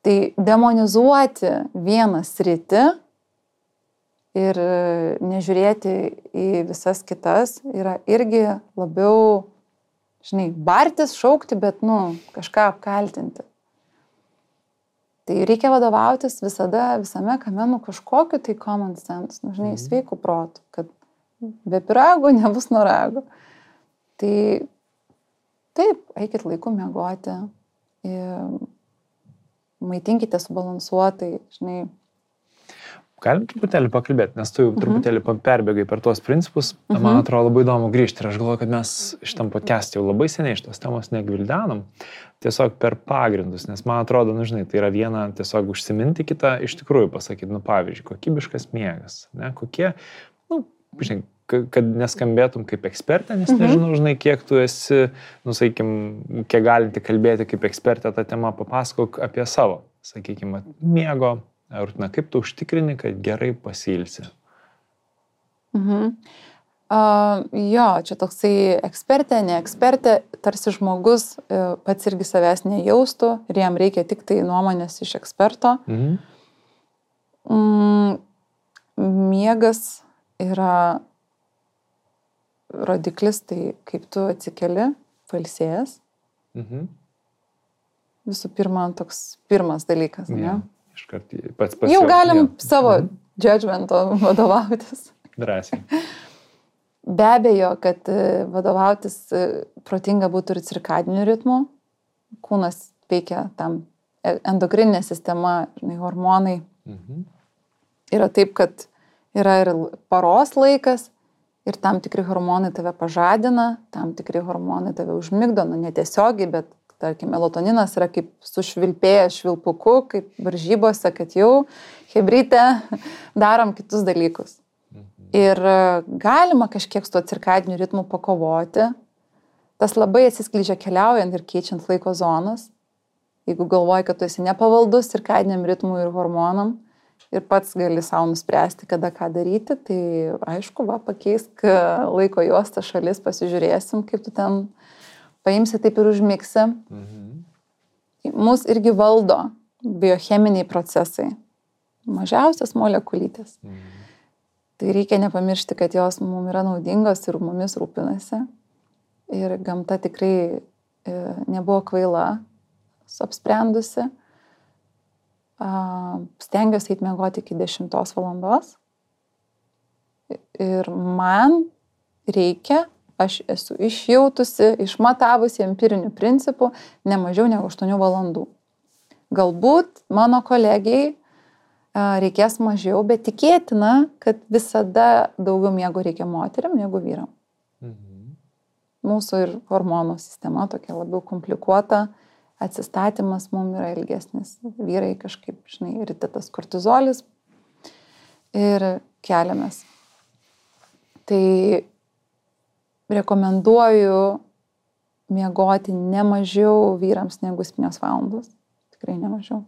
Tai demonizuoti vieną sritį ir nežiūrėti į visas kitas yra irgi labiau, žinai, bartis, šaukti, bet, nu, kažką apkaltinti. Tai reikia vadovautis visada, visame kame, nu, kažkokiu tai common sense, nu, žinai, mhm. sveikų protų, kad be pirago nebus norago. Tai taip, eikit laiku miegoti, maitinkite subalansuotai, žinai. Galim truputėlį pakalbėti, nes tu jau mhm. truputėlį perbėgai per tuos principus. Mhm. Man atrodo labai įdomu grįžti ir aš galvoju, kad mes šitam podcast'e jau labai seniai šitos temos negvildenam, tiesiog per pagrindus, nes man atrodo, nu žinai, tai yra viena tiesiog užsiminti, kita iš tikrųjų pasakyti, nu pavyzdžiui, kokybiškas miegas, ne, kokie, nu, žinai, kad neskambėtum kaip ekspertė, nes mhm. nežinau, žinai, kiek tu esi, nusaikim, kiek galinti kalbėti kaip ekspertė tą temą, papasakok apie savo, sakykime, miego rutiną, kaip tu užtikrini, kad gerai pasilsi. Mhm. Uh, jo, čia toksai ekspertė, ne ekspertė, tarsi žmogus uh, pats irgi savęs nejaustų ir jam reikia tik tai nuomonės iš eksperto. Mhm. Mm, miegas yra rodiklis, tai kaip tu atsikeli, falsėjęs. Mhm. Visų pirma, toks pirmas dalykas, ne? Ja, iškart pats pats. Jau galim ja. savo mhm. judgmento vadovautis. Drąsiai. Be abejo, kad e, vadovautis e, protinga būtų ir cirkadiniu ritmu. Kūnas veikia tam e, endokrininė sistema, žinai, hormonai. Mhm. Yra taip, kad yra ir paros laikas, ir tam tikri hormonai tave pažadina, tam tikri hormonai tave užmigdo, nu netiesiogiai, bet tarkim, melatoninas yra kaip sušvilpėjęs švilpuku, kaip varžybose, kad jau hebryte darom kitus dalykus. Mhm. Ir e, galima kažkiek su to cirkadiniu ritmu pakovoti. Tas labai atsiskleidžia keliaujant ir keičiant laiko zonas. Jeigu galvoji, kad tu esi nepavaldus cirkadiniam ritmui ir hormonam, ir pats gali savo nuspręsti, kada ką daryti, tai aišku, va, pakeisk e, laiko juostą šalis, pasižiūrėsim, kaip tu ten paimsi taip ir užmigsi. Mhm. Mūsų irgi valdo biocheminiai procesai. Mažiausias molekulytės. Mhm. Tai reikia nepamiršti, kad jos mums yra naudingos ir mumis rūpinasi. Ir gamta tikrai e, nebuvo kvaila, apsprendusi stengiuosi eiti mėgoti iki 10 valandos. Ir man reikia, aš esu išjautusi, išmatavusi empirinių principų ne mažiau negu 8 valandų. Galbūt mano kolegijai reikės mažiau, bet tikėtina, kad visada daugiau miego reikia moteriam negu vyram. Mhm. Mūsų ir hormonų sistema tokia labiau komplikuota atsistatymas mums yra ilgesnis. Vyrai kažkaip, žinai, ryte tas kortizolis ir keliamės. Tai rekomenduoju miegoti ne mažiau vyrams negu 7 valandos. Tikrai ne mažiau.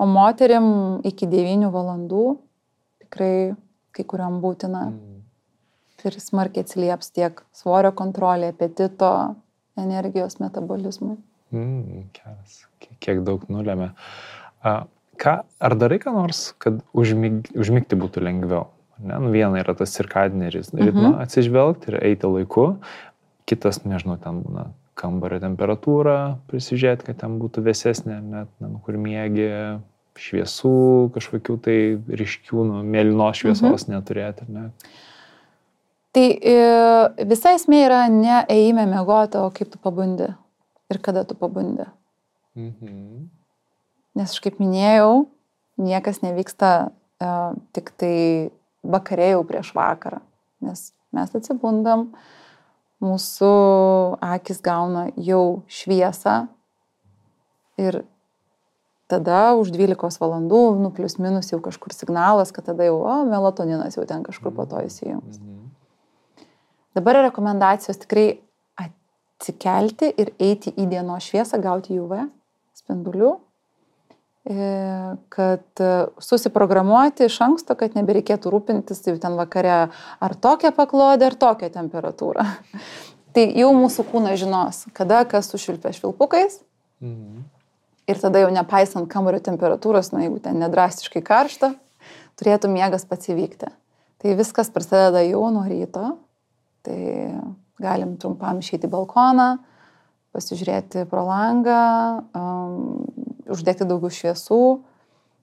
O moteriam iki 9 valandų tikrai kai kuriam būtina. Mm. Ir smarkiai atsilieps tiek svorio kontrolė, apetito, energijos metabolizmui. Mm, geras. Kiek daug nulėmė. A, ką, ar darai ką nors, kad užmig, užmigti būtų lengviau? Ne? Nu, viena yra tas cirkadinė ritma mm -hmm. atsižvelgti ir eiti laiku, kitas, nežinau, ten būna kambario temperatūra, prisižiūrėti, kad ten būtų vėsesnė, net, nu, kur mėgi, šviesų, kažkokių tai ryškių, nu, mėlynos šviesos -hmm. neturėti. Ne? Tai e, visa esmė yra ne eime mėgoti, o kaip tu pabundi ir kada tu pabundi. Mhm. Nes aš kaip minėjau, niekas nevyksta uh, tik tai vakarėjau prieš vakarą, nes mes atsibundam, mūsų akis gauna jau šviesą ir tada už 12 valandų, nu, plus minus jau kažkur signalas, kad tada jau, o, melatoninas jau ten kažkur po to įsijungs. Mhm. Dabar rekomendacijos tikrai atsikelti ir eiti į dienos šviesą, gauti UV spindulių, e, kad susiprogramuoti iš anksto, kad nebereikėtų rūpintis jau ten vakare ar tokią paklodę, ar tokią temperatūrą. tai jau mūsų kūnas žinos, kada kas sušvilpia švilpukais. Mhm. Ir tada jau nepaisant kambario temperatūros, na jeigu ten nedrastiškai karšta, turėtų miegas pats įvykti. Tai viskas prasideda jau nuo ryto, Tai galim trumpam išeiti į balkoną, pasižiūrėti pro langą, um, uždegti daugiau šviesų.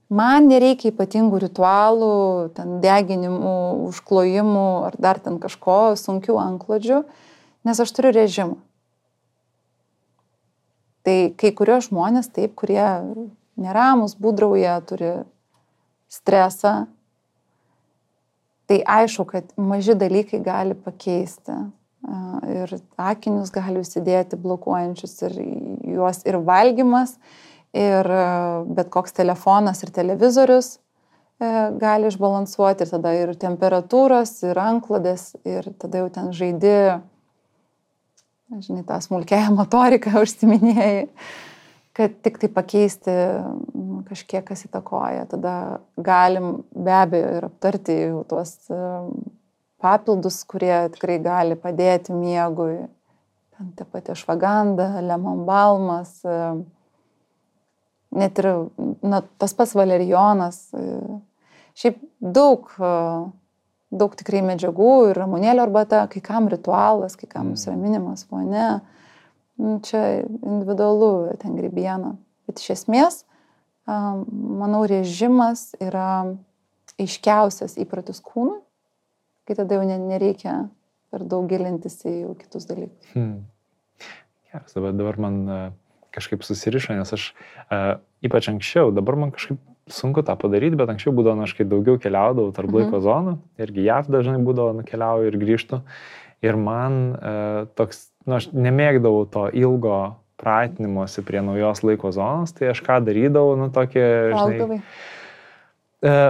Man nereikia ypatingų ritualų, ten deginimų, užklojimų ar dar ten kažko sunkių anklodžių, nes aš turiu režimą. Tai kai kurios žmonės taip, kurie neramus, būdrauja, turi stresą, Tai aišku, kad maži dalykai gali pakeisti. Ir akinius gali užsidėti blokuojančius ir juos ir valgymas, ir bet koks telefonas ir televizorius e, gali išbalansuoti ir tada ir temperatūros, ir anklodės, ir tada jau ten žaidi, žinai, tą smulkėją motoriką užsiminėjai kad tik tai pakeisti nu, kažkiek, kas įtakoja. Tada galim be abejo ir aptarti jau tuos e, papildus, kurie tikrai gali padėti miegui. Ten ta pati švaganda, lemon balmas, e, net ir na, tas pats valerijonas. E, šiaip daug, daug tikrai medžiagų ir ramonėlio arbata, kai kam ritualas, kai kam mm. nusiraminimas, o ne. Nu, čia individualu, ten grybiena. Bet iš esmės, manau, režimas yra aiškiausias įpratis kūnui, kai tada jau nereikia per daug gilintis į jau kitus dalykus. Hmm. Geras, dabar, dabar man kažkaip susiriša, nes aš uh, ypač anksčiau, dabar man kažkaip sunku tą padaryti, bet anksčiau būdavo, aš kai daugiau keliaudavau tarp mhm. laiko zonų, irgi JAV dažnai būdavo, nukeliauju ir grįžtu. Ir man uh, toks nu, aš nemėgdavau to ilgo pratinimuose prie naujos laiko zonos, tai aš ką darydavau, nu, tokį, žinai, E,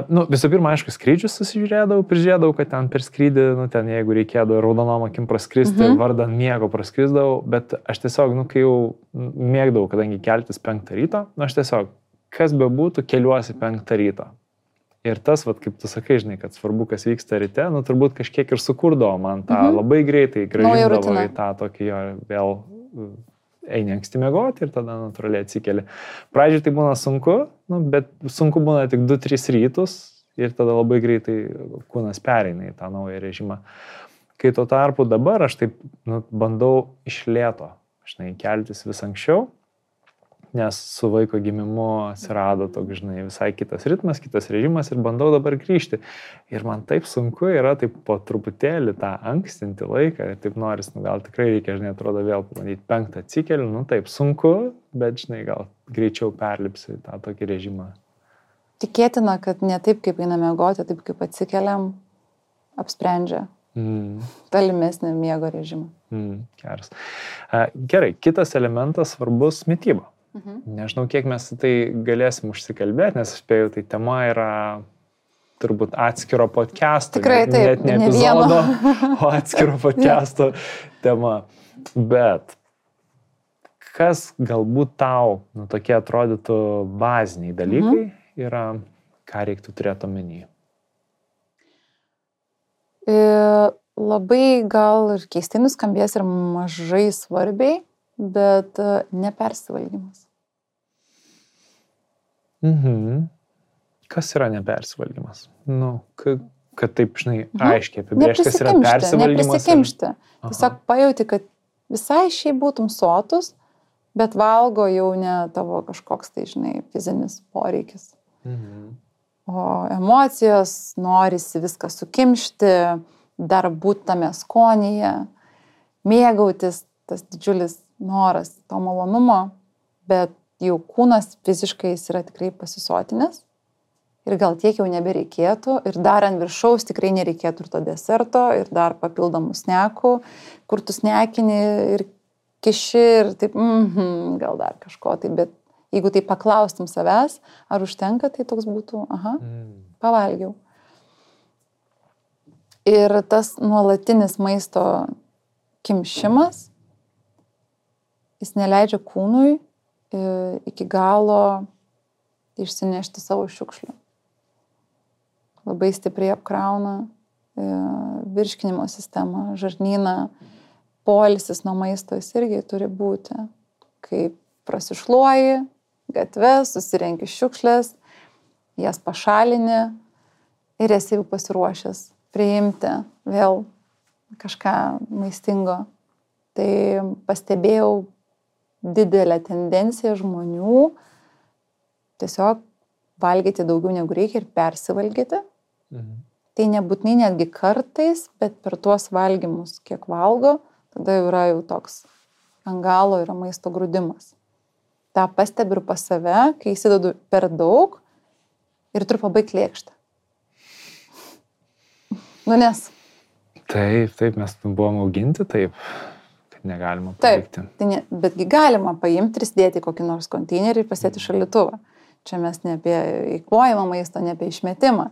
nu, visų pirma, aišku, skrydžius susižiūrėdavau, prižiūrėdavau, kad ten per skrydį, nu, ten jeigu reikėdavo raudonom akim praskristi, -hmm. vardan miego praskrisdavau, bet aš tiesiog, nu, kai jau mėgdavau, kadangi keltis penktą ryto, nu, aš tiesiog, kas be būtų, keliuosi penktą ryto. Ir tas, vat, kaip tu sakai, žinai, kad svarbu, kas vyksta ryte, nu turbūt kažkiek ir sukurdavo man tą mhm. labai greitai, gražindavo į tą tokį jo vėl eini anksti mėgoti ir tada natūraliai atsikeli. Pradžiui tai būna sunku, nu, bet sunku būna tik 2-3 rytus ir tada labai greitai kūnas pereina į tą naują režimą. Kai tuo tarpu dabar aš taip nu, bandau iš lėto, žinai, keltis vis anksčiau nes su vaiko gimimu atsirado toks, žinai, visai kitas ritmas, kitas režimas ir bandau dabar grįžti. Ir man taip sunku yra taip po truputėlį tą ankstinti laiką ir taip noris, nu gal tikrai reikia, žinai, atrodo vėl pabandyti penktą atsikeliu, nu taip sunku, bet, žinai, gal greičiau perlipsi tą tokį režimą. Tikėtina, kad ne taip, kaip einame mėgoti, taip kaip atsikeliam, apsprendžia mm. tolimesnį miego režimą. Mm, geras. Gerai, kitas elementas svarbus - mytyba. Mhm. Nežinau, kiek mes tai galėsim užsikalbėti, nes spėjau, tai tema yra turbūt atskiro podcast'o. Tikrai taip. Net ne epizodo, o atskiro podcast'o tema. Bet kas galbūt tau, nu, tokie atrodytų baziniai dalykai mhm. yra, ką reiktų turėti omenyje? E, labai gal ir keistai nuskambės ir mažai svarbiai, bet e, nepersivalgymas. Mhm. Kas yra nepersivalgymas? Nu, kad, kad taip, žinai, mhm. aiškiai apibrėžti, kas yra persivalgymas. Neprisikimšti. Ir... Tiesiog pajauti, kad visai šiaip būtum sotus, bet valgo jau ne tavo kažkoks tai, žinai, fizinis poreikis. Mhm. O emocijos norisi viską sukimšti, dar būti tame skonyje, mėgautis, tas didžiulis noras to malonumo, bet jau kūnas fiziškai jis yra tikrai pasisotinęs ir gal tiek jau nebereikėtų ir dar ant viršaus tikrai nereikėtų ir to deserto ir dar papildomų snekų, kur tu snekini ir kiši ir taip, mm -hmm, gal dar kažko tai, bet jeigu tai paklaustum savęs, ar užtenka, tai toks būtų, aha, mm. pavalgiau. Ir tas nuolatinis maisto kimšimas, jis neleidžia kūnui iki galo išsinešti savo šiukšlių labai stipriai apkrauna e, virškinimo sistemą, žarnyną, polisis nuo maisto jis irgi turi būti. Kai prasišluoji gatves, susirenki šiukšlės, jas pašalini ir esi jau pasiruošęs priimti vėl kažką maistingo. Tai pastebėjau didelę tendenciją žmonių tiesiog valgyti daugiau negu reikia ir persivalgyti. Mhm. Tai nebūtinai netgi kartais, bet per tuos valgymus, kiek valgo, tada jau yra jau toks ant galo yra maisto grūdimas. Ta pastebiu ir pas save, kai įsidedu per daug ir turiu pabaigti lėkštą. Nu nes. Taip, taip, mes buvom auginti taip, kad negalima pabaigti. Taip, tai ne, betgi galima paimti ir sėdėti kokį nors konteinerį ir pasėti šalituvą. Čia mes ne apie įkvojimą maisto, ne apie išmetimą.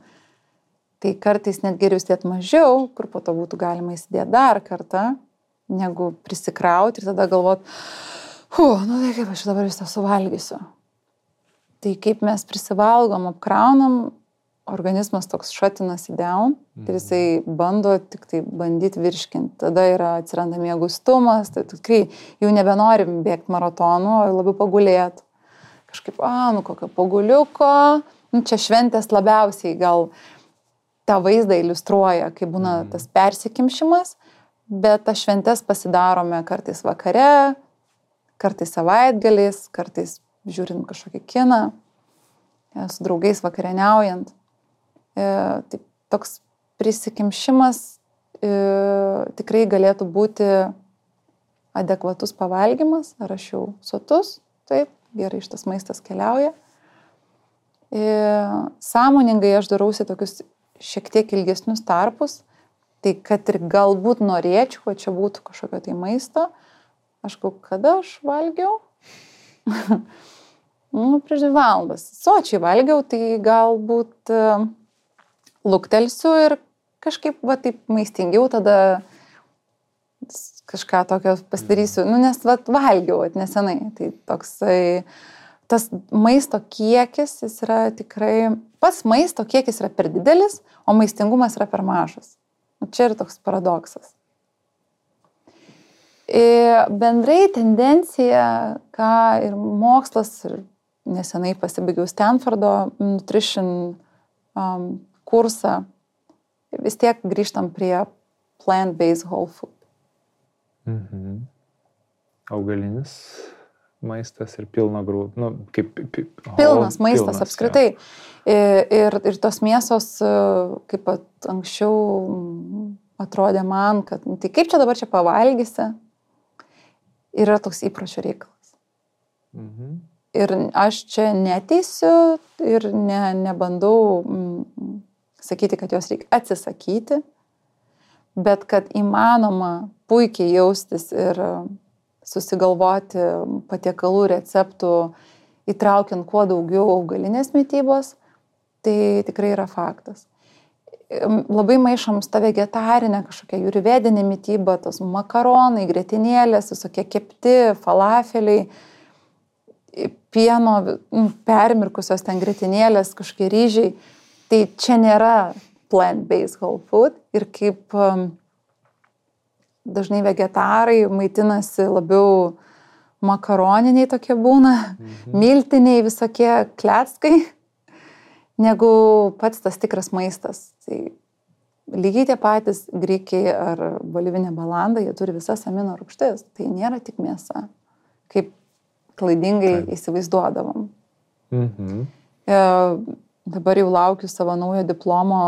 Tai kartais net geriau sėdėti mažiau, kur po to būtų galima įsidėti dar kartą, negu prisikrauti ir tada galvot, hu, nu tai kaip aš dabar visą suvalgysiu. Tai kaip mes prisivalgom, apkraunam, organizmas toks šatinas į down mhm. ir jisai bando tik tai bandyti virškinti. Tada yra atsiranda mėgustumas, tai tikrai jau nebenorim bėgti maratonu, o labiau pagulėti. Kažkaip, a, nu kokio paguliuko, nu, čia šventės labiausiai gal tą vaizdą iliustruoja, kai būna mhm. tas persikimšimas, bet tas šventės pasidarome kartais vakare, kartais savaitgaliais, kartais žiūrint kažkokį kiną, e, su draugais vakarieniaujant. E, tai toks prisikimšimas e, tikrai galėtų būti adekvatus pavalgymas, ar aš jau sotus, taip, gerai šitas maistas keliauja. E, sąmoningai aš darausi tokius šiek tiek ilgesnius tarpus, tai kad ir galbūt norėčiau, kad čia būtų kažkokio tai maisto, aš galvoju, kada aš valgiau? nu, prieš dvi valandas. Sočiai valgiau, tai galbūt uh, luktelsiu ir kažkaip, va, taip maistingiau tada kažką tokio pasidarysiu, nu, nes, va, valgiau, at nesenai. Tai toksai, tas maisto kiekis, jis yra tikrai pats maisto kiekis yra per didelis, o maistingumas yra per mažas. O čia yra toks paradoksas. Ir bendrai tendencija, ką ir mokslas, ir nesenai pasibaigiau Stanfordo nutrition um, kursą, vis tiek grįžtam prie plant-based whole food. Mhm. Augalinis maistas ir pilno grūdų. Nu, kaip, pi, oh, pilnas maistas pilnas, apskritai. Ir, ir, ir tos mėsos, kaip anksčiau atrodė man, kad nu, tai kaip čia dabar čia pavalgysi, yra toks įpročio reikalas. Mhm. Ir aš čia neteisiu ir ne, nebandau mm, sakyti, kad jos reikia atsisakyti, bet kad įmanoma puikiai jaustis ir susigalvoti patiekalų receptų, įtraukiant kuo daugiau augalinės mytybos, tai tikrai yra faktas. Labai maišom tą vegetarinę kažkokią jūrivedinę mytybą, tos makaronai, grėtinėlės, visokie kepti, falafeliai, pieno permirkusios ten grėtinėlės, kažkokie ryžiai. Tai čia nėra plant-based whole food ir kaip um, dažnai vegetarai maitinasi labiau makaroniniai tokie būna, mhm. miltiniai visokie kleckai, negu pats tas tikras maistas. Tai lygiai tie patys grikiai ar bolivinė balanda, jie turi visas amino rūgštis, tai nėra tik mėsa, kaip klaidingai Taip. įsivaizduodavom. Mhm. E, dabar jau laukiu savo naujo diplomo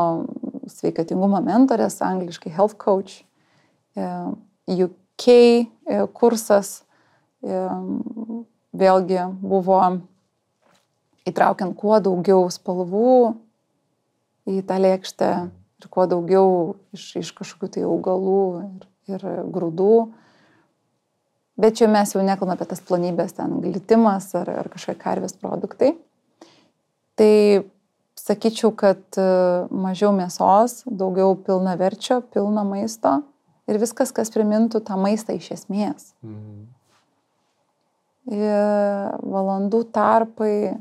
sveikatingumo mentorės, angliškai health coach, UK kursas vėlgi buvo įtraukiant kuo daugiau spalvų į tą lėkštę ir kuo daugiau iš, iš kažkokių tai augalų ir, ir grūdų. Bet čia mes jau nekalbame apie tas planybės, ten glitimas ar, ar kažkokie karvės produktai. Tai sakyčiau, kad e, mažiau mėsos, daugiau pilna verčio, pilna maisto ir viskas, kas primintų tą maistą iš esmės. Mhm. Ir valandų tarpai,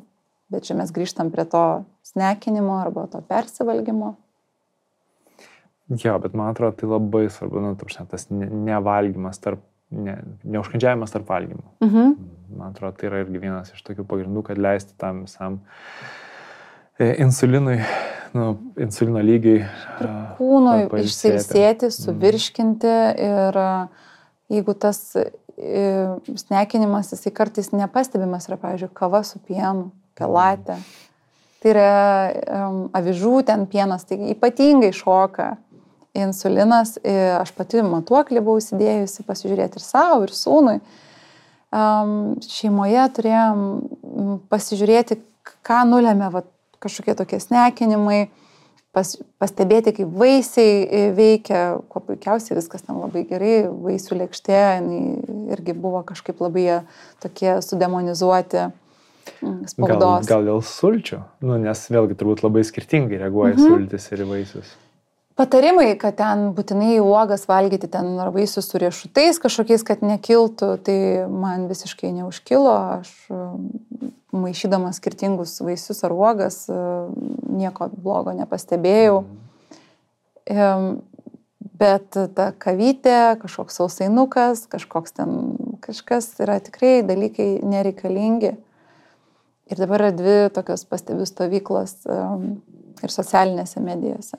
bet čia mes grįžtam prie to snekinimo arba to persivalgymo. Jo, bet man atrodo, tai labai svarbu, nu, tas nevalgymas tarp, ne, neužkandžiavimas tarp valgymų. Mhm. Man atrodo, tai yra irgi vienas iš tokių pagrindų, kad leisti tam visam e, insulinui, nu, insulino lygiai. Kūnui išsilsėti, mhm. suvirškinti ir jeigu tas snekinimas, jisai kartais nepastebimas yra, pavyzdžiui, kava su pienu, pelatė. Tai yra um, avižų ten pienas, tai ypatingai šoka insulinas. Aš pati matuoklį buvau įsidėjusi pasižiūrėti ir savo, ir sūnui. Um, šeimoje turėjom pasižiūrėti, ką nulėmė va, kažkokie tokie snekinimai pas, pastebėti, kaip vaisiai e, veikia, kuo puikiausiai viskas ten labai gerai, vaisių lėkštė irgi buvo kažkaip labai tokie sudemonizuoti mm, spaudos. Gal, gal dėl sulčių, nu, nes vėlgi turbūt labai skirtingai reaguoja mhm. sultis ir vaisius. Patarimai, kad ten būtinai uogas valgyti ten ar vaisius su riešutais kažkokiais, kad nekiltų, tai man visiškai neužkilo. Aš maišydama skirtingus vaisius ar uogas, e, nieko blogo nepastebėjau. Mhm. Bet ta kavytė, kažkoks sausainukas, kažkoks ten kažkas yra tikrai dalykai nereikalingi. Ir dabar yra dvi tokios pastebių stovyklos ir socialinėse medijose,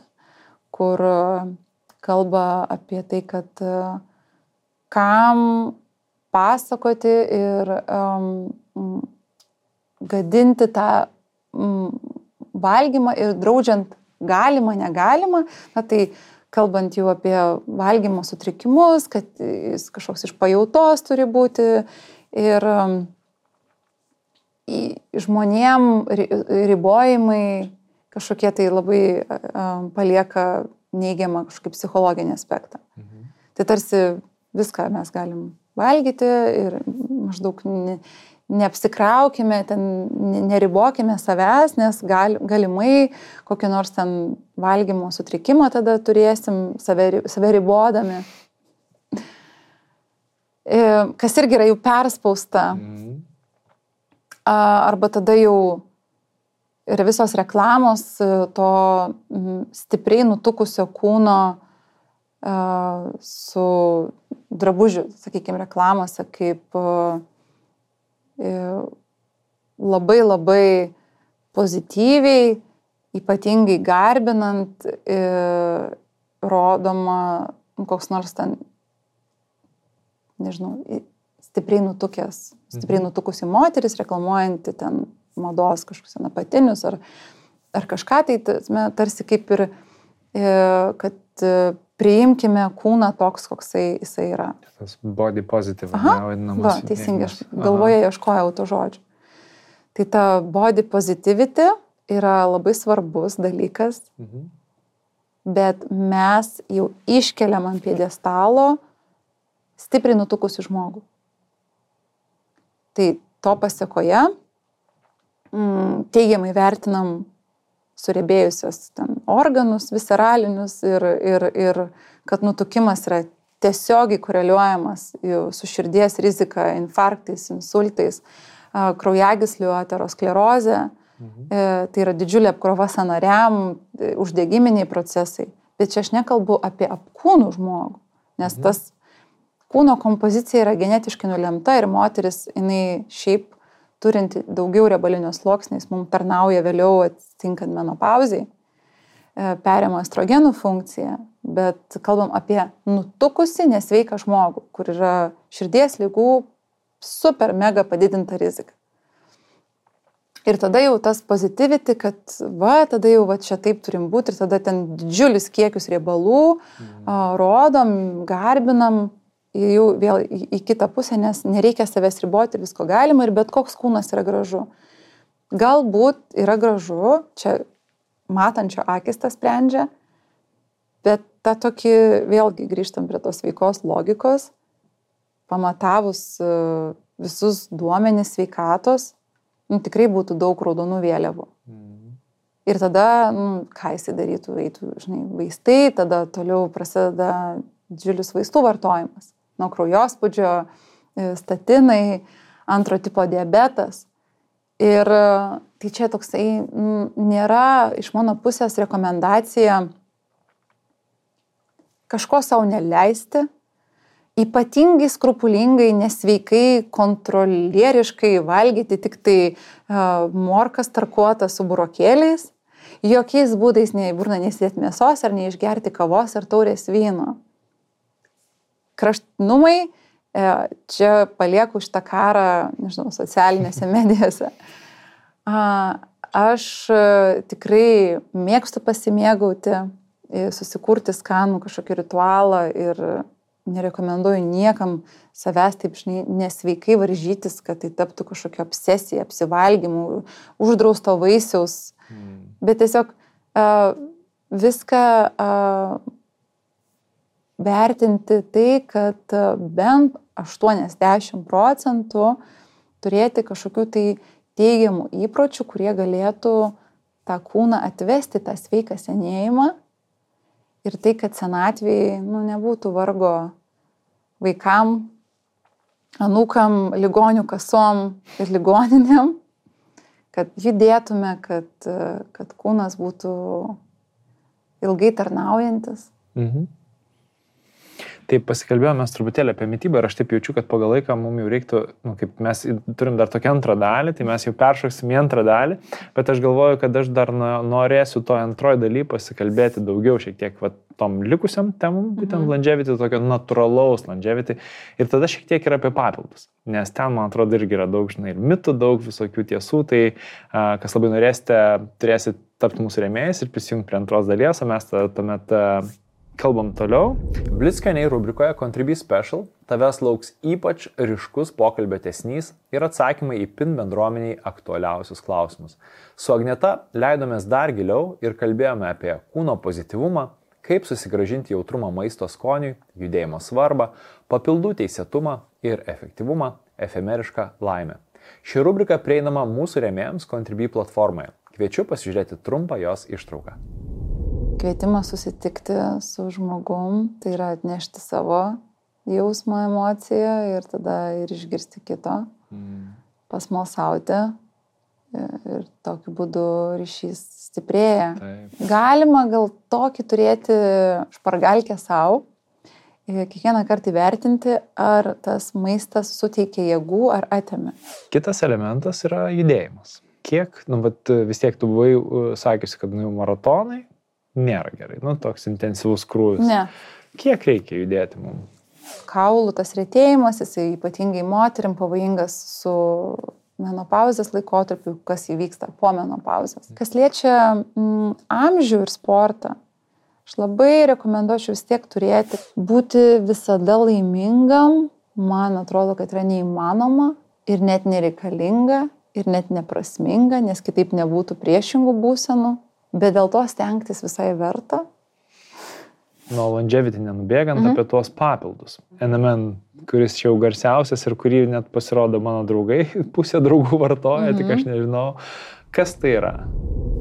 kur kalba apie tai, kad kam pasakoti ir um, gadinti tą mm, valgymą ir draudžiant galima, negalima, na tai kalbant jau apie valgymo sutrikimus, kad jis kažkoks iš pajautos turi būti ir um, žmonėm ribojimai kažkokie tai labai palieka neigiamą kažkokį psichologinį aspektą. Mhm. Tai tarsi viską mes galim valgyti ir maždaug neapsikraukime, ten neribokime savęs, nes gal, galimai kokį nors ten valgymo sutrikimą tada turėsim save, save ribodami. E, kas irgi yra jau perspausta. Mhm. Arba tada jau ir visos reklamos e, to stipriai nutukusio kūno su drabužiu, sakykime, reklamose, kaip E, labai labai pozityviai, ypatingai garbinant, e, rodoma koks nors ten, nežinau, stipriai nutukęs, stipriai mhm. nutukusi moteris, reklamuojanti ten mados kažkokius apatinius ar, ar kažką, tai tarsi kaip ir, e, kad priimkime kūną toks, koksai jisai yra. Tas body positive, vadinamas. Va, teisingai, aš galvoje ieškojau to žodžio. Tai ta body positivity yra labai svarbus dalykas, mhm. bet mes jau iškeliam ant piedestalo stipriai nutukusi žmogų. Tai to pasiekoje mm, teigiamai vertinam surebėjusios ten organus visceralinius ir, ir, ir kad nutukimas yra tiesiogiai koreliuojamas su širdies rizika, infarktais, insultais, kraujagyslių aterosklerozė. Mhm. E, tai yra didžiulė apkrova sanariam, e, uždegiminiai procesai. Bet čia aš nekalbu apie apkūnų žmogų, nes mhm. tas kūno kompozicija yra genetiškai nulemta ir moteris, jinai šiaip turinti daugiau riebalinio sluoksniais, mums tarnauja vėliau atsitinkant menopauzai, e, perėmą estrogenų funkciją, bet kalbam apie nutukusi nesveiką žmogų, kur yra širdies lygų super mega padidinta rizika. Ir tada jau tas pozitivity, kad va, tada jau va, čia taip turim būti ir tada ten didžiulis kiekius riebalų a, rodom, garbinam jau vėl į, kitą pusę, nes nereikia savęs riboti visko galima ir bet koks kūnas yra gražu. Galbūt yra gražu, čia matančio akis tas sprendžia, bet tą tokį, vėlgi grįžtam prie tos veikos logikos, pamatavus e, visus duomenis sveikatos, nu, tikrai būtų daug raudonų vėliavų. Mhm. Ir tada, nu, ką jisai darytų, eitų, žinai, vaistai, tada toliau prasideda didžiulis vaistų vartojimas. Nuo kraujospūdžio, e, statinai, antro tipo diabetas. Ir e, tai čia toksai nėra iš mano pusės rekomendacija kažko savo neleisti, ypatingai skrupulingai, nesveikai, kontrolieriškai valgyti tik tai uh, morkas tarkuotą su burokėliais, jokiais būdais nei burna nesidėti mėsos ar neišgerti kavos ar taurės vyno. Kraštinumai, uh, čia palieku šitą karą, nežinau, socialinėse medijose. Aš uh, tikrai mėgstu pasimėgauti, susikurti skanų kažkokį ritualą ir nerekomenduoju niekam savęs taip žinai, nesveikai varžytis, kad tai taptų kažkokia obsesija, apsivalgymų, uždrausto vaisiaus. Mm. Bet tiesiog uh, viską uh, vertinti tai, kad uh, bent 80 procentų turėti kažkokių tai teigiamų įpročių, kurie galėtų tą kūną atvesti tą sveiką senėjimą ir tai, kad senatvėje nu, nebūtų vargo vaikam, anūkam, ligonių kasom ir ligoninėm, kad judėtume, kad, kad kūnas būtų ilgai tarnaujantis. Mhm. Tai pasikalbėjome truputėlį apie mytybą ir aš taip jaučiu, kad pagal laiką mums jau reiktų, nu, kaip mes turim dar tokią antrą dalį, tai mes jau peršoksim į antrą dalį, bet aš galvoju, kad aš dar norėsiu to antroji daly pasikalbėti daugiau šiek tiek va, tom likusiam temom, būtent mhm. longevity, tokio natūralaus longevity ir tada šiek tiek ir apie papildus, nes ten, man atrodo, irgi yra daug, žinai, ir mitų, daug visokių tiesų, tai kas labai norėsite, turėsite tapti mūsų rėmėjais ir prisijungti prie antros dalies, o mes tuomet Kalbam toliau. Blitzkeniai rubrikoje Contribui Special tavęs lauks ypač ryškus pokalbio tesnys ir atsakymai į PIN bendruomeniai aktualiausius klausimus. Su Agneta leidomės dar giliau ir kalbėjome apie kūno pozityvumą, kaip susigražinti jautrumą maisto skoniui, judėjimo svarbą, papildų teisėtumą ir efektyvumą, efemerišką laimę. Ši rubrika prieinama mūsų rėmėjams Contribui platformoje. Kviečiu pasižiūrėti trumpą jos ištrauką kvietimas susitikti su žmogum, tai yra atnešti savo jausmą, emociją ir tada ir išgirsti kito, mm. pasmalsauti ir tokiu būdu ryšys stiprėja. Taip. Galima gal tokį turėti špargalkę savo, kiekvieną kartą įvertinti, ar tas maistas suteikia jėgų ar atėmė. Kitas elementas yra judėjimas. Kiek, nu, bet vis tiek tu buvai sakiusi, kad nu, maratonai, nėra gerai. Nu, toks intensyvus krūvis. Ne. Kiek reikia judėti mums? Kaulų tas rėtėjimas, jisai ypatingai moterim pavojingas su menopauzės laikotarpiu, kas įvyksta po menopauzės. Kas liečia mm, amžių ir sportą, aš labai rekomenduočiau vis tiek turėti, būti visada laimingam, man atrodo, kad yra neįmanoma ir net nereikalinga ir net neprasminga, nes kitaip nebūtų priešingų būsenų bet dėl to stengtis visai verta. Nuo longevity nenubėgant mhm. apie tuos papildus. NMN, kuris čia jau garsiausias ir kurį net pasirodo mano draugai, pusė draugų vartoja, mhm. tik aš mhm. nežinau, kas tai yra.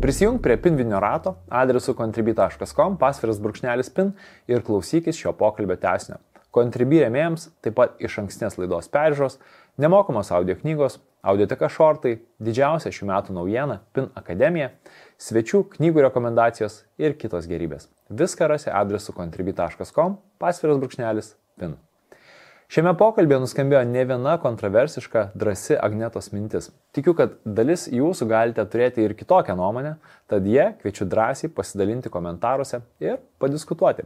Prisijung prie pinvinio rato adresu contribui.com, pasviras brūkšnelis pin ir klausykis šio pokalbio tesnio. Contribui rėmėjams taip pat iš ankstinės laidos peržiūros, nemokamos audio knygos, audioteka šortai, didžiausia šių metų naujiena - PIN akademija svečių, knygų rekomendacijos ir kitos gerybės. Viską rasi adresu contribui.com, pasviras brūkšnelis PIN. Šiame pokalbėje nuskambėjo ne viena kontroversiška, drasi Agnetos mintis. Tikiu, kad dalis jūsų galite turėti ir kitokią nuomonę, tad jie kviečiu drąsiai pasidalinti komentaruose ir padiskutuoti.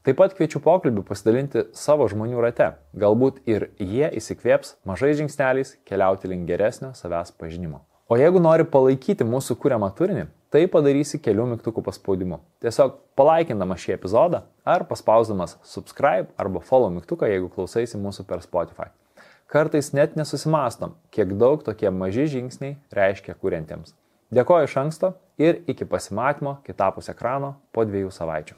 Taip pat kviečiu pokalbį pasidalinti savo žmonių rate. Galbūt ir jie įsikvėps mažai žingsneliais keliauti link geresnio savęs pažinimo. O jeigu nori palaikyti mūsų kūriamą turinį, tai padarysi kelių mygtukų paspaudimu. Tiesiog palaikindamas šį epizodą ar paspausdamas subscribe arba follow mygtuką, jeigu klausaisi mūsų per Spotify. Kartais net nesusimastom, kiek daug tokie maži žingsniai reiškia kuriantiems. Dėkoju iš anksto ir iki pasimatymo kitapus ekrano po dviejų savaičių.